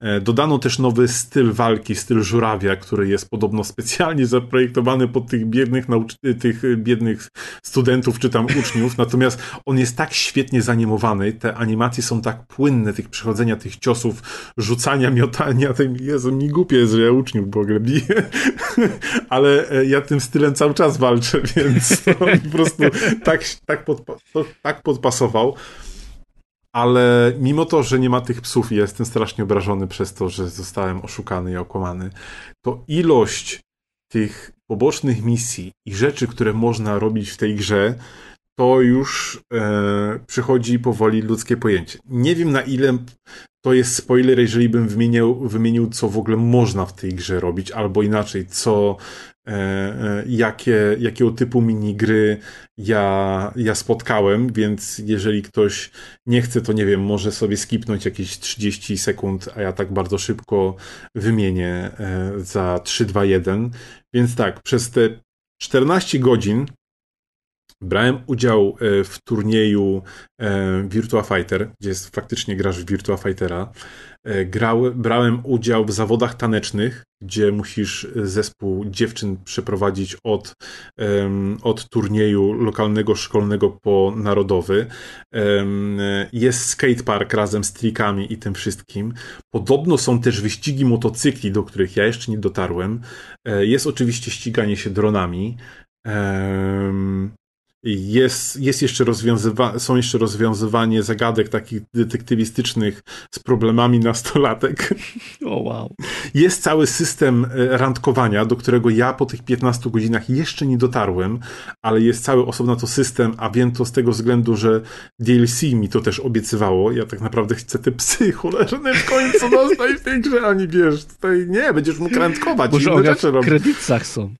E, Dodano też nowy styl walki, styl żurawia, który jest podobno specjalnie zaprojektowany pod tych biednych, nauczy- tych biednych studentów czy tam uczniów, natomiast on jest tak świetnie zanimowany, te animacje są tak płynne, tych przechodzenia tych ciosów, rzucania, miotania, tym, Jezu, mi głupie jest, że ja uczniów w ogóle biję, ale e, ja tym stylem cały czas walczę, [laughs] więc mi po prostu tak, tak, podpa- tak podpasował. Ale mimo to, że nie ma tych psów i jestem strasznie obrażony przez to, że zostałem oszukany i okłamany, to ilość tych pobocznych misji i rzeczy, które można robić w tej grze, to już e, przychodzi powoli ludzkie pojęcie. Nie wiem na ile to jest spoiler, jeżeli bym wymienił, wymienił, co w ogóle można w tej grze robić, albo inaczej, co, e, e, jakie, jakiego typu minigry ja, ja spotkałem, więc jeżeli ktoś nie chce, to nie wiem, może sobie skipnąć jakieś 30 sekund, a ja tak bardzo szybko wymienię e, za 3, 2, 1. Więc tak, przez te 14 godzin Brałem udział e, w turnieju e, Virtua Fighter, gdzie jest, faktycznie grasz w Virtua Fightera. E, Grał, brałem udział w zawodach tanecznych, gdzie musisz zespół dziewczyn przeprowadzić od, od turnieju lokalnego, szkolnego po narodowy. Jest skatepark razem z trikami i tym wszystkim. Podobno są też wyścigi motocykli, do których ja jeszcze nie dotarłem. Jest oczywiście ściganie się dronami. Jest, jest jeszcze rozwiązywa- są jeszcze rozwiązywanie zagadek takich detektywistycznych z problemami nastolatek. [laughs] O wow. Jest cały system e, randkowania, do którego ja po tych 15 godzinach jeszcze nie dotarłem, ale jest cały osobno to system, a wiem to z tego względu, że DLC mi to też obiecywało. Ja tak naprawdę chcę te psy cholerne w końcu dostać w tej grze, ani wiesz, tutaj nie, będziesz mógł randkować Może rzeczy w robić. kredytach są.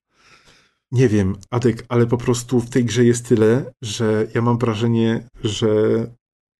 Nie wiem, Adek, ale po prostu w tej grze jest tyle, że ja mam wrażenie, że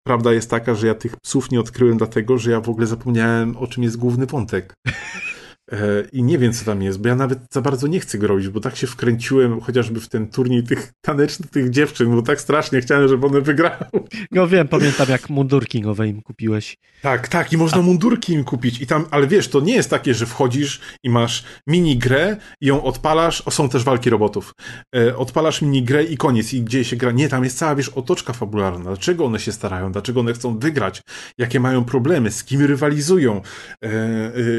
prawda jest taka, że ja tych psów nie odkryłem dlatego, że ja w ogóle zapomniałem, o czym jest główny wątek. [laughs] E, I nie wiem, co tam jest, bo ja nawet za bardzo nie chcę go robić, bo tak się wkręciłem chociażby w ten turniej tych tanecznych tych dziewczyn, bo tak strasznie chciałem, żeby one wygrały. No wiem, pamiętam jak mundurki nowe im kupiłeś. Tak, tak, i można mundurki im kupić. I tam, ale wiesz, to nie jest takie, że wchodzisz i masz mini grę i ją odpalasz. O, są też walki robotów. E, odpalasz mini grę i koniec, i gdzie się gra. Nie, tam jest cała, wiesz, otoczka fabularna. Dlaczego one się starają? Dlaczego one chcą wygrać? Jakie mają problemy? Z kim rywalizują? E,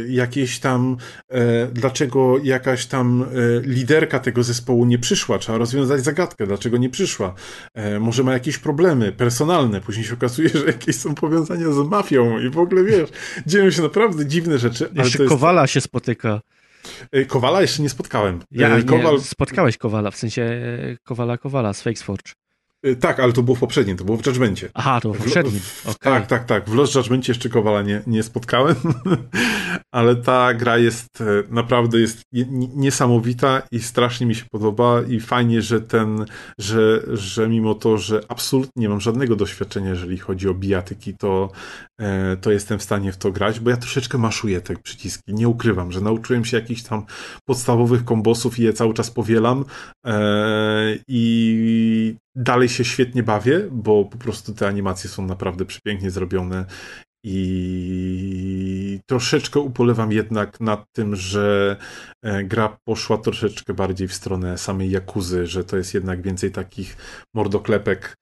jakieś tam, e, dlaczego jakaś tam e, liderka tego zespołu nie przyszła? Trzeba rozwiązać zagadkę, dlaczego nie przyszła. E, może ma jakieś problemy personalne. Później się okazuje, że jakieś są powiązania z mafią i w ogóle wiesz, dzieją się naprawdę dziwne rzeczy. Ale Jeszcze jest... Kowala się spotyka. E, Kowala jeszcze nie spotkałem. Ja, E, nie, Kowal... spotkałeś Kowala, w sensie e, Kowala Kowala z Fakesforge. E, Tak, ale to było w poprzednim, to było w Judgmencie. Aha, to w poprzednim. Okej. Tak, tak, tak. W Lost Judgmencie jeszcze Kowala nie, nie spotkałem, [laughs] ale ta gra jest e, naprawdę jest nie- nie- niesamowita i strasznie mi się podoba i fajnie, że ten, że, że mimo to, że absolutnie nie mam żadnego doświadczenia, jeżeli chodzi o bijatyki, to, e, to jestem w stanie w to grać, bo ja troszeczkę maszuję te przyciski. Nie ukrywam, że nauczyłem się jakichś tam podstawowych kombosów i je cały czas powielam e, i dalej się świetnie bawię, bo po prostu te animacje są naprawdę przepięknie zrobione i troszeczkę upolewam jednak nad tym, że gra poszła troszeczkę bardziej w stronę samej Jakuzy, że to jest jednak więcej takich mordoklepek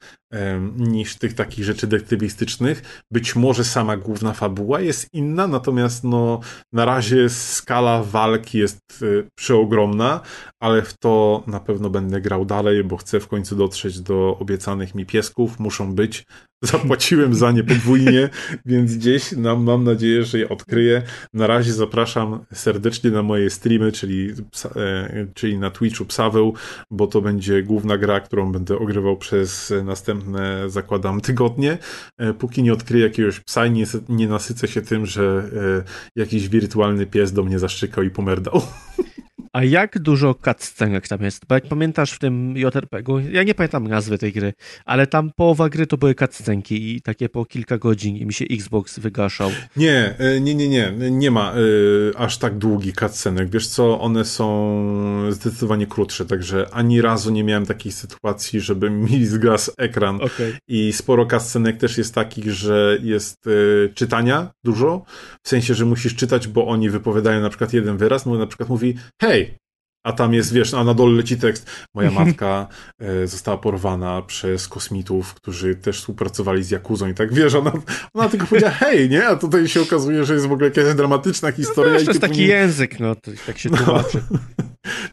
niż tych takich rzeczy detektywistycznych. Być może sama główna fabuła jest inna, natomiast no, na razie skala walki jest e, przeogromna, ale w to na pewno będę grał dalej, bo chcę w końcu dotrzeć do obiecanych mi piesków. Muszą być. [laughs] Zapłaciłem za nie podwójnie, [laughs] więc gdzieś nam, mam nadzieję, że je odkryję. Na razie zapraszam serdecznie na moje streamy, czyli, e, czyli na Twitchu Psaweł, bo to będzie główna gra, którą będę ogrywał przez następne, zakładam, tygodnie. E, póki nie odkryję jakiegoś psa i nie, nie nasycę się tym, że e, jakiś wirtualny pies do mnie zaszczykał i pomerdał. [laughs] A jak dużo cutscenek tam jest? Bo jak pamiętasz w tym JRPG-u, ja nie pamiętam nazwy tej gry, ale tam połowa gry to były cutscenki i takie po kilka godzin i mi się Xbox wygaszał. Nie, e, nie, nie, nie, nie ma y, aż tak długich cutscenek. Wiesz co, one są zdecydowanie krótsze, także ani razu nie miałem takiej sytuacji, żeby [laughs] mi zgasł ekran. Okay. I sporo cutscenek też jest takich, że jest y, czytania dużo, w sensie, że musisz czytać, bo oni wypowiadają na przykład jeden wyraz, no na przykład mówi hej, a tam jest, wiesz, a na dole leci tekst. Moja matka e, została porwana przez kosmitów, którzy też współpracowali z Jakuzą i tak, wiesz, ona, ona tylko powiedziała [laughs] hej, nie? A tutaj się okazuje, że jest w ogóle jakaś dramatyczna historia. No, wiesz, to jest taki nie... język, no, to, tak się tłumaczy. [laughs] No.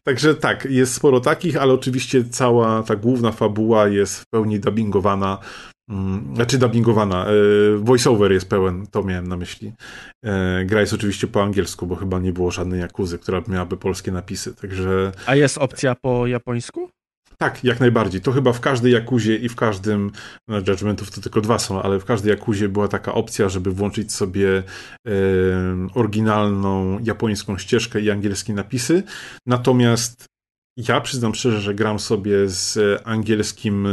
Także tak, jest sporo takich, ale oczywiście cała ta główna fabuła jest w pełni dubbingowana znaczy dubbingowana. E, voiceover jest pełen, to miałem na myśli. E, gra jest oczywiście po angielsku, bo chyba nie było żadnej jakuzy, która miałaby polskie napisy, także... A jest opcja po japońsku? Tak, jak najbardziej. To chyba w każdej Jakuzie i w każdym, no Judgmentów to tylko dwa są, ale w każdej Jakuzie była taka opcja, żeby włączyć sobie e, oryginalną japońską ścieżkę i angielskie napisy. Natomiast ja przyznam szczerze, że gram sobie z angielskim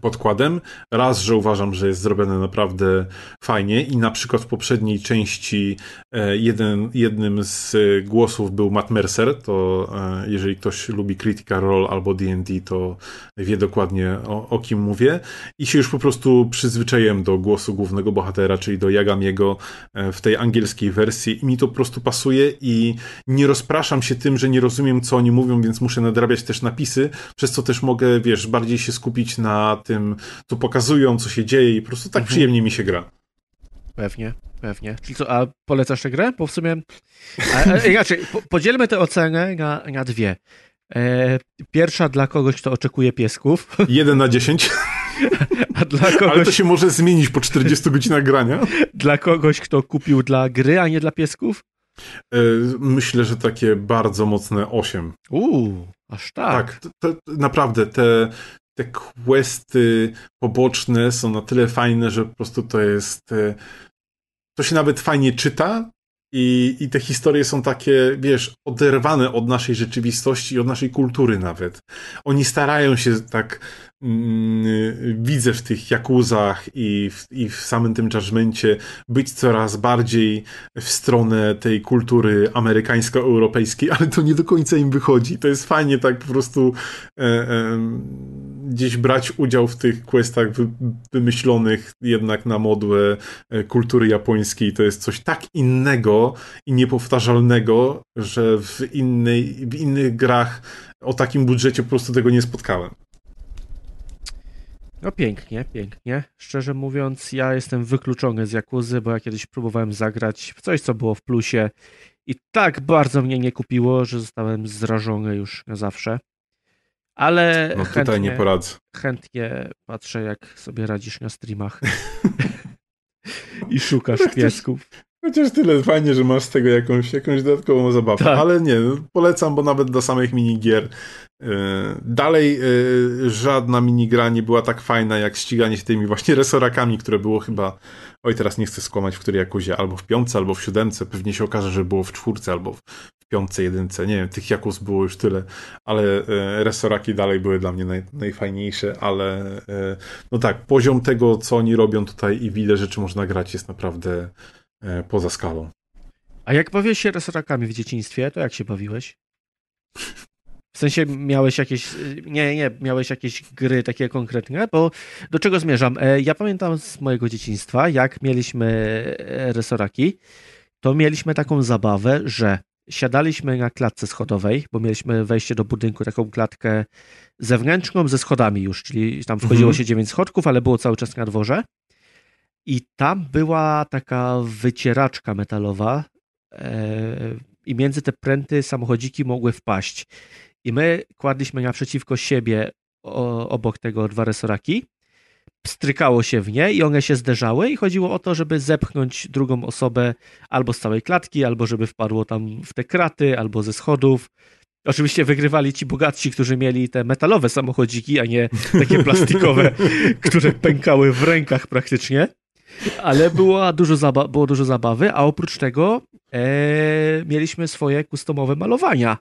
podkładem. Raz, że uważam, że jest zrobione naprawdę fajnie i na przykład w poprzedniej części e, jeden, jednym z głosów był Matt Mercer, to e, jeżeli ktoś lubi Critical Role albo D&D, to wie dokładnie o, o, kim mówię i się już po prostu przyzwyczaiłem do głosu głównego bohatera, czyli do Jagamiego e, w tej angielskiej wersji i mi to po prostu pasuje i nie rozpraszam się tym, że nie rozumiem, co oni mówią, więc muszę nadrabiać też napisy, przez co też mogę, wiesz, bardziej się skupić na tym, co pokazują, co się dzieje i po prostu tak mhm. przyjemnie mi się gra. Pewnie, pewnie. Co, a polecasz tę grę? Bo w sumie... A, a, inaczej, po, podzielmy tę ocenę na, na dwie. E, pierwsza dla kogoś, kto oczekuje piesków. Jeden na dziesięć. [laughs] A dla kogoś... Ale to się może zmienić po 40 godzinach grania. [laughs] Dla kogoś, kto kupił dla gry, a nie dla piesków? E, myślę, że takie bardzo mocne 8. Uuu, aż tak. Tak, naprawdę te, te questy poboczne są na tyle fajne, że po prostu to jest. E, to się nawet fajnie czyta. I, I te historie są takie, wiesz, oderwane od naszej rzeczywistości i od naszej kultury nawet. Oni starają się tak Mm, widzę w tych Jakuzach i w, i w samym tym judgmencie być coraz bardziej w stronę tej kultury amerykańsko-europejskiej, ale to nie do końca im wychodzi. To jest fajnie tak po prostu e, e, gdzieś brać udział w tych questach wy, wymyślonych jednak na modłę e, kultury japońskiej. To jest coś tak innego i niepowtarzalnego, że w, innej, w innych grach o takim budżecie po prostu tego nie spotkałem. No pięknie, pięknie. Szczerze mówiąc, ja jestem wykluczony z Jakuzy, bo ja kiedyś próbowałem zagrać w coś, co było w plusie i tak bardzo mnie nie kupiło, że zostałem zrażony już na zawsze. Ale no, chętnie, tutaj nie poradzę. chętnie patrzę, jak sobie radzisz na streamach [laughs] i szukasz piesków. Chociaż tyle fajnie, że masz z tego jakąś, jakąś dodatkową zabawę. Tak. Ale nie, no, polecam, bo nawet do samych minigier. Yy, dalej yy, żadna minigra nie była tak fajna, jak ściganie się tymi właśnie resorakami, które było chyba, oj teraz nie chcę skłamać, w której jakuzie, albo w piątce, albo w siódemce. Pewnie się okaże, że było w czwórce, albo w piątce, jedynce. Nie wiem, tych jakus było już tyle, ale yy, resoraki dalej były dla mnie naj, najfajniejsze, ale no tak, poziom tego, co oni robią tutaj i wiele rzeczy można grać jest naprawdę E, poza skalą. A jak bawiłeś się resorakami w dzieciństwie, to jak się bawiłeś? W sensie miałeś jakieś, nie, nie, miałeś jakieś gry takie konkretne, bo do czego zmierzam? E, ja pamiętam z mojego dzieciństwa, jak mieliśmy e, resoraki, to mieliśmy taką zabawę, że siadaliśmy na klatce schodowej, bo mieliśmy wejście do budynku, taką klatkę zewnętrzną ze schodami już, czyli tam wchodziło Mhm. się dziewięć schodków, ale było cały czas na dworze. I tam była taka wycieraczka metalowa e, i między te pręty samochodziki mogły wpaść. I my kładliśmy naprzeciwko siebie o, obok tego dwa resoraki, pstrykało się w nie i one się zderzały i chodziło o to, żeby zepchnąć drugą osobę albo z całej klatki, albo żeby wpadło tam w te kraty, albo ze schodów. Oczywiście wygrywali ci bogatsi, którzy mieli te metalowe samochodziki, a nie takie plastikowe, [laughs] które pękały w rękach praktycznie. Ale było dużo, zaba- było dużo zabawy, a oprócz tego e, mieliśmy swoje kustomowe malowania.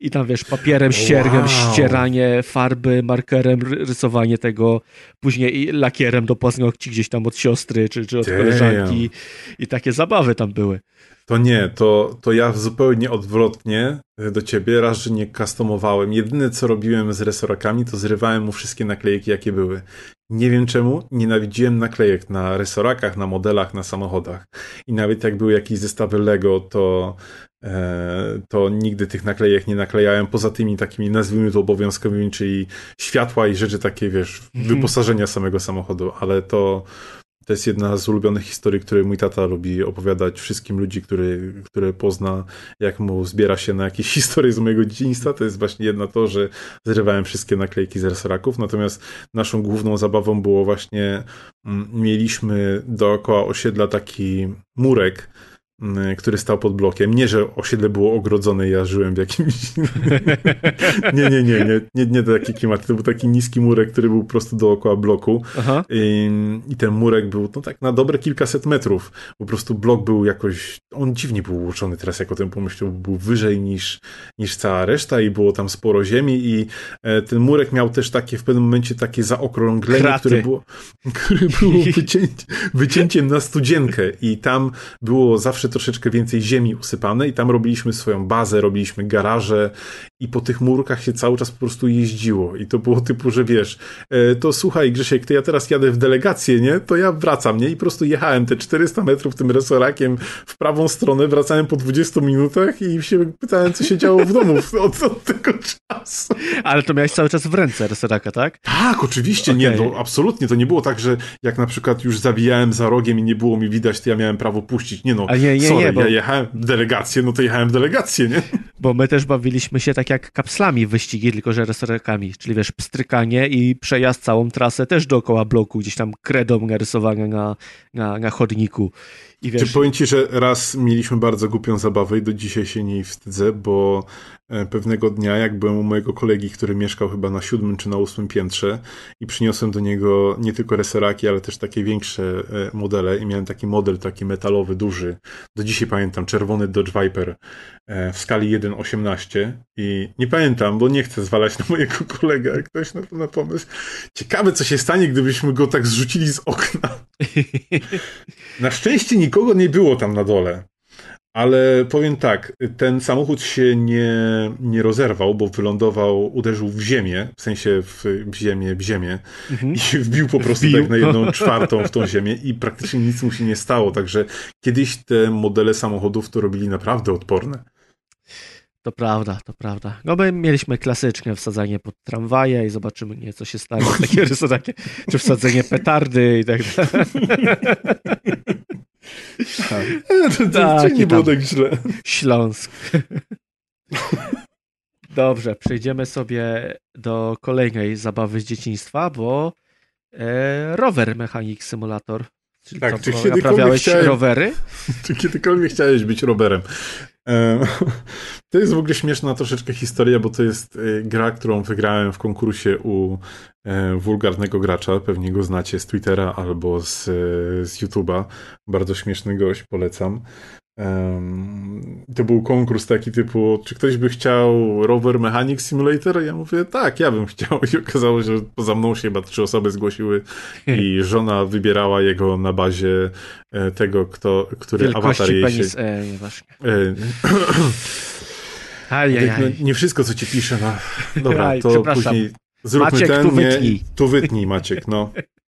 I tam wiesz, papierem, ściergiem, Wow. ścieranie farby, markerem, ry- rysowanie tego, później lakierem do paznokci gdzieś tam od siostry czy, czy od Damn. koleżanki. I takie zabawy tam były. To nie, to, to ja zupełnie odwrotnie do ciebie. Raz, że nie customowałem. Jedyne, co robiłem z resorakami, to zrywałem mu wszystkie naklejki, jakie były. Nie wiem czemu, nienawidziłem naklejek na resorakach, na modelach, na samochodach. I nawet jak były jakieś zestawy Lego, to, e, to nigdy tych naklejek nie naklejałem, poza tymi takimi, nazwijmy to obowiązkowymi, czyli światła i rzeczy takie, wiesz, Mhm. wyposażenia samego samochodu, ale to, to jest jedna z ulubionych historii, które mój tata lubi opowiadać wszystkim ludzi, który, które pozna, jak mu zbiera się na jakieś [laughs] historie z mojego dzieciństwa. To jest właśnie jedna to, że zrywałem wszystkie naklejki z resoraków, natomiast naszą główną zabawą było właśnie, mm, mieliśmy dookoła osiedla taki murek, który stał pod blokiem. Nie, że osiedle było ogrodzone i ja żyłem w jakimś... [laughs] nie, nie, nie, nie, nie, nie taki klimat. To był taki niski murek, który był po prostu dookoła bloku. I, I ten murek był no tak na dobre kilkaset metrów. Po prostu blok był jakoś. On dziwnie był ułożony teraz, jak o tym pomyślał. Był wyżej niż, niż cała reszta i było tam sporo ziemi. I e, ten murek miał też takie w pewnym momencie takie zaokrąglenie, Kraty. które było, [laughs] które było wycięcie, wycięciem na studzienkę. I tam było zawsze troszeczkę więcej ziemi usypane. I tam robiliśmy swoją bazę, robiliśmy garaże. I po tych murkach się cały czas po prostu jeździło. I to było typu, że wiesz, e, to słuchaj Grzesiek, to ja teraz jadę w delegację, nie? To ja wracam, nie? I po prostu jechałem te 400 metrów tym resorakiem w prawą stronę, wracałem po 20 minutach i się pytałem, co się działo w domu od, od tego czasu. Ale to miałeś cały czas w ręce resoraka, tak? Tak, oczywiście, nie, Okej. no absolutnie. To nie było tak, że jak na przykład już zawijałem za rogiem i nie było mi widać, to ja miałem prawo puścić. Nie no, A nie, nie, sorry, nie, bo- ja jechałem w delegację, no to jechałem w delegację, nie? Bo my też bawiliśmy się tak jak kapslami wyścigi, tylko że resorakami. Czyli wiesz, pstrykanie i przejazd całą trasę też dookoła bloku, gdzieś tam kredą narysowane na, na, na chodniku. I Czy wiesz, powiem ci, że raz mieliśmy bardzo głupią zabawę i do dzisiaj się niej wstydzę, bo e, pewnego dnia, jak byłem u mojego kolegi, który mieszkał chyba na siódmym czy na ósmym piętrze i przyniosłem do niego nie tylko resoraki, ale też takie większe e, modele i miałem taki model taki metalowy, duży. Do dzisiaj pamiętam, czerwony Dodge Viper e, w skali 1.18 i nie pamiętam, bo nie chcę zwalać na mojego [laughs] kolegę, jak ktoś na to na pomysł. Ciekawe, co się stanie, gdybyśmy go tak zrzucili z okna. [laughs] Na szczęście nikogo nie było tam na dole. Ale powiem tak, ten samochód się nie, nie rozerwał, bo wylądował, uderzył w ziemię, w sensie w, w ziemię, w ziemię Mhm. i wbił po prostu Wbił. tak na jedną czwartą w tą ziemię i praktycznie nic mu się nie stało, także kiedyś te modele samochodów to robili naprawdę odporne. To prawda, to prawda. No my mieliśmy klasyczne wsadzanie pod tramwaje i zobaczymy, nie, co się stanie. [laughs] Takie czy wsadzenie petardy i tak dalej. [laughs] To, to, Tak, to nie i było tak źle. Śląsk. Dobrze, przejdziemy sobie do kolejnej zabawy z dzieciństwa, bo e, rower Mechanic Simulator. Czyli Tak, co, czy bo kiedykolwiek naprawiałeś chciałem- rowery? [laughs] Czy kiedykolwiek chciałeś być rowerem? [laughs] To jest w ogóle śmieszna troszeczkę historia, bo to jest e, gra, którą wygrałem w konkursie u e, wulgarnego gracza. Pewnie go znacie z Twittera albo z, e, z YouTube'a. Bardzo śmieszny gość, polecam. Em, To był konkurs taki typu, czy ktoś by chciał Rover Mechanic Simulator? Ja mówię, tak, ja bym chciał. I okazało się, że poza mną się chyba trzy osoby zgłosiły i [laughs] żona wybierała jego na bazie e, tego, kto, który awatar jej penis, się... e. E, [clears throat] Ajajaj. No, nie wszystko, co ci piszę, no. Dobra, to później zróbmy Maciek, ten, tu nie, wytnij. tu wytnij, Maciek, no. [laughs]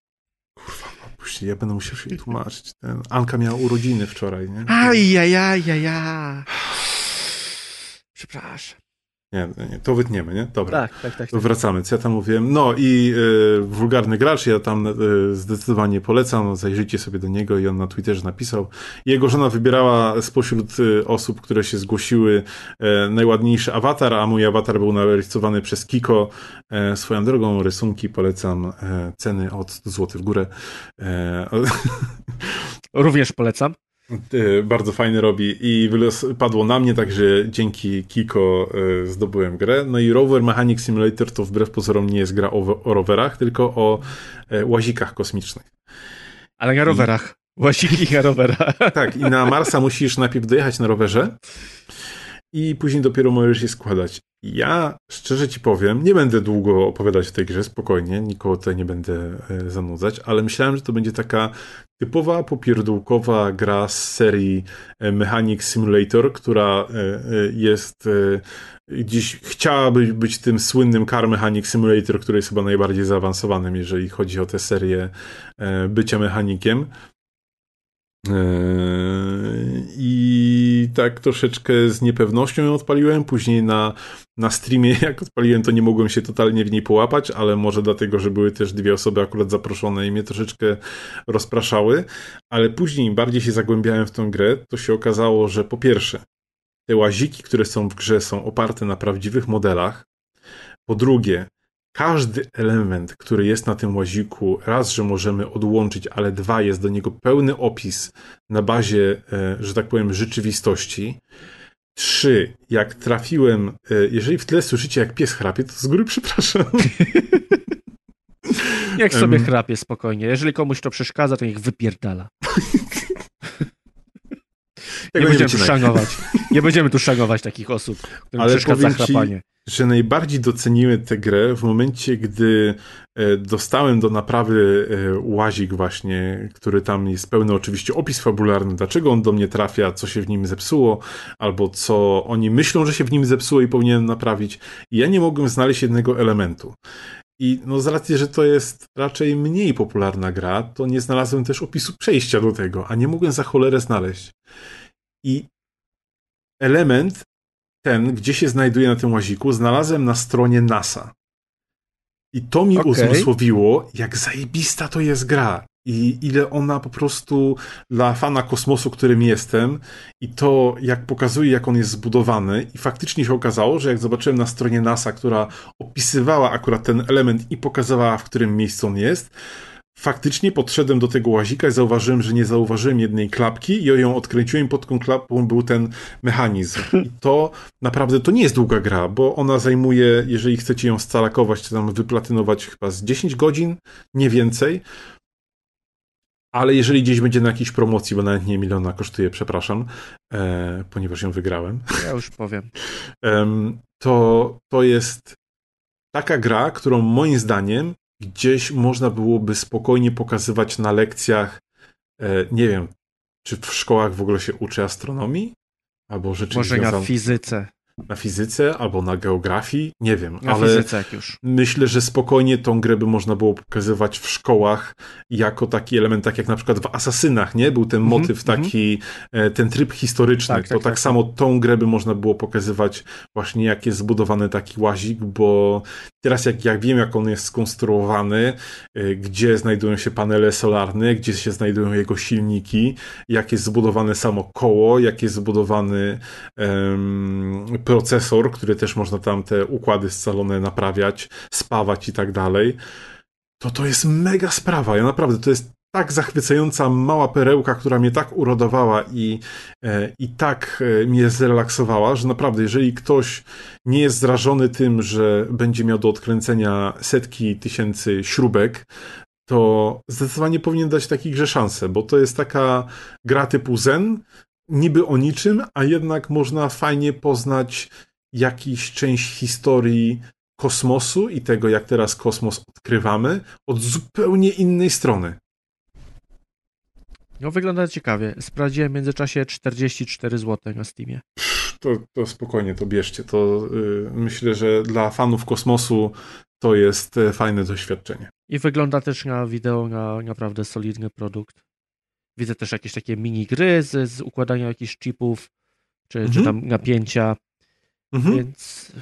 Później ja będę musiał się tłumaczyć. Ten, Anka miała urodziny wczoraj, nie? Ajajajajaj. Przepraszam. Nie, nie, to wytniemy, nie? Dobra. Tak, tak, tak. Tak. wracamy, co ja tam mówiłem. No i y, wulgarny gracz, ja tam y, zdecydowanie polecam, zajrzyjcie sobie do niego i on na Twitterze napisał. Jego żona wybierała spośród y, osób, które się zgłosiły y, najładniejszy awatar, a mój awatar był narysowany przez Kiko. E, swoją drogą rysunki polecam, e, ceny od złoty w górę. E, [laughs] Również polecam. Bardzo fajny robi i padło na mnie, także dzięki Kiko e, zdobyłem grę. No i Rover Mechanic Simulator to wbrew pozorom nie jest gra o, o rowerach, tylko o e, łazikach kosmicznych. Ale na rowerach. Łaziki na rowerach. Tak, i na Marsa musisz najpierw dojechać na rowerze i później dopiero możesz je składać. Ja szczerze ci powiem, nie będę długo opowiadać o tej grze, spokojnie, nikogo tutaj nie będę e, zanudzać, ale myślałem, że to będzie taka typowa popierdółkowa gra z serii e, Mechanic Simulator, która e, jest gdzieś chciałaby być tym słynnym Car Mechanic Simulator, który jest chyba najbardziej zaawansowanym, jeżeli chodzi o tę serię bycia mechanikiem. Eee, I tak troszeczkę z niepewnością ją odpaliłem. Później na, na streamie, [laughs] jak odpaliłem, to nie mogłem się totalnie w niej połapać, ale może dlatego, że były też dwie osoby akurat zaproszone i mnie troszeczkę rozpraszały. Ale później bardziej się zagłębiałem w tą grę, to się okazało, że po pierwsze, te łaziki, które są w grze, są oparte na prawdziwych modelach. Po drugie, każdy element, który jest na tym łaziku, raz, że możemy odłączyć, ale dwa, jest do niego pełny opis na bazie, e, że tak powiem, rzeczywistości. Trzy, jak trafiłem, e, jeżeli w tle słyszycie, jak pies chrapie, to z góry przepraszam. [laughs] Niech sobie Em. chrapie spokojnie. Jeżeli komuś to przeszkadza, to niech wypierdala. [laughs] Nie będziemy tu szanować. Nie będziemy tu szanować takich osób, którym Ale przeszkadza ci- chrapanie. Że najbardziej doceniłem tę grę w momencie, gdy e, dostałem do naprawy e, łazik właśnie, który tam jest pełny oczywiście opis fabularny, dlaczego on do mnie trafia, co się w nim zepsuło, albo co oni myślą, że się w nim zepsuło i powinienem naprawić. I ja nie mogłem znaleźć jednego elementu. I no z racji, że to jest raczej mniej popularna gra, to nie znalazłem też opisu przejścia do tego, a nie mogłem za cholerę znaleźć. I element ten, gdzie się znajduje na tym łaziku, znalazłem na stronie NASA. I to mi Okej. uzmysłowiło, jak zajebista to jest gra. I ile ona po prostu dla fana kosmosu, którym jestem, i to, jak pokazuje, jak on jest zbudowany. I faktycznie się okazało, że jak zobaczyłem na stronie NASA, która opisywała akurat ten element i pokazywała, w którym miejscu on jest, faktycznie podszedłem do tego łazika i zauważyłem, że nie zauważyłem jednej klapki i ją odkręciłem pod tą był ten mechanizm. I to naprawdę, to nie jest długa gra, bo ona zajmuje, jeżeli chcecie ją scalakować, to tam wyplatynować chyba z 10 godzin, nie więcej. Ale jeżeli gdzieś będzie na jakiejś promocji, bo nawet nie miliona kosztuje, przepraszam, e, ponieważ ją wygrałem, Ja już powiem. em, to, to jest taka gra, którą moim zdaniem gdzieś można byłoby spokojnie pokazywać na lekcjach, e, nie wiem, czy w szkołach w ogóle się uczy astronomii? Albo rzeczy Może na fizyce. Na fizyce, albo na geografii, nie wiem, Na ale fizyce już. myślę, że spokojnie tą grę by można było pokazywać w szkołach jako taki element, tak jak na przykład w Asasynach, nie? Był ten Mhm, motyw mhm. taki, e, ten tryb historyczny, Tak, to tak, tak, tak. samo tą grę by można było pokazywać właśnie jak jest zbudowany taki łazik, bo teraz jak, jak wiem, jak on jest skonstruowany, e, gdzie znajdują się panele solarne, gdzie się znajdują jego silniki, jak jest zbudowane samo koło, jak jest zbudowany em, procesor, który też można tam te układy scalone naprawiać, spawać i tak dalej, to to jest mega sprawa. Ja naprawdę, to jest tak zachwycająca mała perełka, która mnie tak urodowała i, e, i tak e, mnie zrelaksowała, że naprawdę, jeżeli ktoś nie jest zrażony tym, że będzie miał do odkręcenia setki tysięcy śrubek, to zdecydowanie powinien dać takiej grze szansę, bo to jest taka gra typu Zen, niby o niczym, a jednak można fajnie poznać jakiś część historii kosmosu i tego, jak teraz kosmos odkrywamy, od zupełnie innej strony. No wygląda ciekawie. Sprawdziłem w międzyczasie 44 zł na Steamie. to, to spokojnie to bierzcie. To yy, myślę, że dla fanów kosmosu to jest e, fajne doświadczenie. I wygląda też na wideo na naprawdę solidny produkt. Widzę też jakieś takie mini gry z, z układania jakichś chipów, czy, mhm. czy tam napięcia. Mhm. Więc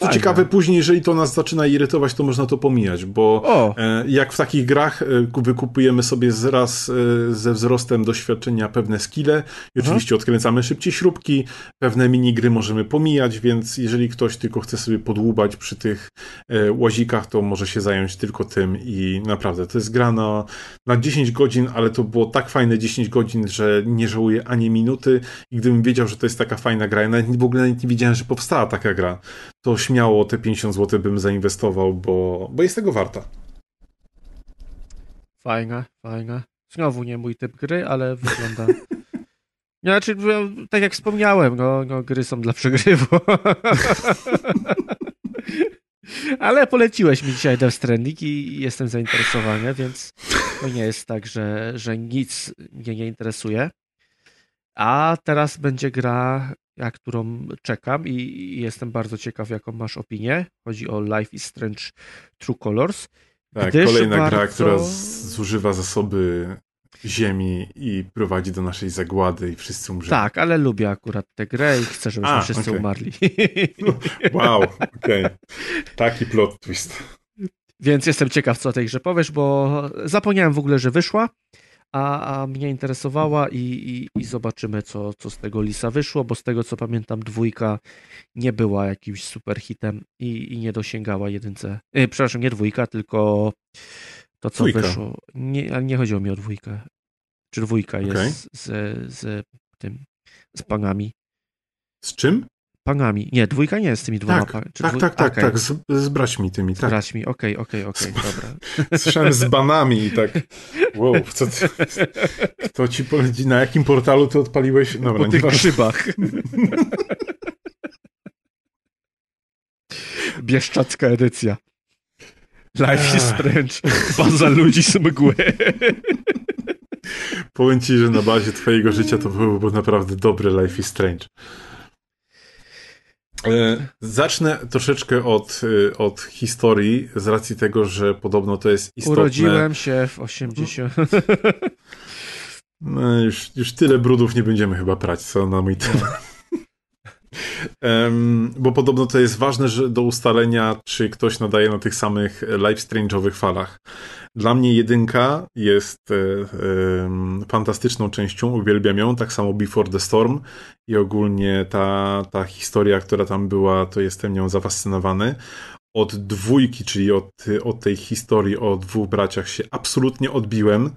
co Fajne. ciekawe, później, jeżeli to nas zaczyna irytować, to można to pomijać, bo o. E, jak w takich grach e, wykupujemy sobie raz e, ze wzrostem doświadczenia pewne skille i oczywiście odkręcamy szybciej śrubki, pewne minigry możemy pomijać, więc jeżeli ktoś tylko chce sobie podłubać przy tych łazikach, to może się zająć tylko tym i naprawdę, to jest gra na, na 10 godzin, ale to było tak fajne 10 godzin, że nie żałuję ani minuty i gdybym wiedział, że to jest taka fajna gra, ja nawet w ogóle nawet nie wiedziałem, że powstała taka gra, to śmiało te 50 zł bym zainwestował, bo, bo jest tego warta. Fajne, fajne. Znowu nie mój typ gry, ale wygląda. [laughs] Znaczy, tak jak wspomniałem, no, no gry są dla przegrywu. [laughs] ale poleciłeś mi dzisiaj Death Stranding i jestem zainteresowany, więc to nie jest tak, że, że nic mnie nie interesuje. A teraz będzie gra, na którą czekam i jestem bardzo ciekaw, jaką masz opinię. Chodzi o Life is Strange True Colors. Tak, kolejna bardzo... gra, która zużywa zasoby ziemi i prowadzi do naszej zagłady i wszyscy umrzemy. Tak, ale lubię akurat tę grę i chcę, żebyśmy A, wszyscy okay. umarli. [laughs] Wow, okej. Okay. Taki plot twist. Więc jestem ciekaw, co o tej grze powiesz, bo zapomniałem w ogóle, że wyszła a, a mnie interesowała i, i, i, zobaczymy, co, co z tego Lisa wyszło, bo z tego co pamiętam, dwójka nie była jakimś super hitem i, i nie dosięgała jedynce. E, przepraszam, nie dwójka, tylko to, co dwójka. wyszło. Nie, nie chodziło mi o dwójkę. Czy dwójka okay. jest z, z tym, z panami. Z czym? Panami. Nie, dwójka nie jest z tymi dwoma tak, tak, tak, tak, tak, okay. tak, z, z braćmi tymi, tak. Z braćmi, okej, okej, okej, [laughs] dobra. Słyszałem z banami i tak, wow, co ty, kto ci poleci, na jakim portalu ty odpaliłeś? Dobra, po tych grzybach. [laughs] Bieszczacka edycja. Life is Strange. Baza ludzi z mgły. Powiem ci, że na bazie twojego życia to byłby naprawdę dobry Life is Strange. E, zacznę troszeczkę od, e, od historii, z racji tego, że podobno to jest istotne. Urodziłem się w 80. No, już, już tyle brudów nie będziemy chyba prać, co na mój temat. Um, bo podobno to jest ważne że do ustalenia, czy ktoś nadaje na tych samych live strange'owych falach. Dla mnie jedynka jest e, e, fantastyczną częścią, uwielbiam ją, tak samo Before the Storm i ogólnie ta, ta historia, która tam była, to jestem nią zafascynowany. Od dwójki, czyli od, od tej historii o dwóch braciach się absolutnie odbiłem.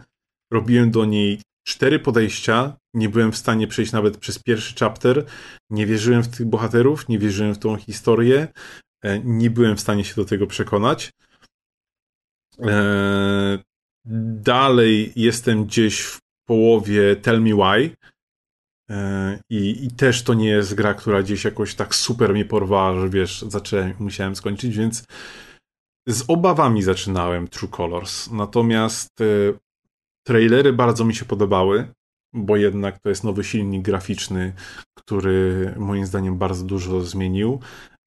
Robiłem do niej cztery podejścia, nie byłem w stanie przejść nawet przez pierwszy chapter, nie wierzyłem w tych bohaterów, nie wierzyłem w tą historię, e, nie byłem w stanie się do tego przekonać. E, dalej jestem gdzieś w połowie Tell Me Why. E, I, I też to nie jest gra, która gdzieś jakoś tak super mnie porwała, że wiesz, zacząłem, musiałem skończyć, więc z obawami zaczynałem True Colors. Natomiast Trailery bardzo mi się podobały, bo jednak to jest nowy silnik graficzny, który moim zdaniem bardzo dużo zmienił.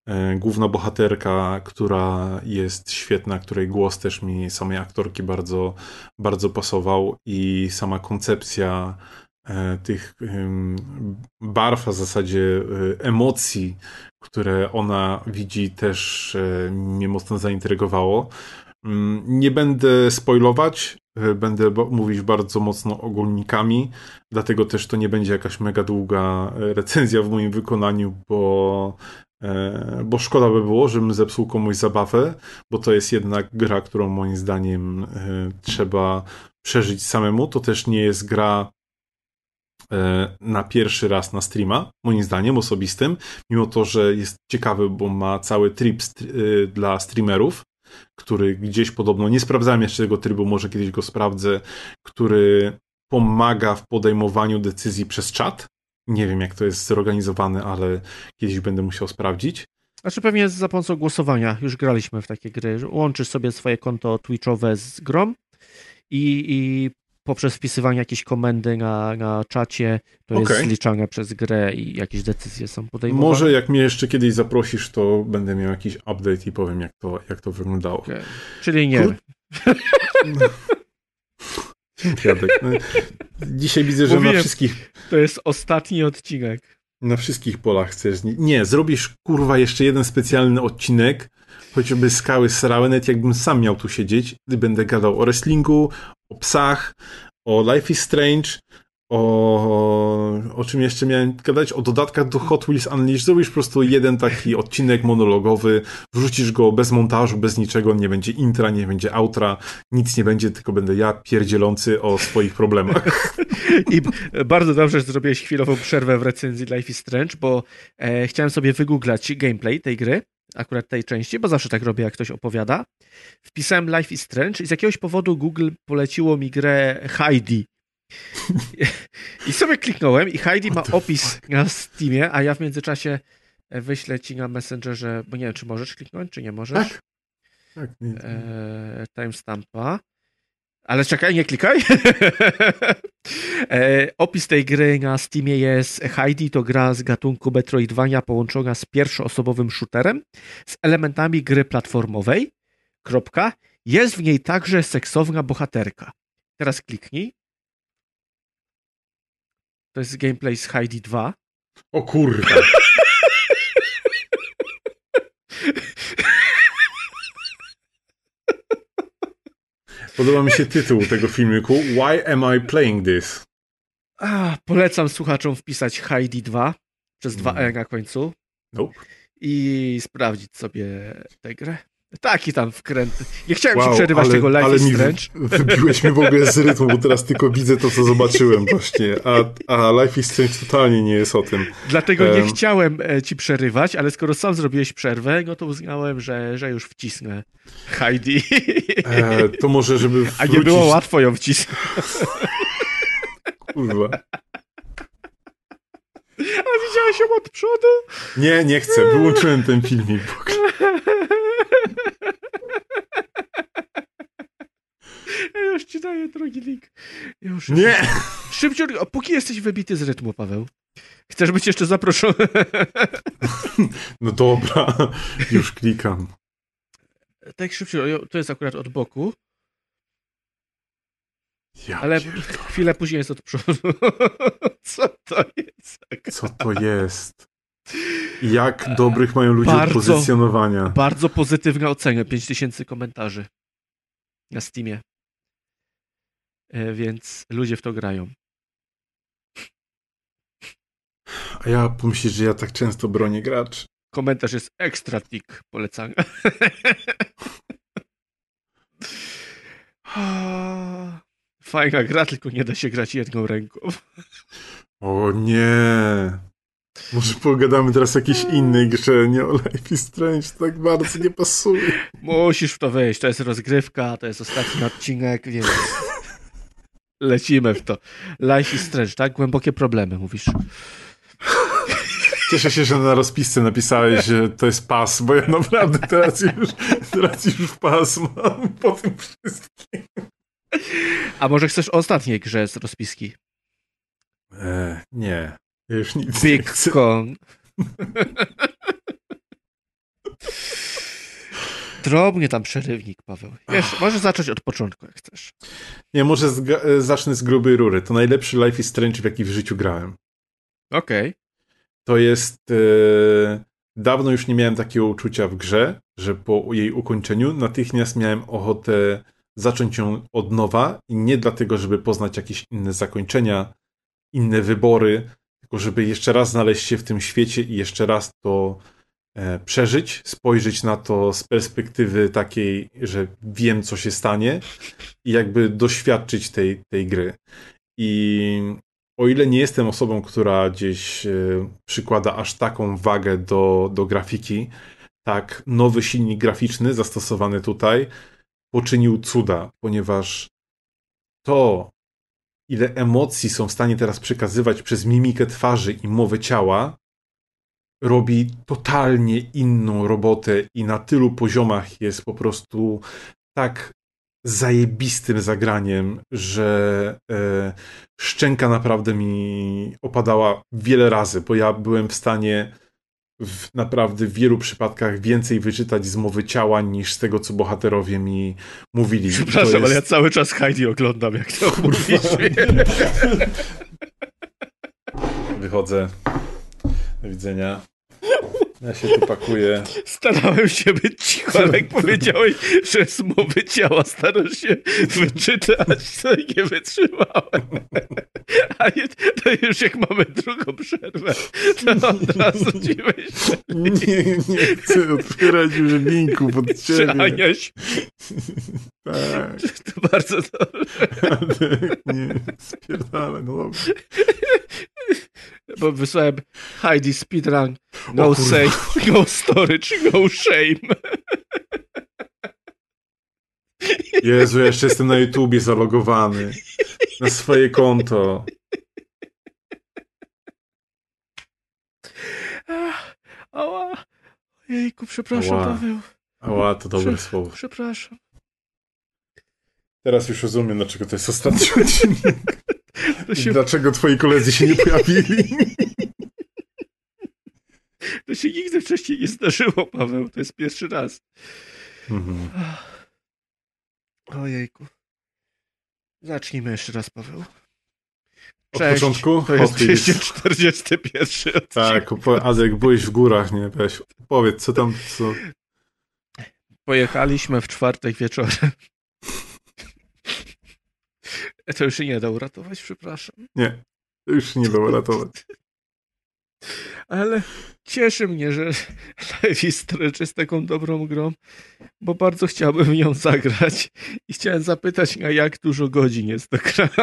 E, główna bohaterka, która jest świetna, której głos też mi samej aktorki bardzo, bardzo pasował i sama koncepcja e, tych barw, a w zasadzie e, emocji, które ona widzi, też mnie mocno zaintrygowało. Mm, nie będę spoilować, będę mówić bardzo mocno ogólnikami, dlatego też to nie będzie jakaś mega długa recenzja w moim wykonaniu, bo, bo szkoda by było, żebym zepsuł komuś zabawę, bo to jest jednak gra, którą moim zdaniem trzeba przeżyć samemu. To też nie jest gra na pierwszy raz na streama, moim zdaniem osobistym, mimo to, że jest ciekawy, bo ma cały trip dla streamerów, który gdzieś podobno, nie sprawdzałem jeszcze tego trybu, może kiedyś go sprawdzę, który pomaga w podejmowaniu decyzji przez czat. Nie wiem, jak to jest zorganizowane, ale kiedyś będę musiał sprawdzić. Znaczy pewnie za pomocą głosowania. Już graliśmy w takie gry. Łączysz sobie swoje konto Twitchowe z grom i, i poprzez wpisywanie jakiejś komendy na, na czacie to jest Okej. zliczane przez grę i jakieś decyzje są podejmowane. Może jak mnie jeszcze kiedyś zaprosisz, to będę miał jakiś update i powiem, jak to, jak to wyglądało. Okej. Czyli nie. Krót- [laughs] [laughs] Jadek, no, Dzisiaj widzę, że na Mówiłem. wszystkich, To jest ostatni odcinek. na wszystkich polach chcesz. Nie, nie, zrobisz kurwa jeszcze jeden specjalny odcinek, chociażby skały srały, nawet jakbym sam miał tu siedzieć, gdy będę gadał o wrestlingu, o psach, o Life is Strange, o, o czym jeszcze miałem gadać? O dodatkach do Hot Wheels Unleashed. Zrobisz po prostu jeden taki odcinek monologowy, wrzucisz go bez montażu, bez niczego, nie będzie intra, nie będzie outra, nic nie będzie, tylko będę ja pierdzielący o swoich problemach. [laughs] [laughs] I bardzo dobrze, że zrobiłeś chwilową przerwę w recenzji Life is Strange, bo e, chciałem sobie wygooglać gameplay tej gry, akurat tej części, bo zawsze tak robię, jak ktoś opowiada. Wpisałem Life is Strange i z jakiegoś powodu Google poleciło mi grę Heidi. I sobie kliknąłem i Heidi ma opis na Steamie, a ja w międzyczasie e, wyślę ci na Messengerze, bo nie wiem, czy możesz kliknąć, czy nie możesz. Tak. Tak, nie, e, timestampa. Ale czekaj, nie klikaj. [laughs] e, opis tej gry na Steamie jest Heidi to gra z gatunku Metroidvania połączona z pierwszoosobowym shooterem z elementami gry platformowej. Kropka. Jest w niej także seksowna bohaterka. Teraz kliknij. To jest gameplay z Heidi 2. O kurwa. Podoba mi się tytuł tego filmiku. Why am I playing this? A, polecam słuchaczom wpisać Heidi 2 przez 2 E na końcu. Nope. i sprawdzić sobie tę grę. Taki tam wkręt. Nie chciałem Wow, ci przerywać ale, tego Life ale is mi wybiłeś mnie w ogóle z rytmu, bo teraz tylko widzę to, co zobaczyłem właśnie. A, a Life is Strange totalnie nie jest o tym. Dlatego nie em. chciałem e, ci przerywać, ale skoro sam zrobiłeś przerwę, no to uznałem, że, że już wcisnę Heidi. E, to może, żeby wrócić... A nie było łatwo ją wcisnąć. Kurwa. A widziałeś ją od przodu? Nie, nie chcę. Wyłączyłem ten filmik. Ja już ci daję drugi link. Już, Nie! Szybciutko, póki jesteś wybity z rytmu, Paweł. Chcesz być jeszcze zaproszony? [laughs] No dobra, już klikam. tak szybciutko, to jest akurat od boku. Ja Ale pierdolę. chwilę później jest od przodu. [laughs] Co to jest? Co to jest? Jak dobrych mają ludzie od Bardzo. pozycjonowania? Bardzo pozytywna ocena, 5000 komentarzy na Steamie. E, Więc ludzie w to grają. A ja pomyślisz, że ja tak często bronię gracz. Komentarz jest extra tick, polecam. [laughs] [laughs] Fajna gra, tylko nie da się grać jedną ręką. O nie. Może pogadamy teraz o jakiejś innej grze, nie o Life is Strange. Tak bardzo nie pasuje. Musisz w to wejść, to jest rozgrywka, to jest ostatni odcinek, więc lecimy w to. Life is Strange, tak? Głębokie problemy, mówisz. Cieszę się, że na rozpisce napisałeś, że to jest pas, bo ja naprawdę teraz już, teraz już pas mam po tym wszystkim. A może chcesz o ostatniej grze z rozpiski? E, nie. Ja już nic. Kong. Drobnie tam przerywnik, Paweł. Wiesz, możesz zacząć od początku, jak chcesz. Nie, może zga- e, zacznę z grubej rury. To najlepszy Life is Strange, w jaki w życiu grałem. Okej. To jest. E, dawno już nie miałem takiego uczucia w grze, że po jej ukończeniu natychmiast miałem ochotę zacząć ją od nowa i nie dlatego, żeby poznać jakieś inne zakończenia, inne wybory, tylko żeby jeszcze raz znaleźć się w tym świecie i jeszcze raz to e, przeżyć, spojrzeć na to z perspektywy takiej, że wiem, co się stanie i jakby doświadczyć tej, tej gry. I o ile nie jestem osobą, która gdzieś e, przykłada aż taką wagę do, do grafiki, tak nowy silnik graficzny zastosowany tutaj poczynił cuda, ponieważ to, ile emocji są w stanie teraz przekazywać przez mimikę twarzy i mowę ciała, robi totalnie inną robotę i na tylu poziomach jest po prostu tak zajebistym zagraniem, że e, szczęka naprawdę mi opadała wiele razy, bo ja byłem w stanie w naprawdę wielu przypadkach więcej wyczytać z mowy ciała niż z tego, co bohaterowie mi mówili. Przepraszam, jest... ale ja cały czas Heidi oglądam, jak to mówisz. [laughs] Wychodzę. Do widzenia. Ja się tu pakuję. [laughs] Starałem się być cicho, ale jak [laughs] powiedziałeś, że z mowy ciała starasz się wyczytać, to nie wytrzymałem. [laughs] A nie, to już jak mamy drugą przerwę, to od razu ci myślę. Nie, nie chcę otwierać już linku pod ciebie. Aniaś. Tak. To bardzo dobrze. nie, spierdalaj, no dobrze. [laughs] Bo wysłałem Heidi speedrun, no save, [laughs] no storage, no shame. [laughs] Jezu, ja jeszcze jestem na YouTubie zalogowany. Na swoje konto. Ała. Ojejku, przepraszam, Ała. Paweł. Ała, to dobre Prze- słowo. Przepraszam. Teraz już rozumiem, dlaczego to jest ostatni odcinek. Się, dlaczego twoi koledzy się nie pojawili. to się nigdy wcześniej nie zdarzyło, Paweł. To jest pierwszy raz. Mhm. Ojejku. Zacznijmy jeszcze raz, Paweł. Od Cześć. początku? To jest O, ty jest- 241 odcinek. Tak, Adek, byłeś w górach, nie? Weź, powiedz, co tam, co... Pojechaliśmy w czwartek wieczorem. To już się nie da uratować, przepraszam. Nie, to już się nie dało ratować. [laughs] Ale cieszy mnie, że Life is Strange jest taką dobrą grą, bo bardzo chciałbym nią zagrać i chciałem zapytać, na jak dużo godzin jest to gra. [laughs]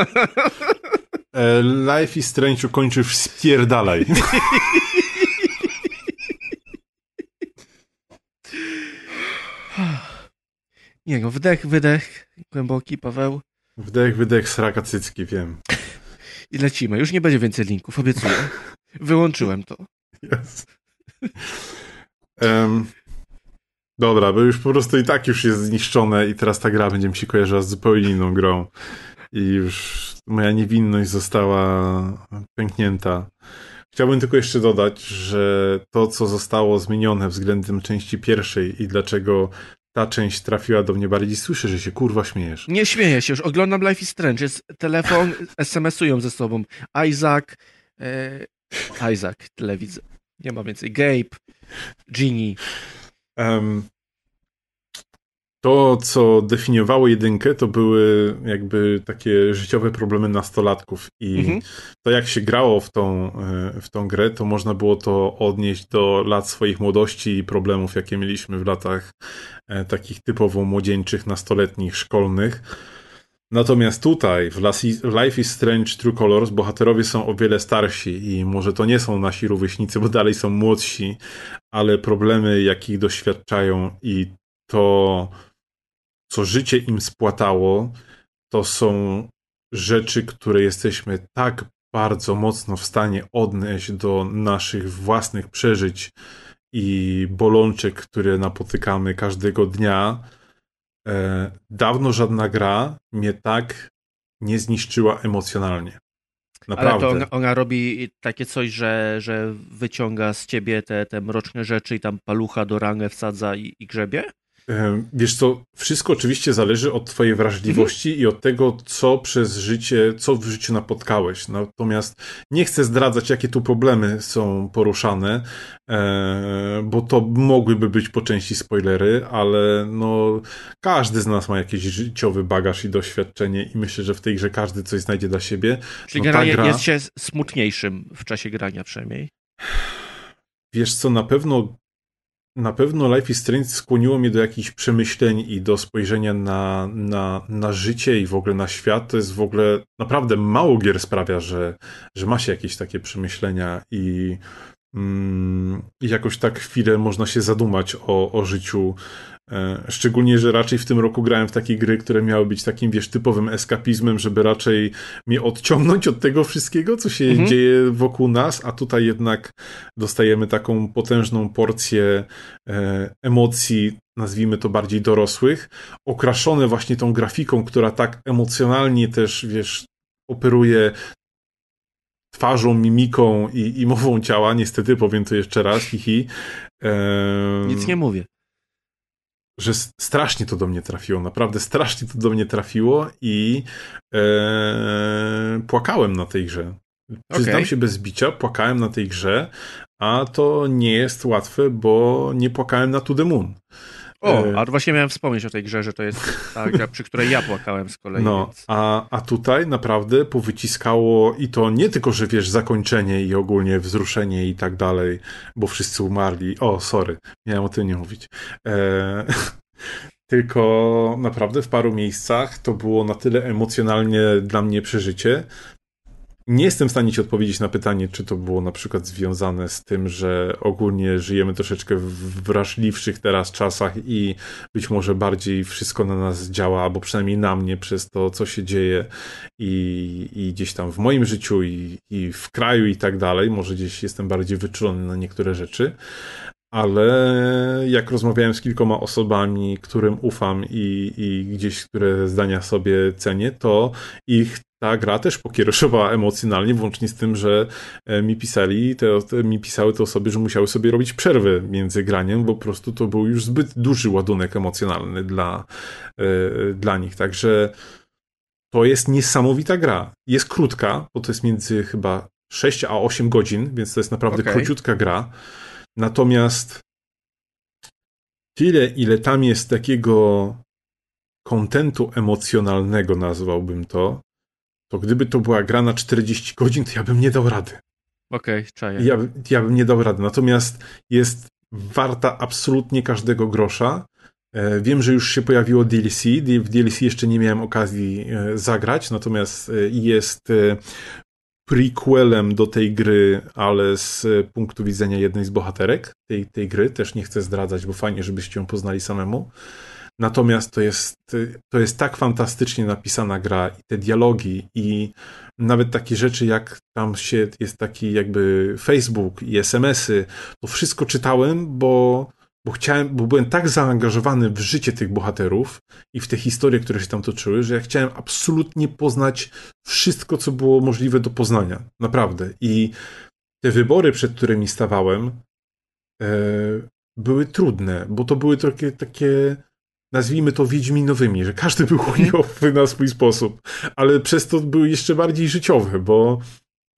E, Life is Strange ukończysz spierdalaj. [laughs] Nie no, wdech, wydech, głęboki, Paweł Wdech, wydech, sraka, cycki, wiem. i lecimy. Już nie będzie więcej linków, obiecuję. Wyłączyłem to. Yes. Em, dobra, bo już po prostu i tak już jest zniszczone i teraz ta gra będzie mi się kojarzyła z zupełnie inną grą. I już moja niewinność została pęknięta. Chciałbym tylko jeszcze dodać, że to, co zostało zmienione względem części pierwszej i dlaczego ta część trafiła do mnie bardziej, słyszę, że się kurwa śmiejesz. Nie śmieję się już, oglądam Life is Strange, jest telefon, [laughs] SMS-ują ze sobą. Isaac, e, Isaac, tyle widzę. Nie ma więcej. Gabe, Ginny. Em, to, co definiowało jedynkę, to były jakby takie życiowe problemy nastolatków i Mhm. to, jak się grało w tą, e, w tą grę, to można było to odnieść do lat swoich młodości i problemów, jakie mieliśmy w latach e, takich typowo młodzieńczych, nastoletnich, szkolnych. Natomiast tutaj, w Life is Strange True Colors, bohaterowie są o wiele starsi i może to nie są nasi rówieśnicy, bo dalej są młodsi, ale problemy, jakich doświadczają i to, co życie im spłatało, to są rzeczy, które jesteśmy tak bardzo mocno w stanie odnieść do naszych własnych przeżyć i bolączek, które napotykamy każdego dnia. E, dawno żadna gra mnie tak nie zniszczyła emocjonalnie. Naprawdę. Ale to ona, ona robi takie coś, że, że wyciąga z ciebie te, te mroczne rzeczy i tam palucha do rangę wsadza i, i grzebie? Wiesz co, wszystko oczywiście zależy od twojej wrażliwości i od tego, co przez życie, co w życiu napotkałeś. Natomiast nie chcę zdradzać, jakie tu problemy są poruszane, e, bo to mogłyby być po części spoilery, ale no, każdy z nas ma jakiś życiowy bagaż i doświadczenie i myślę, że w tej grze każdy coś znajdzie dla siebie. Czyli No generalnie gra- jest się smutniejszym w czasie grania przynajmniej. Wiesz co, na pewno na pewno Life is Strange skłoniło mnie do jakichś przemyśleń i do spojrzenia na, na, na życie i w ogóle na świat. To jest w ogóle naprawdę mało gier sprawia, że, że ma się jakieś takie przemyślenia i mm, jakoś tak chwilę można się zadumać o, o życiu szczególnie, że raczej w tym roku grałem w takie gry, które miały być takim, wiesz, typowym eskapizmem, żeby raczej mnie odciągnąć od tego wszystkiego, co się mhm. dzieje wokół nas, a tutaj jednak dostajemy taką potężną porcję e, emocji, nazwijmy to bardziej dorosłych, okraszone właśnie tą grafiką, która tak emocjonalnie też, wiesz, operuje twarzą, mimiką i, i mową ciała. Niestety, powiem to jeszcze raz, hihi. Ehm... Nic nie mówię że strasznie to do mnie trafiło, naprawdę strasznie to do mnie trafiło i e, płakałem na tej grze. Przyznam okay. się bez bicia, płakałem na tej grze, a to nie jest łatwe, bo nie płakałem na To The Moon. O, e, a właśnie miałem wspomnieć o tej grze, że to jest ta [laughs] gra, przy której ja płakałem z kolei. No, więc... a, a tutaj naprawdę powyciskało i to nie tylko, że wiesz, zakończenie i ogólnie wzruszenie i tak dalej, bo wszyscy umarli. O, sorry, miałem o tym nie mówić. E, [laughs] tylko naprawdę w paru miejscach to było na tyle emocjonalnie dla mnie przeżycie, nie jestem w stanie ci odpowiedzieć na pytanie, czy to było na przykład związane z tym, że ogólnie żyjemy troszeczkę w wrażliwszych teraz czasach i być może bardziej wszystko na nas działa, albo przynajmniej na mnie przez to, co się dzieje i, i gdzieś tam w moim życiu i, i w kraju i tak dalej. Może gdzieś jestem bardziej wyczulony na niektóre rzeczy, ale jak rozmawiałem z kilkoma osobami, którym ufam i, i gdzieś, które zdania sobie cenię, to ich ta gra też pokierowała emocjonalnie, włącznie z tym, że e, mi pisali, te, te, mi pisały te osoby, że musiały sobie robić przerwy między graniem, bo po prostu to był już zbyt duży ładunek emocjonalny dla, yy, dla nich. Także to jest niesamowita gra. Jest krótka, bo to jest między chyba 6 a 8 godzin, więc to jest naprawdę okay. króciutka gra. Natomiast tyle, ile tam jest takiego kontentu emocjonalnego, nazwałbym to, to gdyby to była gra na 40 godzin, to ja bym nie dał rady. Okej, okay, czaję. Ja, ja bym nie dał rady. Natomiast jest warta absolutnie każdego grosza. E, wiem, że już się pojawiło DLC. W DLC jeszcze nie miałem okazji e, zagrać, natomiast e, jest prequelem do tej gry, ale z punktu widzenia jednej z bohaterek tej, tej gry. Też nie chcę zdradzać, bo fajnie, żebyście ją poznali samemu. Natomiast to jest, to jest tak fantastycznie napisana gra i te dialogi i nawet takie rzeczy jak tam się jest taki jakby Facebook i SMS-y, to wszystko czytałem, bo, bo chciałem, bo byłem tak zaangażowany w życie tych bohaterów i w te historie, które się tam toczyły, że ja chciałem absolutnie poznać wszystko, co było możliwe do poznania. Naprawdę. I te wybory, przed którymi stawałem, e, były trudne, bo to były trochę takie nazwijmy to wiedźminowymi, że każdy [laughs] był chujowy na swój sposób, ale przez to były jeszcze bardziej życiowe, bo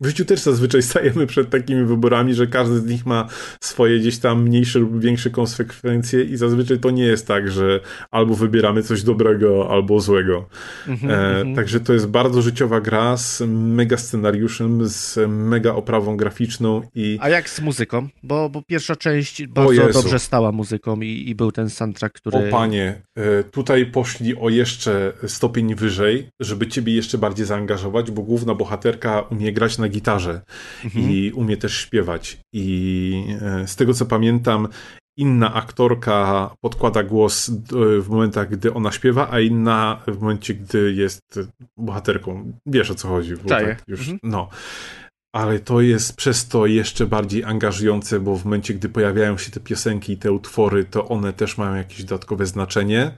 w życiu też zazwyczaj [laughs] stajemy przed takimi wyborami, że każdy z nich ma swoje gdzieś tam mniejsze lub większe konsekwencje i zazwyczaj to nie jest tak, że albo wybieramy coś dobrego, albo złego. Mm-hmm, e, mm-hmm. Także to jest bardzo życiowa gra z mega scenariuszem, z mega oprawą graficzną i... A jak z muzyką? Bo, bo pierwsza część bardzo dobrze stała muzyką i, i, był ten soundtrack, który... O panie, e, tutaj poszli o jeszcze stopień wyżej, żeby ciebie jeszcze bardziej zaangażować, bo główna bohaterka umie grać na na gitarze mhm. i umie też śpiewać. I e, z tego co pamiętam, inna aktorka podkłada głos w momentach, gdy ona śpiewa, a inna w momencie, gdy jest bohaterką. Wiesz o co chodzi. Bo tak już, mhm. No. Ale to jest przez to jeszcze bardziej angażujące, bo w momencie, gdy pojawiają się te piosenki i te utwory, to one też mają jakieś dodatkowe znaczenie.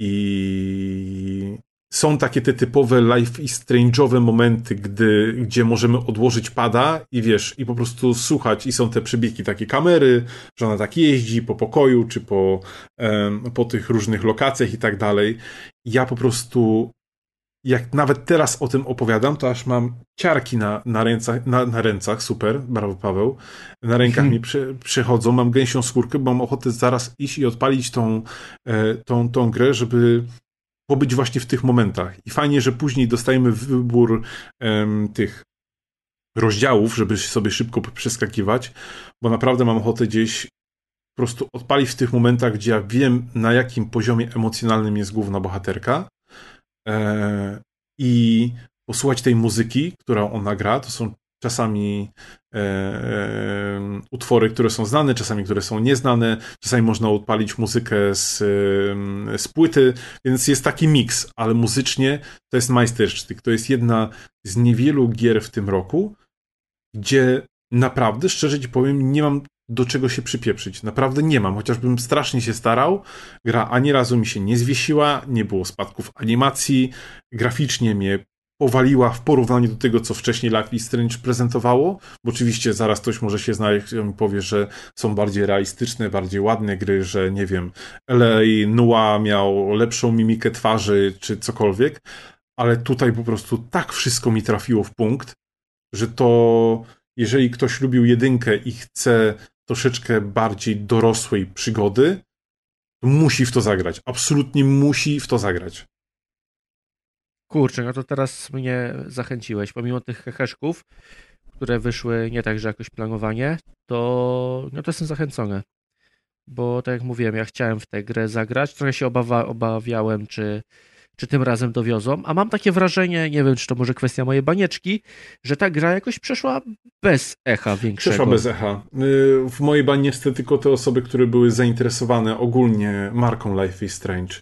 I są takie te typowe life i strange'owe momenty, gdy, gdzie możemy odłożyć pada i wiesz, i po prostu słuchać i są te przybiegi takie kamery, że ona tak jeździ po pokoju, czy po, um, po tych różnych lokacjach i tak dalej. Ja po prostu jak nawet teraz o tym opowiadam, to aż mam ciarki na, na, ręcach, na, na ręcach, super, brawo Paweł, na rękach [laughs] mi przy, przychodzą, mam gęsią skórkę, bo mam ochotę zaraz iść i odpalić tą, e, tą, tą grę, żeby pobyć właśnie w tych momentach. I fajnie, że później dostajemy wybór tych rozdziałów, żeby sobie szybko przeskakiwać, bo naprawdę mam ochotę gdzieś po prostu odpalić w tych momentach, gdzie ja wiem, na jakim poziomie emocjonalnym jest główna bohaterka e, i posłuchać tej muzyki, którą ona gra. To są czasami e, utwory, które są znane, czasami które są nieznane, czasami można odpalić muzykę z, z płyty, więc jest taki miks, ale muzycznie to jest majstersztyk. To jest jedna z niewielu gier w tym roku, gdzie naprawdę, szczerze ci powiem, nie mam do czego się przypieprzyć. Naprawdę nie mam, chociażbym strasznie się starał. Gra ani razu mi się nie zwiesiła, nie było spadków animacji, graficznie mnie powaliła w porównaniu do tego, co wcześniej Life Strange prezentowało, bo oczywiście zaraz ktoś może się znaleźć i powie, że są bardziej realistyczne, bardziej ładne gry, że nie wiem, LA Nua miał lepszą mimikę twarzy, czy cokolwiek, ale tutaj po prostu tak wszystko mi trafiło w punkt, że to jeżeli ktoś lubił jedynkę i chce troszeczkę bardziej dorosłej przygody, to musi w to zagrać. Absolutnie musi w to zagrać. Kurczę, no to teraz mnie zachęciłeś. Pomimo tych heheszków, które wyszły nie tak, że jakoś planowanie, to, no to jestem zachęcony. Bo tak jak mówiłem, ja chciałem w tę grę zagrać. Trochę się obawa, obawiałem, czy, czy tym razem dowiozą. A mam takie wrażenie, nie wiem, czy to może kwestia mojej banieczki, że ta gra jakoś przeszła bez echa większego. Przeszła bez echa. Y, w mojej banieczce tylko te osoby, które były zainteresowane ogólnie marką Life is Strange.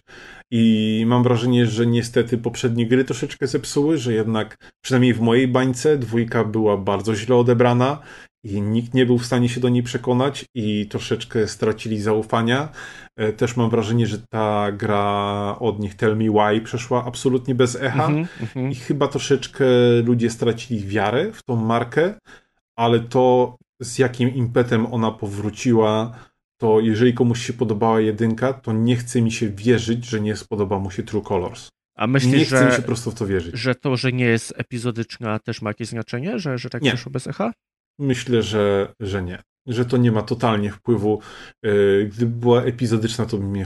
I mam wrażenie, że niestety poprzednie gry troszeczkę zepsuły, że jednak przynajmniej w mojej bańce dwójka była bardzo źle odebrana i nikt nie był w stanie się do niej przekonać i troszeczkę stracili zaufania. E, też mam wrażenie, że ta gra od nich Tell Me Why przeszła absolutnie bez echa mm -hmm, i chyba troszeczkę ludzie stracili wiarę w tą markę, ale to z jakim impetem ona powróciła, to jeżeli komuś się podobała jedynka, to nie chce mi się wierzyć, że nie spodoba mu się True Colors. A myślisz, nie chce że, mi się prosto w to wierzyć. Że to, że nie jest epizodyczna, też ma jakieś znaczenie? Że, że tak nie. przeszło bez echa? Myślę, że, że nie. Że to nie ma totalnie wpływu. E, gdyby była epizodyczna, to by mnie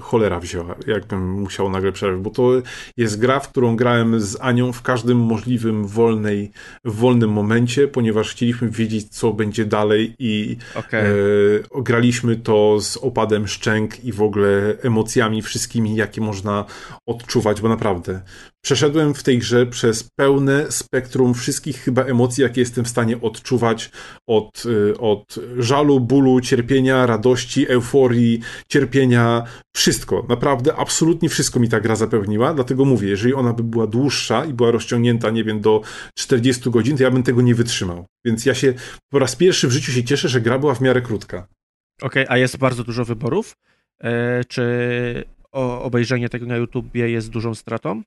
cholera wzięła, jakbym musiał nagle przerwać, bo to jest gra, w którą grałem z Anią w każdym możliwym wolnej, wolnym momencie, ponieważ chcieliśmy wiedzieć, co będzie dalej i okay. e, graliśmy to z opadem szczęk i w ogóle emocjami wszystkimi, jakie można odczuwać, bo naprawdę przeszedłem w tej grze przez pełne spektrum wszystkich chyba emocji, jakie jestem w stanie odczuwać od, y, od żalu, bólu, cierpienia, radości, euforii, cierpienia, wszystko, naprawdę absolutnie wszystko mi ta gra zapewniła, dlatego mówię, jeżeli ona by była dłuższa i była rozciągnięta, nie wiem, do 40 godzin, to ja bym tego nie wytrzymał. Więc ja się po raz pierwszy w życiu się cieszę, że gra była w miarę krótka. Okej, okay, a jest bardzo dużo wyborów? E, czy obejrzenie tego na YouTubie jest dużą stratą?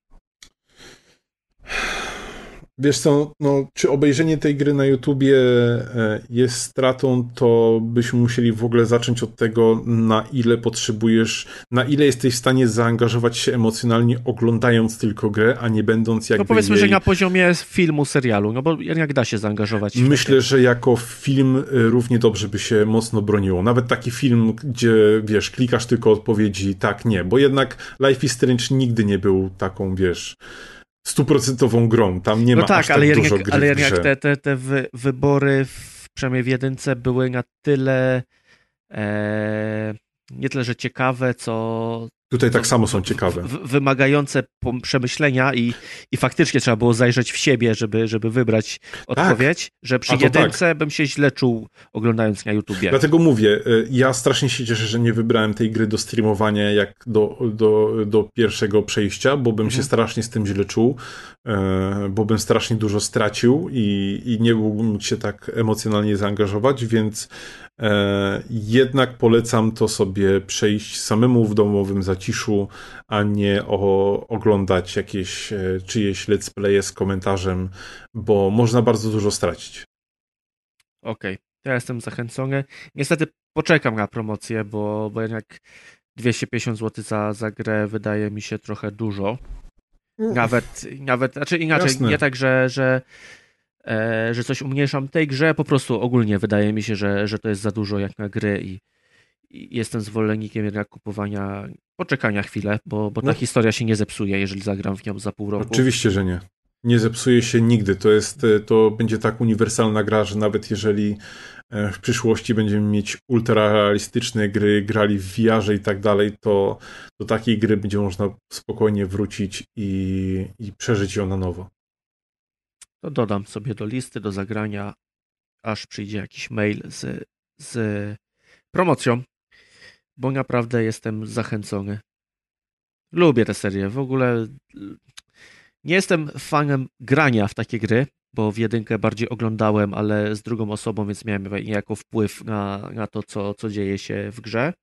Wiesz co, no, czy obejrzenie tej gry na YouTubie e, jest stratą, to byśmy musieli w ogóle zacząć od tego, na ile potrzebujesz, na ile jesteś w stanie zaangażować się emocjonalnie oglądając tylko grę, a nie będąc jakby No powiedzmy, jej... że na poziomie filmu, serialu, no bo jak da się zaangażować? Myślę, że jako film e, równie dobrze by się mocno broniło. Nawet taki film, gdzie, wiesz, klikasz tylko odpowiedzi tak, nie, bo jednak Life is Strange nigdy nie był taką, wiesz stuprocentową grą. Tam nie no ma tak, aż tak ale dużo gry ale jak te, te, te wy, wybory, w, przynajmniej w jedynce, były na tyle e, nie tyle, że ciekawe, co, Tutaj tak samo są ciekawe. W, wymagające przemyślenia i, i faktycznie trzeba było zajrzeć w siebie, żeby, żeby wybrać odpowiedź, tak. że przy jedynce tak. bym się źle czuł oglądając na YouTubie. Dlatego mówię, y, ja strasznie się cieszę, że nie wybrałem tej gry do streamowania jak do, do, do pierwszego przejścia, bo bym mhm. się strasznie z tym źle czuł, y, bo bym strasznie dużo stracił i, i nie mógłbym się tak emocjonalnie zaangażować, więc E, jednak polecam to sobie przejść samemu w domowym zaciszu, a nie o, oglądać jakieś e, czyjeś let's playe z komentarzem, bo można bardzo dużo stracić. Okej, okay. ja jestem zachęcony. Niestety poczekam na promocję, bo, bo jednak 250 zł za, za grę wydaje mi się trochę dużo. Nawet, nawet, znaczy inaczej, Jasne. nie tak, że, że E, że coś umniejszam tej grze, po prostu ogólnie wydaje mi się, że, że to jest za dużo jak na gry i, i jestem zwolennikiem jednak kupowania, poczekania chwilę, bo, bo ta no. historia się nie zepsuje, jeżeli zagram w nią za pół roku. Oczywiście, że nie. Nie zepsuje się nigdy. To jest, e, to będzie tak uniwersalna gra, że nawet jeżeli e, w przyszłości będziemy mieć ultrarealistyczne gry, grali w VR i tak dalej, to do takiej gry będzie można spokojnie wrócić i, i przeżyć ją na nowo to dodam sobie do listy do zagrania aż przyjdzie jakiś mail z, z promocją, bo naprawdę jestem zachęcony. Lubię tę serię. W ogóle nie jestem fanem grania w takie gry, bo w jedynkę bardziej oglądałem, ale z drugą osobą, więc miałem niejako wpływ na, na to, co, co dzieje się w grze.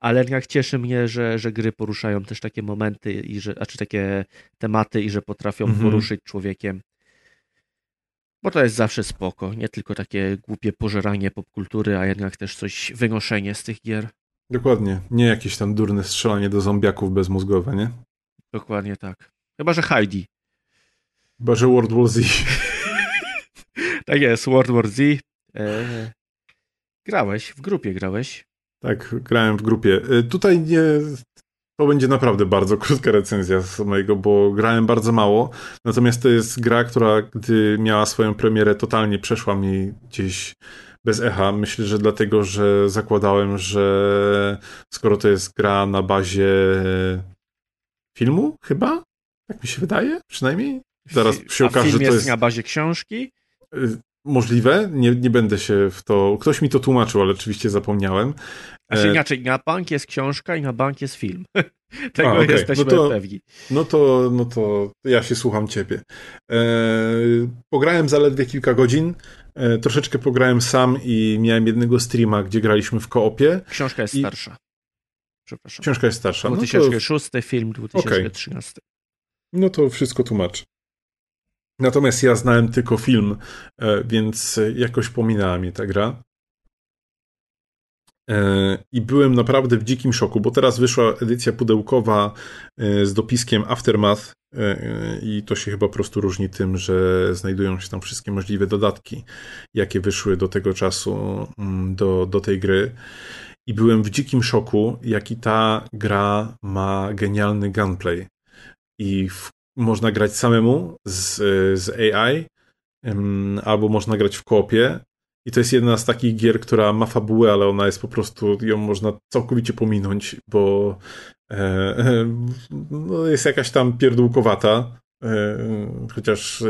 Ale jednak cieszy mnie, że, że gry poruszają też takie momenty, i że, znaczy takie tematy i że potrafią Mhm. poruszyć człowiekiem. Bo to jest zawsze spoko. Nie tylko takie głupie pożeranie popkultury, a jednak też coś wynoszenie z tych gier. Dokładnie. Nie jakieś tam durne strzelanie do zombiaków bezmózgowe, nie? Dokładnie tak. Chyba, że Heidi. Chyba, że World War Z. [laughs] Tak jest, World War Z. E, grałeś, w grupie grałeś. Tak, grałem w grupie. Y, Tutaj nie. To będzie naprawdę bardzo krótka recenzja z mojego, bo grałem bardzo mało. Natomiast to jest gra, która gdy miała swoją premierę, totalnie przeszła mi gdzieś bez echa. Myślę, że dlatego, że zakładałem, że skoro to jest gra na bazie filmu, chyba? Tak mi się wydaje, przynajmniej. Zaraz się A okaże, film jest, to jest na bazie książki. y, możliwe. Nie, nie będę się w to. Ktoś mi to tłumaczył, ale oczywiście zapomniałem. Znaczy inaczej, na bank jest książka i na bank jest film. [laughs] Tego A, okej. jesteśmy No to- pewni. No to, no to ja się słucham ciebie. E, pograłem zaledwie kilka godzin. E, troszeczkę pograłem sam i miałem jednego streama, gdzie graliśmy w koopie. Książka jest I- starsza. Przepraszam. Książka jest starsza. No to, 2006, film 2013. no to wszystko tłumaczy. Natomiast ja znałem tylko film, e, więc jakoś pominęła mnie ta gra. E, I byłem naprawdę w dzikim szoku, bo teraz wyszła edycja pudełkowa e, z dopiskiem Aftermath e, i to się chyba po prostu różni tym, że znajdują się tam wszystkie możliwe dodatki, jakie wyszły do tego czasu mm, do, do tej gry. I byłem w dzikim szoku, jaki ta gra ma genialny gunplay. I w, można grać samemu z, z AI, albo można grać w koopie. I to jest jedna z takich gier, która ma fabułę, ale ona jest po prostu, ją można całkowicie pominąć, bo e, e, no jest jakaś tam pierdółkowata. E, chociaż e,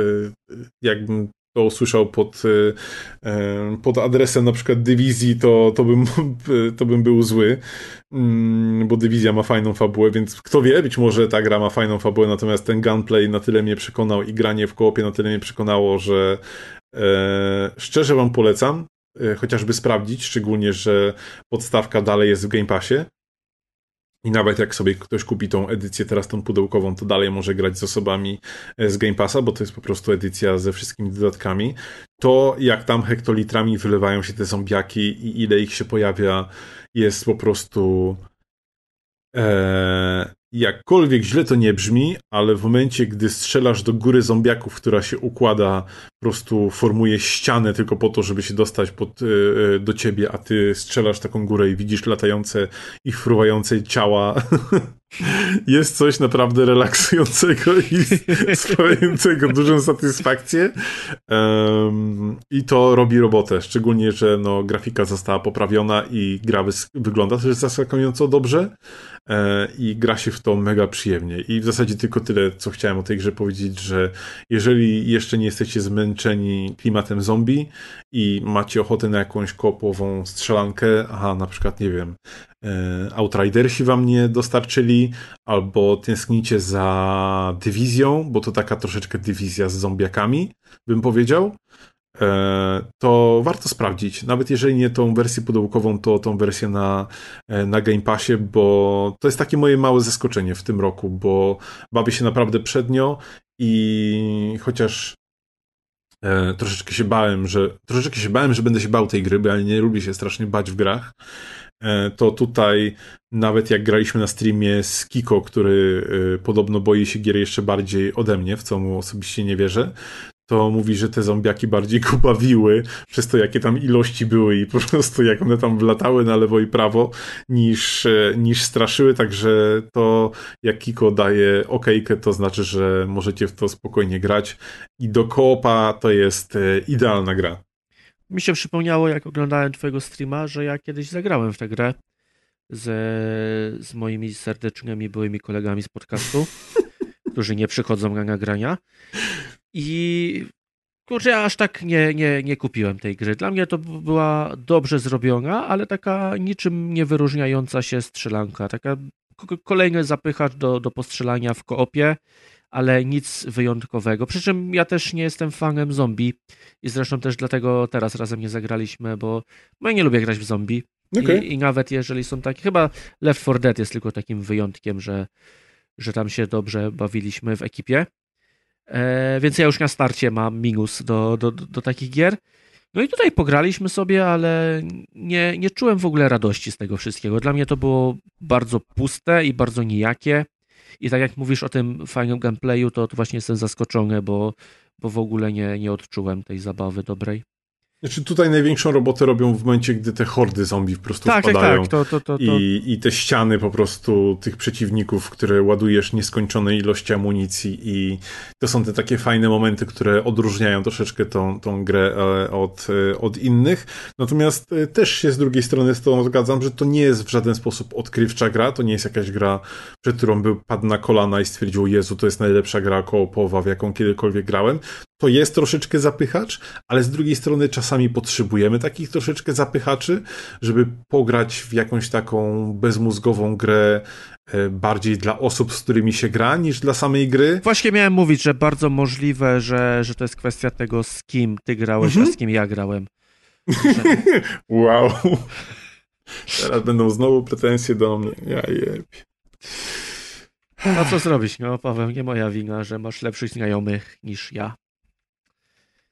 jakbym to usłyszał pod, e, e, pod adresem na przykład dywizji, to, to, bym, [laughs] to bym był zły, Mm, bo dywizja ma fajną fabułę, więc kto wie, być może ta gra ma fajną fabułę, natomiast ten gunplay na tyle mnie przekonał i granie w koopie na tyle mnie przekonało, że szczerze wam polecam e, chociażby sprawdzić, szczególnie, że podstawka dalej jest w Game Passie. I nawet jak sobie ktoś kupi tą edycję teraz tą pudełkową, to dalej może grać z osobami e, z Game Passa, bo to jest po prostu edycja ze wszystkimi dodatkami. To jak tam hektolitrami wylewają się te zombiaki i ile ich się pojawia, jest po prostu e, jakkolwiek źle to nie brzmi, ale w momencie, gdy strzelasz do góry zombiaków, która się układa, po prostu formuje ścianę tylko po to, żeby się dostać pod, e, e, do ciebie, a ty strzelasz taką górę i widzisz latające i fruwające ciała. [laughs] Jest coś naprawdę relaksującego i [laughs] sprawiającego dużą satysfakcję. Em, I to robi robotę. Szczególnie, że no, grafika została poprawiona i gra wygląda też zaskakująco dobrze. E, I gra się w to mega przyjemnie. I w zasadzie tylko tyle, co chciałem o tej grze powiedzieć, że jeżeli jeszcze nie jesteście zmęczeni klimatem zombie i macie ochotę na jakąś koopową strzelankę, aha, na przykład, nie wiem, e, Outridersi wam nie dostarczyli, albo tęsknicie za dywizją, bo to taka troszeczkę dywizja z zombiakami, bym powiedział, to warto sprawdzić. Nawet jeżeli nie tą wersję pudełkową, to tą wersję na, e, na Game Passie, bo to jest takie moje małe zaskoczenie w tym roku, bo bawię się naprawdę przednio i chociaż e, troszeczkę się bałem, że troszeczkę się bałem, że będę się bał tej gry, bo ja nie lubię się strasznie bać w grach, e, to tutaj nawet jak graliśmy na streamie z Kiko, który e, podobno boi się gier jeszcze bardziej ode mnie, w co mu osobiście nie wierzę, to mówi, że te zombiaki bardziej [laughs] go bawiły przez to, jakie tam ilości były i po prostu jak one tam wlatały na lewo i prawo, niż, e, niż straszyły, także to jak Kiko daje okejkę, to znaczy, że możecie w to spokojnie grać i do koopa to jest e, idealna gra. Mi się przypomniało, jak oglądałem twojego streama, że ja kiedyś zagrałem w tę grę ze, z moimi serdecznymi byłymi kolegami z podcastu, którzy nie przychodzą na nagrania. I kurczę, ja aż tak nie, nie, nie kupiłem tej gry. Dla mnie to była dobrze zrobiona, ale taka niczym nie wyróżniająca się strzelanka. Taka kolejny zapychacz do, do postrzelania w koopie, ale nic wyjątkowego. Przy czym ja też nie jestem fanem zombie i zresztą też dlatego teraz razem nie zagraliśmy, bo no ja nie lubię grać w zombie. Okay. I, I, nawet jeżeli są takie, chyba Left 4 Dead jest tylko takim wyjątkiem, że, że tam się dobrze bawiliśmy w ekipie. E, więc ja już na starcie mam minus do, do, do, do takich gier. No i tutaj pograliśmy sobie, ale nie, nie czułem w ogóle radości z tego wszystkiego. Dla mnie to było bardzo puste i bardzo nijakie. I tak jak mówisz o tym fajnym gameplayu, to, to właśnie jestem zaskoczony, bo, bo w ogóle nie, nie odczułem tej zabawy dobrej. Znaczy tutaj największą robotę robią w momencie, gdy te hordy zombie po prostu tak, tak wpadają. Tak, tak. To, to, to, I, I te ściany po prostu tych przeciwników, które ładujesz nieskończone ilości amunicji i to są te takie fajne momenty, które odróżniają troszeczkę tą, tą grę e, od, e, od innych. Natomiast e, też się z drugiej strony z tą zgadzam, że to nie jest w żaden sposób odkrywcza gra, to nie jest jakaś gra, przed którą by padł na kolana i stwierdził, Jezu, to jest najlepsza gra kołopowa, w jaką kiedykolwiek grałem to jest troszeczkę zapychacz, ale z drugiej strony czasami potrzebujemy takich troszeczkę zapychaczy, żeby pograć w jakąś taką bezmózgową grę e, bardziej dla osób, z którymi się gra, niż dla samej gry. Właśnie miałem mówić, że bardzo możliwe, że, że to jest kwestia tego, z kim ty grałeś, mhm. a z kim ja grałem. [laughs] wow. Teraz będą znowu pretensje do mnie. Ja. A co zrobić? No, Paweł, nie moja wina, że masz lepszych znajomych niż ja.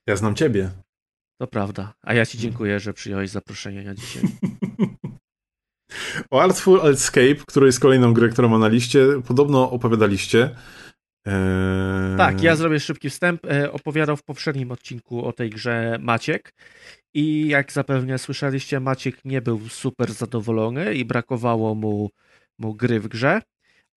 Ja znam ciebie. To prawda. A ja ci dziękuję, że przyjąłeś zaproszenie na dzisiaj. o Artful Escape, który jest kolejną grę, którą ma na liście, podobno opowiadaliście. Eee... Tak, ja zrobię szybki wstęp. E, opowiadał w poprzednim odcinku o tej grze Maciek. I jak zapewne słyszeliście, Maciek nie był super zadowolony i brakowało mu, mu gry w grze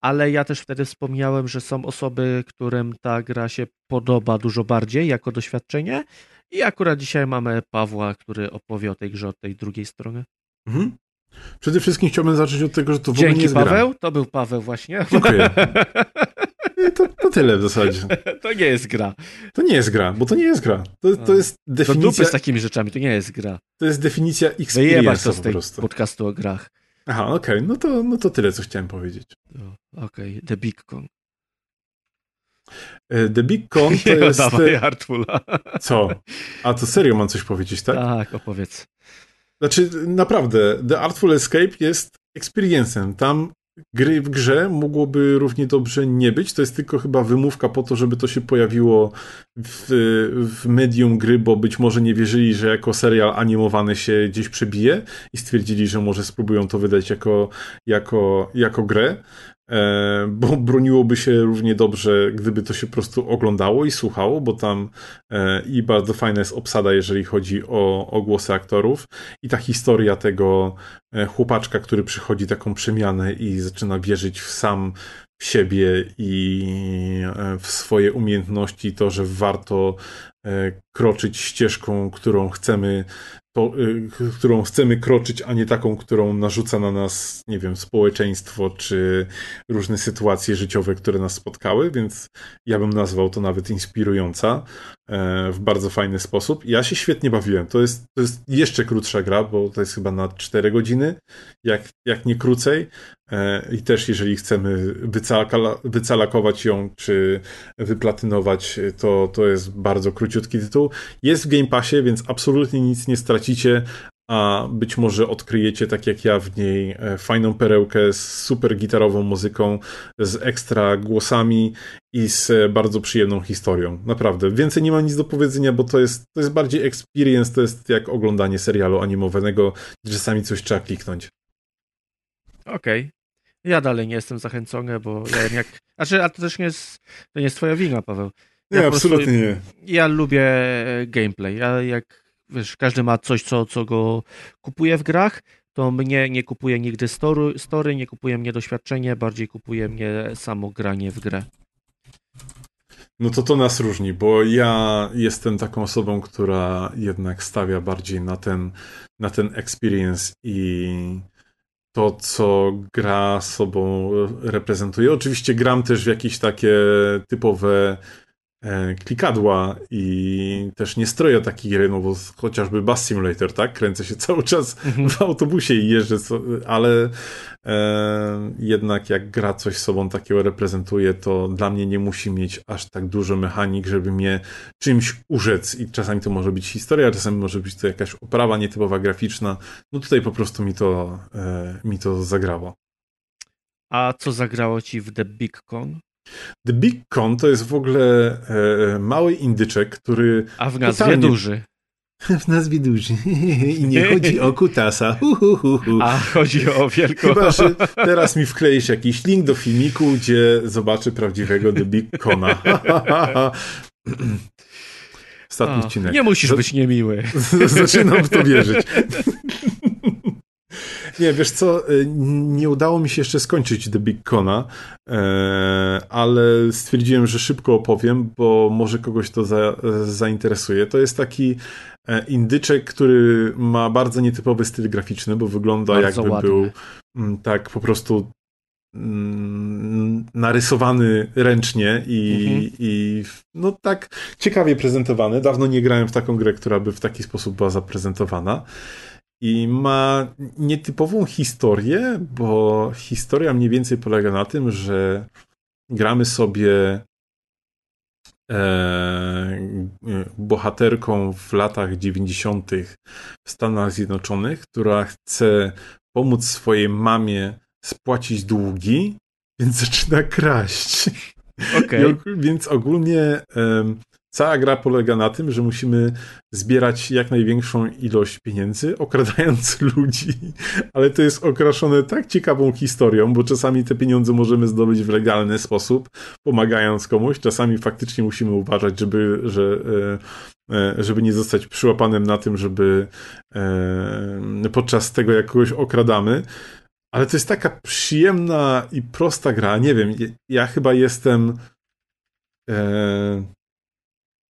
ale ja też wtedy wspomniałem, że są osoby, którym ta gra się podoba dużo bardziej jako doświadczenie i akurat dzisiaj mamy Pawła, który opowie o tej grze od tej drugiej strony. Mhm. Przede wszystkim chciałbym zacząć od tego, że to w Dzięki, ogóle nie jest Paweł, gra. to był Paweł właśnie. Dziękuję. [laughs] To, to, tyle w zasadzie. To nie jest gra. To nie jest gra, bo to nie jest gra. To, to jest definicja... To dupy z takimi rzeczami, to nie jest gra. To jest definicja experience to z tej podcastu o grach. Aha, okej, okay. no, to, no to tyle, co chciałem powiedzieć. Okej, okay. The Big Con. E, The Big Con to [laughs] jest... Dawaj Artfula. Co? A to serio mam coś powiedzieć, tak? Tak, opowiedz. Znaczy, naprawdę, The Artful Escape jest experiencem. Tam gry w grze mogłoby równie dobrze nie być. To jest tylko chyba wymówka po to, żeby to się pojawiło w, w medium gry, bo być może nie wierzyli, że jako serial animowany się gdzieś przebije i stwierdzili, że może spróbują to wydać jako, jako, jako grę. E, bo broniłoby się równie dobrze, gdyby to się po prostu oglądało i słuchało, bo tam e, i bardzo fajna jest obsada, jeżeli chodzi o, o głosy aktorów. I ta historia tego e, chłopaczka, który przychodzi taką przemianę i zaczyna wierzyć w sam w siebie i w swoje umiejętności, to, że warto kroczyć ścieżką, którą chcemy to, y, którą chcemy kroczyć, a nie taką, którą narzuca na nas, nie wiem, społeczeństwo czy różne sytuacje życiowe, które nas spotkały, więc ja bym nazwał to nawet inspirująca w bardzo fajny sposób. Ja się świetnie bawiłem. To jest, to jest jeszcze krótsza gra, bo to jest chyba na 4 godziny, jak, jak nie krócej. E, I też jeżeli chcemy wycalakować ją, czy wyplatynować, to, to jest bardzo króciutki tytuł. Jest w Game Passie, więc absolutnie nic nie stracicie, a być może odkryjecie, tak jak ja, w niej e, fajną perełkę z super gitarową muzyką, z ekstra głosami i z bardzo przyjemną historią. Naprawdę. Więcej nie ma nic do powiedzenia, bo to jest, to jest bardziej experience, to jest jak oglądanie serialu animowanego, gdzie czasami coś trzeba kliknąć. Okej. Okay. Ja dalej nie jestem zachęcony, bo ja wiem jak... Znaczy, a to też nie jest, to nie jest twoja wina, Paweł. Ja nie, absolutnie nie. Ja lubię gameplay. Ja jak, wiesz, każdy ma coś, co, co go kupuje w grach, to mnie nie kupuje nigdy story, story, nie kupuje mnie doświadczenie, bardziej kupuje mnie samo granie w grę. No to to nas różni, bo ja jestem taką osobą, która jednak stawia bardziej na ten, na ten experience i to, co gra sobą reprezentuje. Oczywiście gram też w jakieś takie typowe klikadła i też nie stroję takich gier, no bo chociażby Bus Simulator, tak? Kręcę się [laughs] cały czas Mhm. w autobusie i jeżdżę, ale e, jednak jak gra coś sobą takiego reprezentuje, to dla mnie nie musi mieć aż tak dużo mechanik, żeby mnie czymś urzec i czasami to może być historia, czasami może być to jakaś oprawa nietypowa graficzna. No tutaj po prostu mi to, e, mi to zagrało. A co zagrało ci w The Big Con? The Big Con to jest w ogóle e, mały indyczek, który A w nazwie Totalnie. duży. [laughs] w nazwie duży [laughs] i nie chodzi o kutasa. Hu, hu, hu, hu. A chodzi o wielką... Chyba, że teraz mi wkleisz jakiś link do filmiku, gdzie zobaczy prawdziwego The Big Cona. [laughs] Ostatni O, odcinek. nie musisz Z- być niemiły. Zaczynam w to wierzyć. Nie, wiesz co, y, nie udało mi się jeszcze skończyć The Big Cona, e, ale stwierdziłem, że szybko opowiem, bo może kogoś to za, zainteresuje. To jest taki e, indyczek, który ma bardzo nietypowy styl graficzny, bo wygląda Bardzo jakby ładny. był mm, tak po prostu mm, narysowany ręcznie i, Mhm. i no tak ciekawie prezentowany. Dawno nie grałem w taką grę, która by w taki sposób była zaprezentowana. I ma nietypową historię, bo historia mniej więcej polega na tym, że gramy sobie e, bohaterką w latach 90. w Stanach Zjednoczonych, która chce pomóc swojej mamie spłacić długi, więc [laughs] zaczyna kraść. Og- więc ogólnie cała gra polega na tym, że musimy zbierać jak największą ilość pieniędzy, okradając [laughs] ludzi. Ale to jest okraszone tak ciekawą historią, bo czasami te pieniądze możemy zdobyć w legalny sposób, pomagając komuś. Czasami faktycznie musimy uważać, żeby, że, e, e, żeby nie zostać przyłapanym na tym, żeby e, podczas tego jak kogoś okradamy. Ale to jest taka przyjemna i prosta gra. Nie wiem, ja- chyba jestem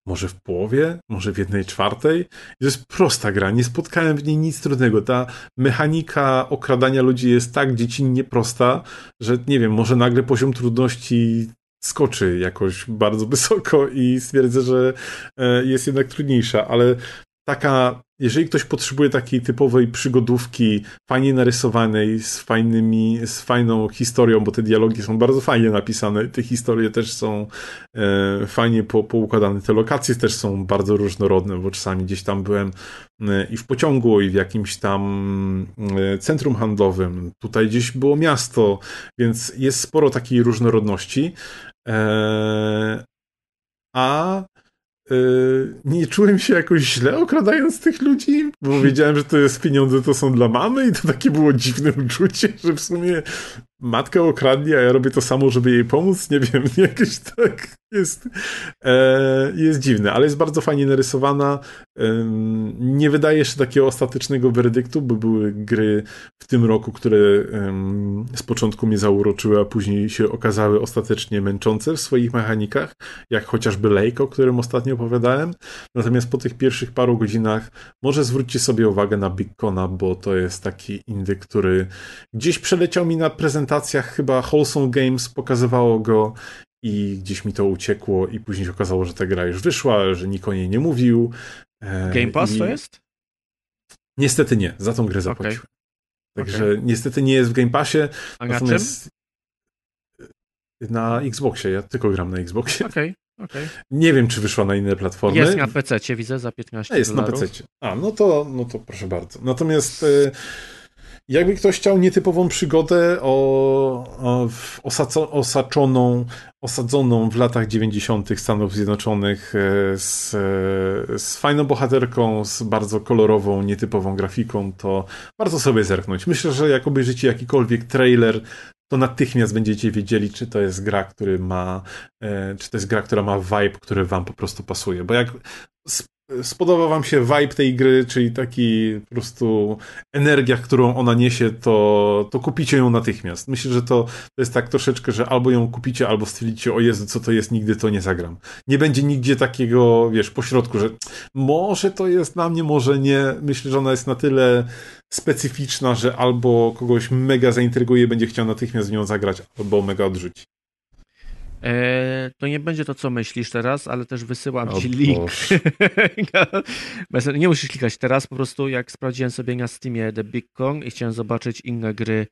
może w połowie, może w jednej czwartej. To jest prosta gra, nie spotkałem w niej nic trudnego. Ta mechanika okradania ludzi jest tak dziecinnie prosta, że nie wiem, może nagle poziom trudności skoczy jakoś bardzo [laughs] wysoko i stwierdzę, że e, jest jednak trudniejsza, ale taka, jeżeli ktoś potrzebuje takiej typowej przygodówki, fajnie narysowanej, z fajnymi, z fajną historią, bo te dialogi są bardzo fajnie napisane, te historie też są e, fajnie po, poukładane, te lokacje też są bardzo różnorodne, bo czasami gdzieś tam byłem e, i w pociągu, i w jakimś tam e, centrum handlowym, tutaj gdzieś było miasto, więc jest sporo takiej różnorodności. E, a Yy, nie czułem się jakoś źle okradając tych ludzi, bo wiedziałem, że to jest pieniądze, to są dla mamy i to takie było dziwne uczucie, że w sumie matkę okradli, a ja robię to samo, żeby jej pomóc. Nie wiem, [laughs] jakoś tak jest, e, jest dziwne, ale jest bardzo fajnie narysowana. Ym, nie wydaje się takiego ostatecznego werdyktu, bo były gry w tym roku, które ym, z początku mnie zauroczyły, a później się okazały ostatecznie męczące w swoich mechanikach, jak chociażby Lake, o którym ostatnio opowiadałem. Natomiast po tych pierwszych paru godzinach może zwróćcie sobie uwagę na Big Cona, bo to jest taki indyk, który gdzieś przeleciał mi na prezentacjach, chyba Wholesome Games pokazywało go i gdzieś mi to uciekło i później się okazało, że ta gra już wyszła, że nikt o niej nie mówił. E, Game Pass i- to jest? Niestety nie, za tą grę zapłaciłem. Także Okej. niestety nie jest w Game Passie, A na czym? na Xboxie, ja tylko gram na Xboxie. Okej, okej. Nie wiem, czy wyszła na inne platformy. Jest na PC, widzę, za 15 A, jest na dolarów. PC. A, no to, no to proszę bardzo. Natomiast e, jakby ktoś chciał nietypową przygodę o, o osaczoną, osadzoną w latach 90. Stanów Zjednoczonych e, z, e, z fajną bohaterką, z bardzo kolorową, nietypową grafiką, to warto sobie zerknąć. Myślę, że jak obejrzycie jakikolwiek trailer, to natychmiast będziecie wiedzieli, czy to jest gra, który ma, e, czy to jest gra, która ma vibe, który wam po prostu pasuje. Bo jak sp- spodoba wam się vibe tej gry, czyli taki po prostu energia, którą ona niesie, to, to kupicie ją natychmiast. Myślę, że to, to jest tak troszeczkę, że albo ją kupicie, albo stwierdzicie, o Jezu, co to jest, nigdy to nie zagram. Nie będzie nigdzie takiego, wiesz, pośrodku, że może to jest na mnie, może nie. Myślę, że ona jest na tyle specyficzna, że albo kogoś mega zaintryguje, będzie chciał natychmiast w nią zagrać, albo mega odrzuci. E, to nie będzie to, co myślisz teraz, ale też wysyłam O ci link. [laughs] Nie musisz klikać teraz, po prostu jak sprawdziłem sobie na Steamie The Big Kong i chciałem zobaczyć inne gry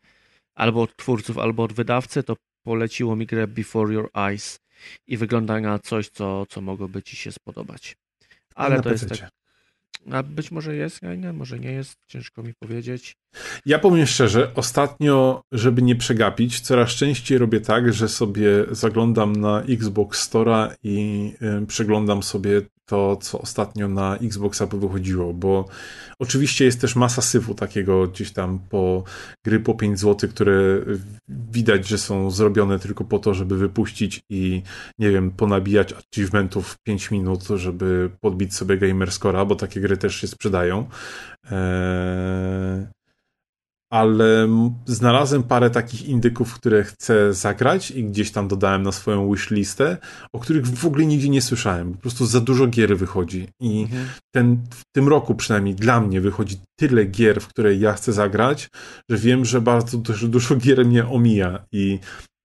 albo od twórców, albo od wydawcy, to poleciło mi grę Before Your Eyes i wygląda na coś, co, co mogłoby ci się spodobać. Ale to jest tak. A być może jest, a nie, może nie jest, ciężko mi powiedzieć. Ja powiem szczerze, ostatnio, żeby nie przegapić, coraz częściej robię tak, że sobie zaglądam na Xbox Store'a i y, przeglądam sobie to, co ostatnio na Xboxa wychodziło, bo oczywiście jest też masa syfu takiego gdzieś tam po gry po 5 zł, które widać, że są zrobione tylko po to, żeby wypuścić i nie wiem, ponabijać achievementów 5 minut, żeby podbić sobie gamerscora, bo takie gry też się sprzedają. Eee, ale znalazłem parę takich indyków, które chcę zagrać i gdzieś tam dodałem na swoją wishlistę, o których w ogóle nigdzie nie słyszałem. Po prostu za dużo gier wychodzi i Mhm. ten, w tym roku przynajmniej dla mnie wychodzi tyle gier, w które ja chcę zagrać, że wiem, że bardzo dużo, dużo gier mnie omija i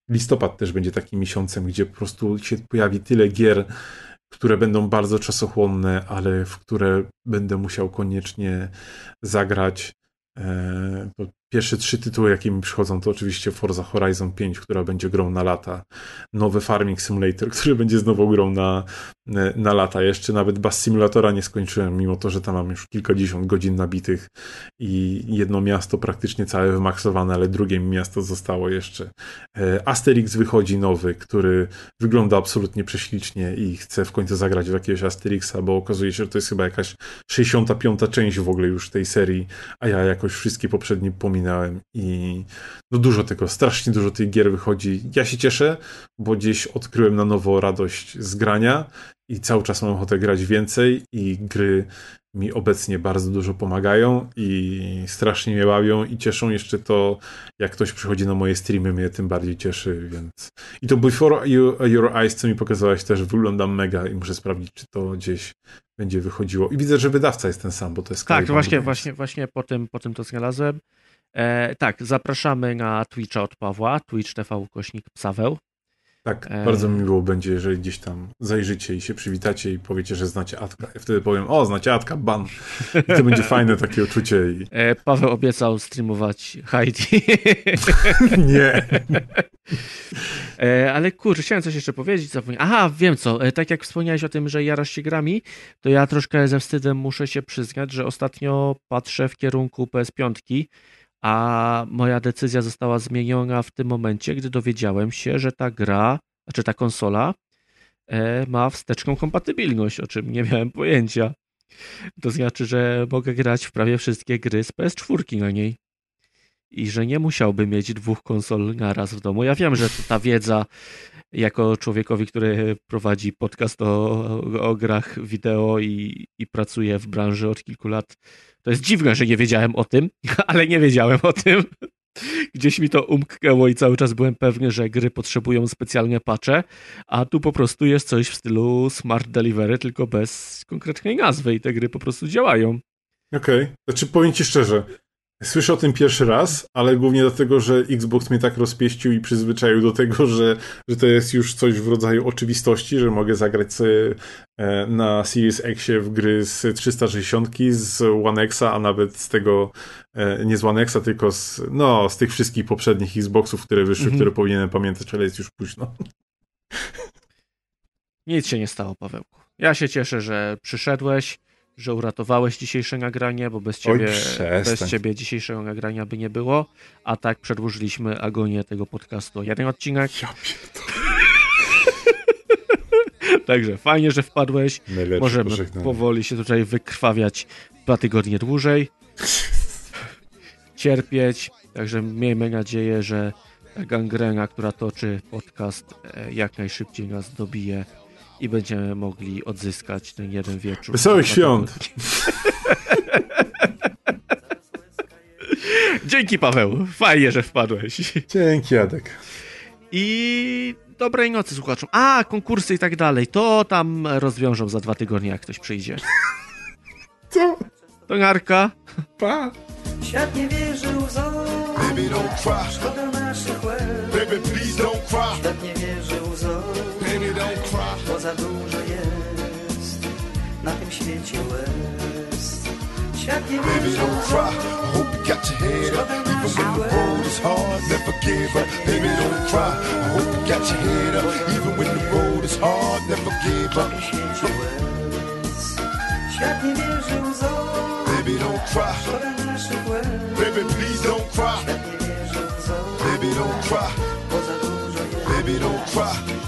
listopad też będzie takim miesiącem, gdzie po prostu się pojawi tyle gier, które będą bardzo czasochłonne, ale w które będę musiał koniecznie zagrać. Pierwsze trzy tytuły, jakie mi przychodzą, to oczywiście Forza Horizon 5, która będzie grą na lata. Nowy Farming Simulator, [laughs] który będzie znowu grą na, na lata. Jeszcze nawet Bass Simulatora nie skończyłem, mimo to, że tam mam już kilkadziesiąt godzin nabitych i jedno miasto praktycznie całe wymaksowane, ale drugie mi miasto zostało jeszcze. E, Asterix wychodzi nowy, który wygląda absolutnie prześlicznie i chcę w końcu zagrać w jakiegoś Asterixa, bo okazuje się, że to jest chyba jakaś 65. część w ogóle już tej serii, a ja jakoś wszystkie poprzednie pominąłem i no dużo tego, strasznie dużo tych gier wychodzi. Ja się cieszę, bo gdzieś odkryłem na nowo radość z grania i cały czas mam ochotę grać więcej i gry mi obecnie bardzo dużo pomagają i strasznie mnie bawią i cieszą jeszcze to, jak ktoś przychodzi na moje streamy, mnie tym bardziej cieszy, więc i to Before You- Your Eyes, co mi pokazałeś też wygląda mega i muszę sprawdzić, czy to gdzieś będzie wychodziło. I widzę, że wydawca jest ten sam, bo to jest Tak, właśnie, właśnie, właśnie po tym, po tym to znalazłem. E, tak, zapraszamy na Twitcha od Pawła, Twitch TV kośnik Psaweł. Tak, E. bardzo mi miło będzie, jeżeli gdzieś tam zajrzycie i się przywitacie i powiecie, że znacie Atka. Ja wtedy powiem, o, znacie Atka, ban. I to będzie [laughs] fajne takie uczucie i E, Paweł obiecał streamować Heidi. [laughs] nie. E, ale kurczę, chciałem coś jeszcze powiedzieć. Zapomniałem. Aha, wiem co. Tak jak wspomniałeś o tym, że jarasz się grami, to ja troszkę ze wstydem muszę się przyznać, że ostatnio patrzę w kierunku PS5, a moja decyzja została zmieniona w tym momencie, gdy dowiedziałem się, że ta gra, znaczy ta konsola e, ma wsteczną kompatybilność, o czym nie miałem pojęcia. To znaczy, że mogę grać w prawie wszystkie gry z PS4 na niej. I że nie musiałbym mieć dwóch konsol naraz w domu. Ja wiem, że ta wiedza jako człowiekowi, który prowadzi podcast o, o grach wideo i, i pracuje w branży od kilku lat, to jest dziwne, że nie wiedziałem o tym, [laughs] ale nie wiedziałem o tym. Gdzieś mi to umknęło i cały czas byłem pewny, że gry potrzebują specjalne patche, a tu po prostu jest coś w stylu Smart Delivery, tylko bez konkretnej nazwy i te gry po prostu działają. Okej. Znaczy, powiem ci szczerze, słyszę o tym pierwszy raz, ale głównie dlatego, że Xbox mnie tak rozpieścił i przyzwyczaił do tego, że, że to jest już coś w rodzaju oczywistości, że mogę zagrać e, na Series Xie w gry z 360, z One Xa, a nawet z tego, e, nie z One Xa, tylko z, no, z tych wszystkich poprzednich Xboxów, które wyszły, Mhm. które powinienem pamiętać, ale jest już późno. Nic się nie stało, Pawełku. Ja się cieszę, że przyszedłeś, że uratowałeś dzisiejsze nagranie, bo bez Oj, ciebie, przestań. bez ciebie dzisiejszego nagrania by nie było. A tak przedłużyliśmy agonię tego podcastu jeden odcinek. Ja. [laughs] Także fajnie, że wpadłeś. Najlepsze Możemy pożegnanie. powoli się tutaj wykrwawiać dwa tygodnie dłużej. Cierpieć. Także miejmy nadzieję, że gangrena, która toczy podcast, e, jak najszybciej nas dobije i będziemy mogli odzyskać ten jeden wieczór. Wesołych świąt! Dzięki Paweł, fajnie, że wpadłeś. Dzięki, Jadek. I dobrej nocy słuchaczom. A, konkursy i tak dalej, to tam rozwiążą za dwa tygodnie, jak ktoś przyjdzie. [laughs] Co? To narka. Pa! Świat nie wierzy łzom Baby, don't cry. Szkoda naszych łez Baby, please don't cry. Świat nie wierzy łzom Baby, don't cry. Bo za dużo jest Na tym świecie łez Świat nie Baby, don't cry. I hope you got your head up. Even when the road is hard, never give up. Baby, don't cry. I hope you got your head up. Even when the road is hard, never give up. Na tym świecie łez Świat nie wierzy łzom Baby, don't cry. Szkoda naszych łez Baby, please don't cry. Świat nie wierzy łzom Baby, don't cry. Bo za dużo jest Baby, don't cry.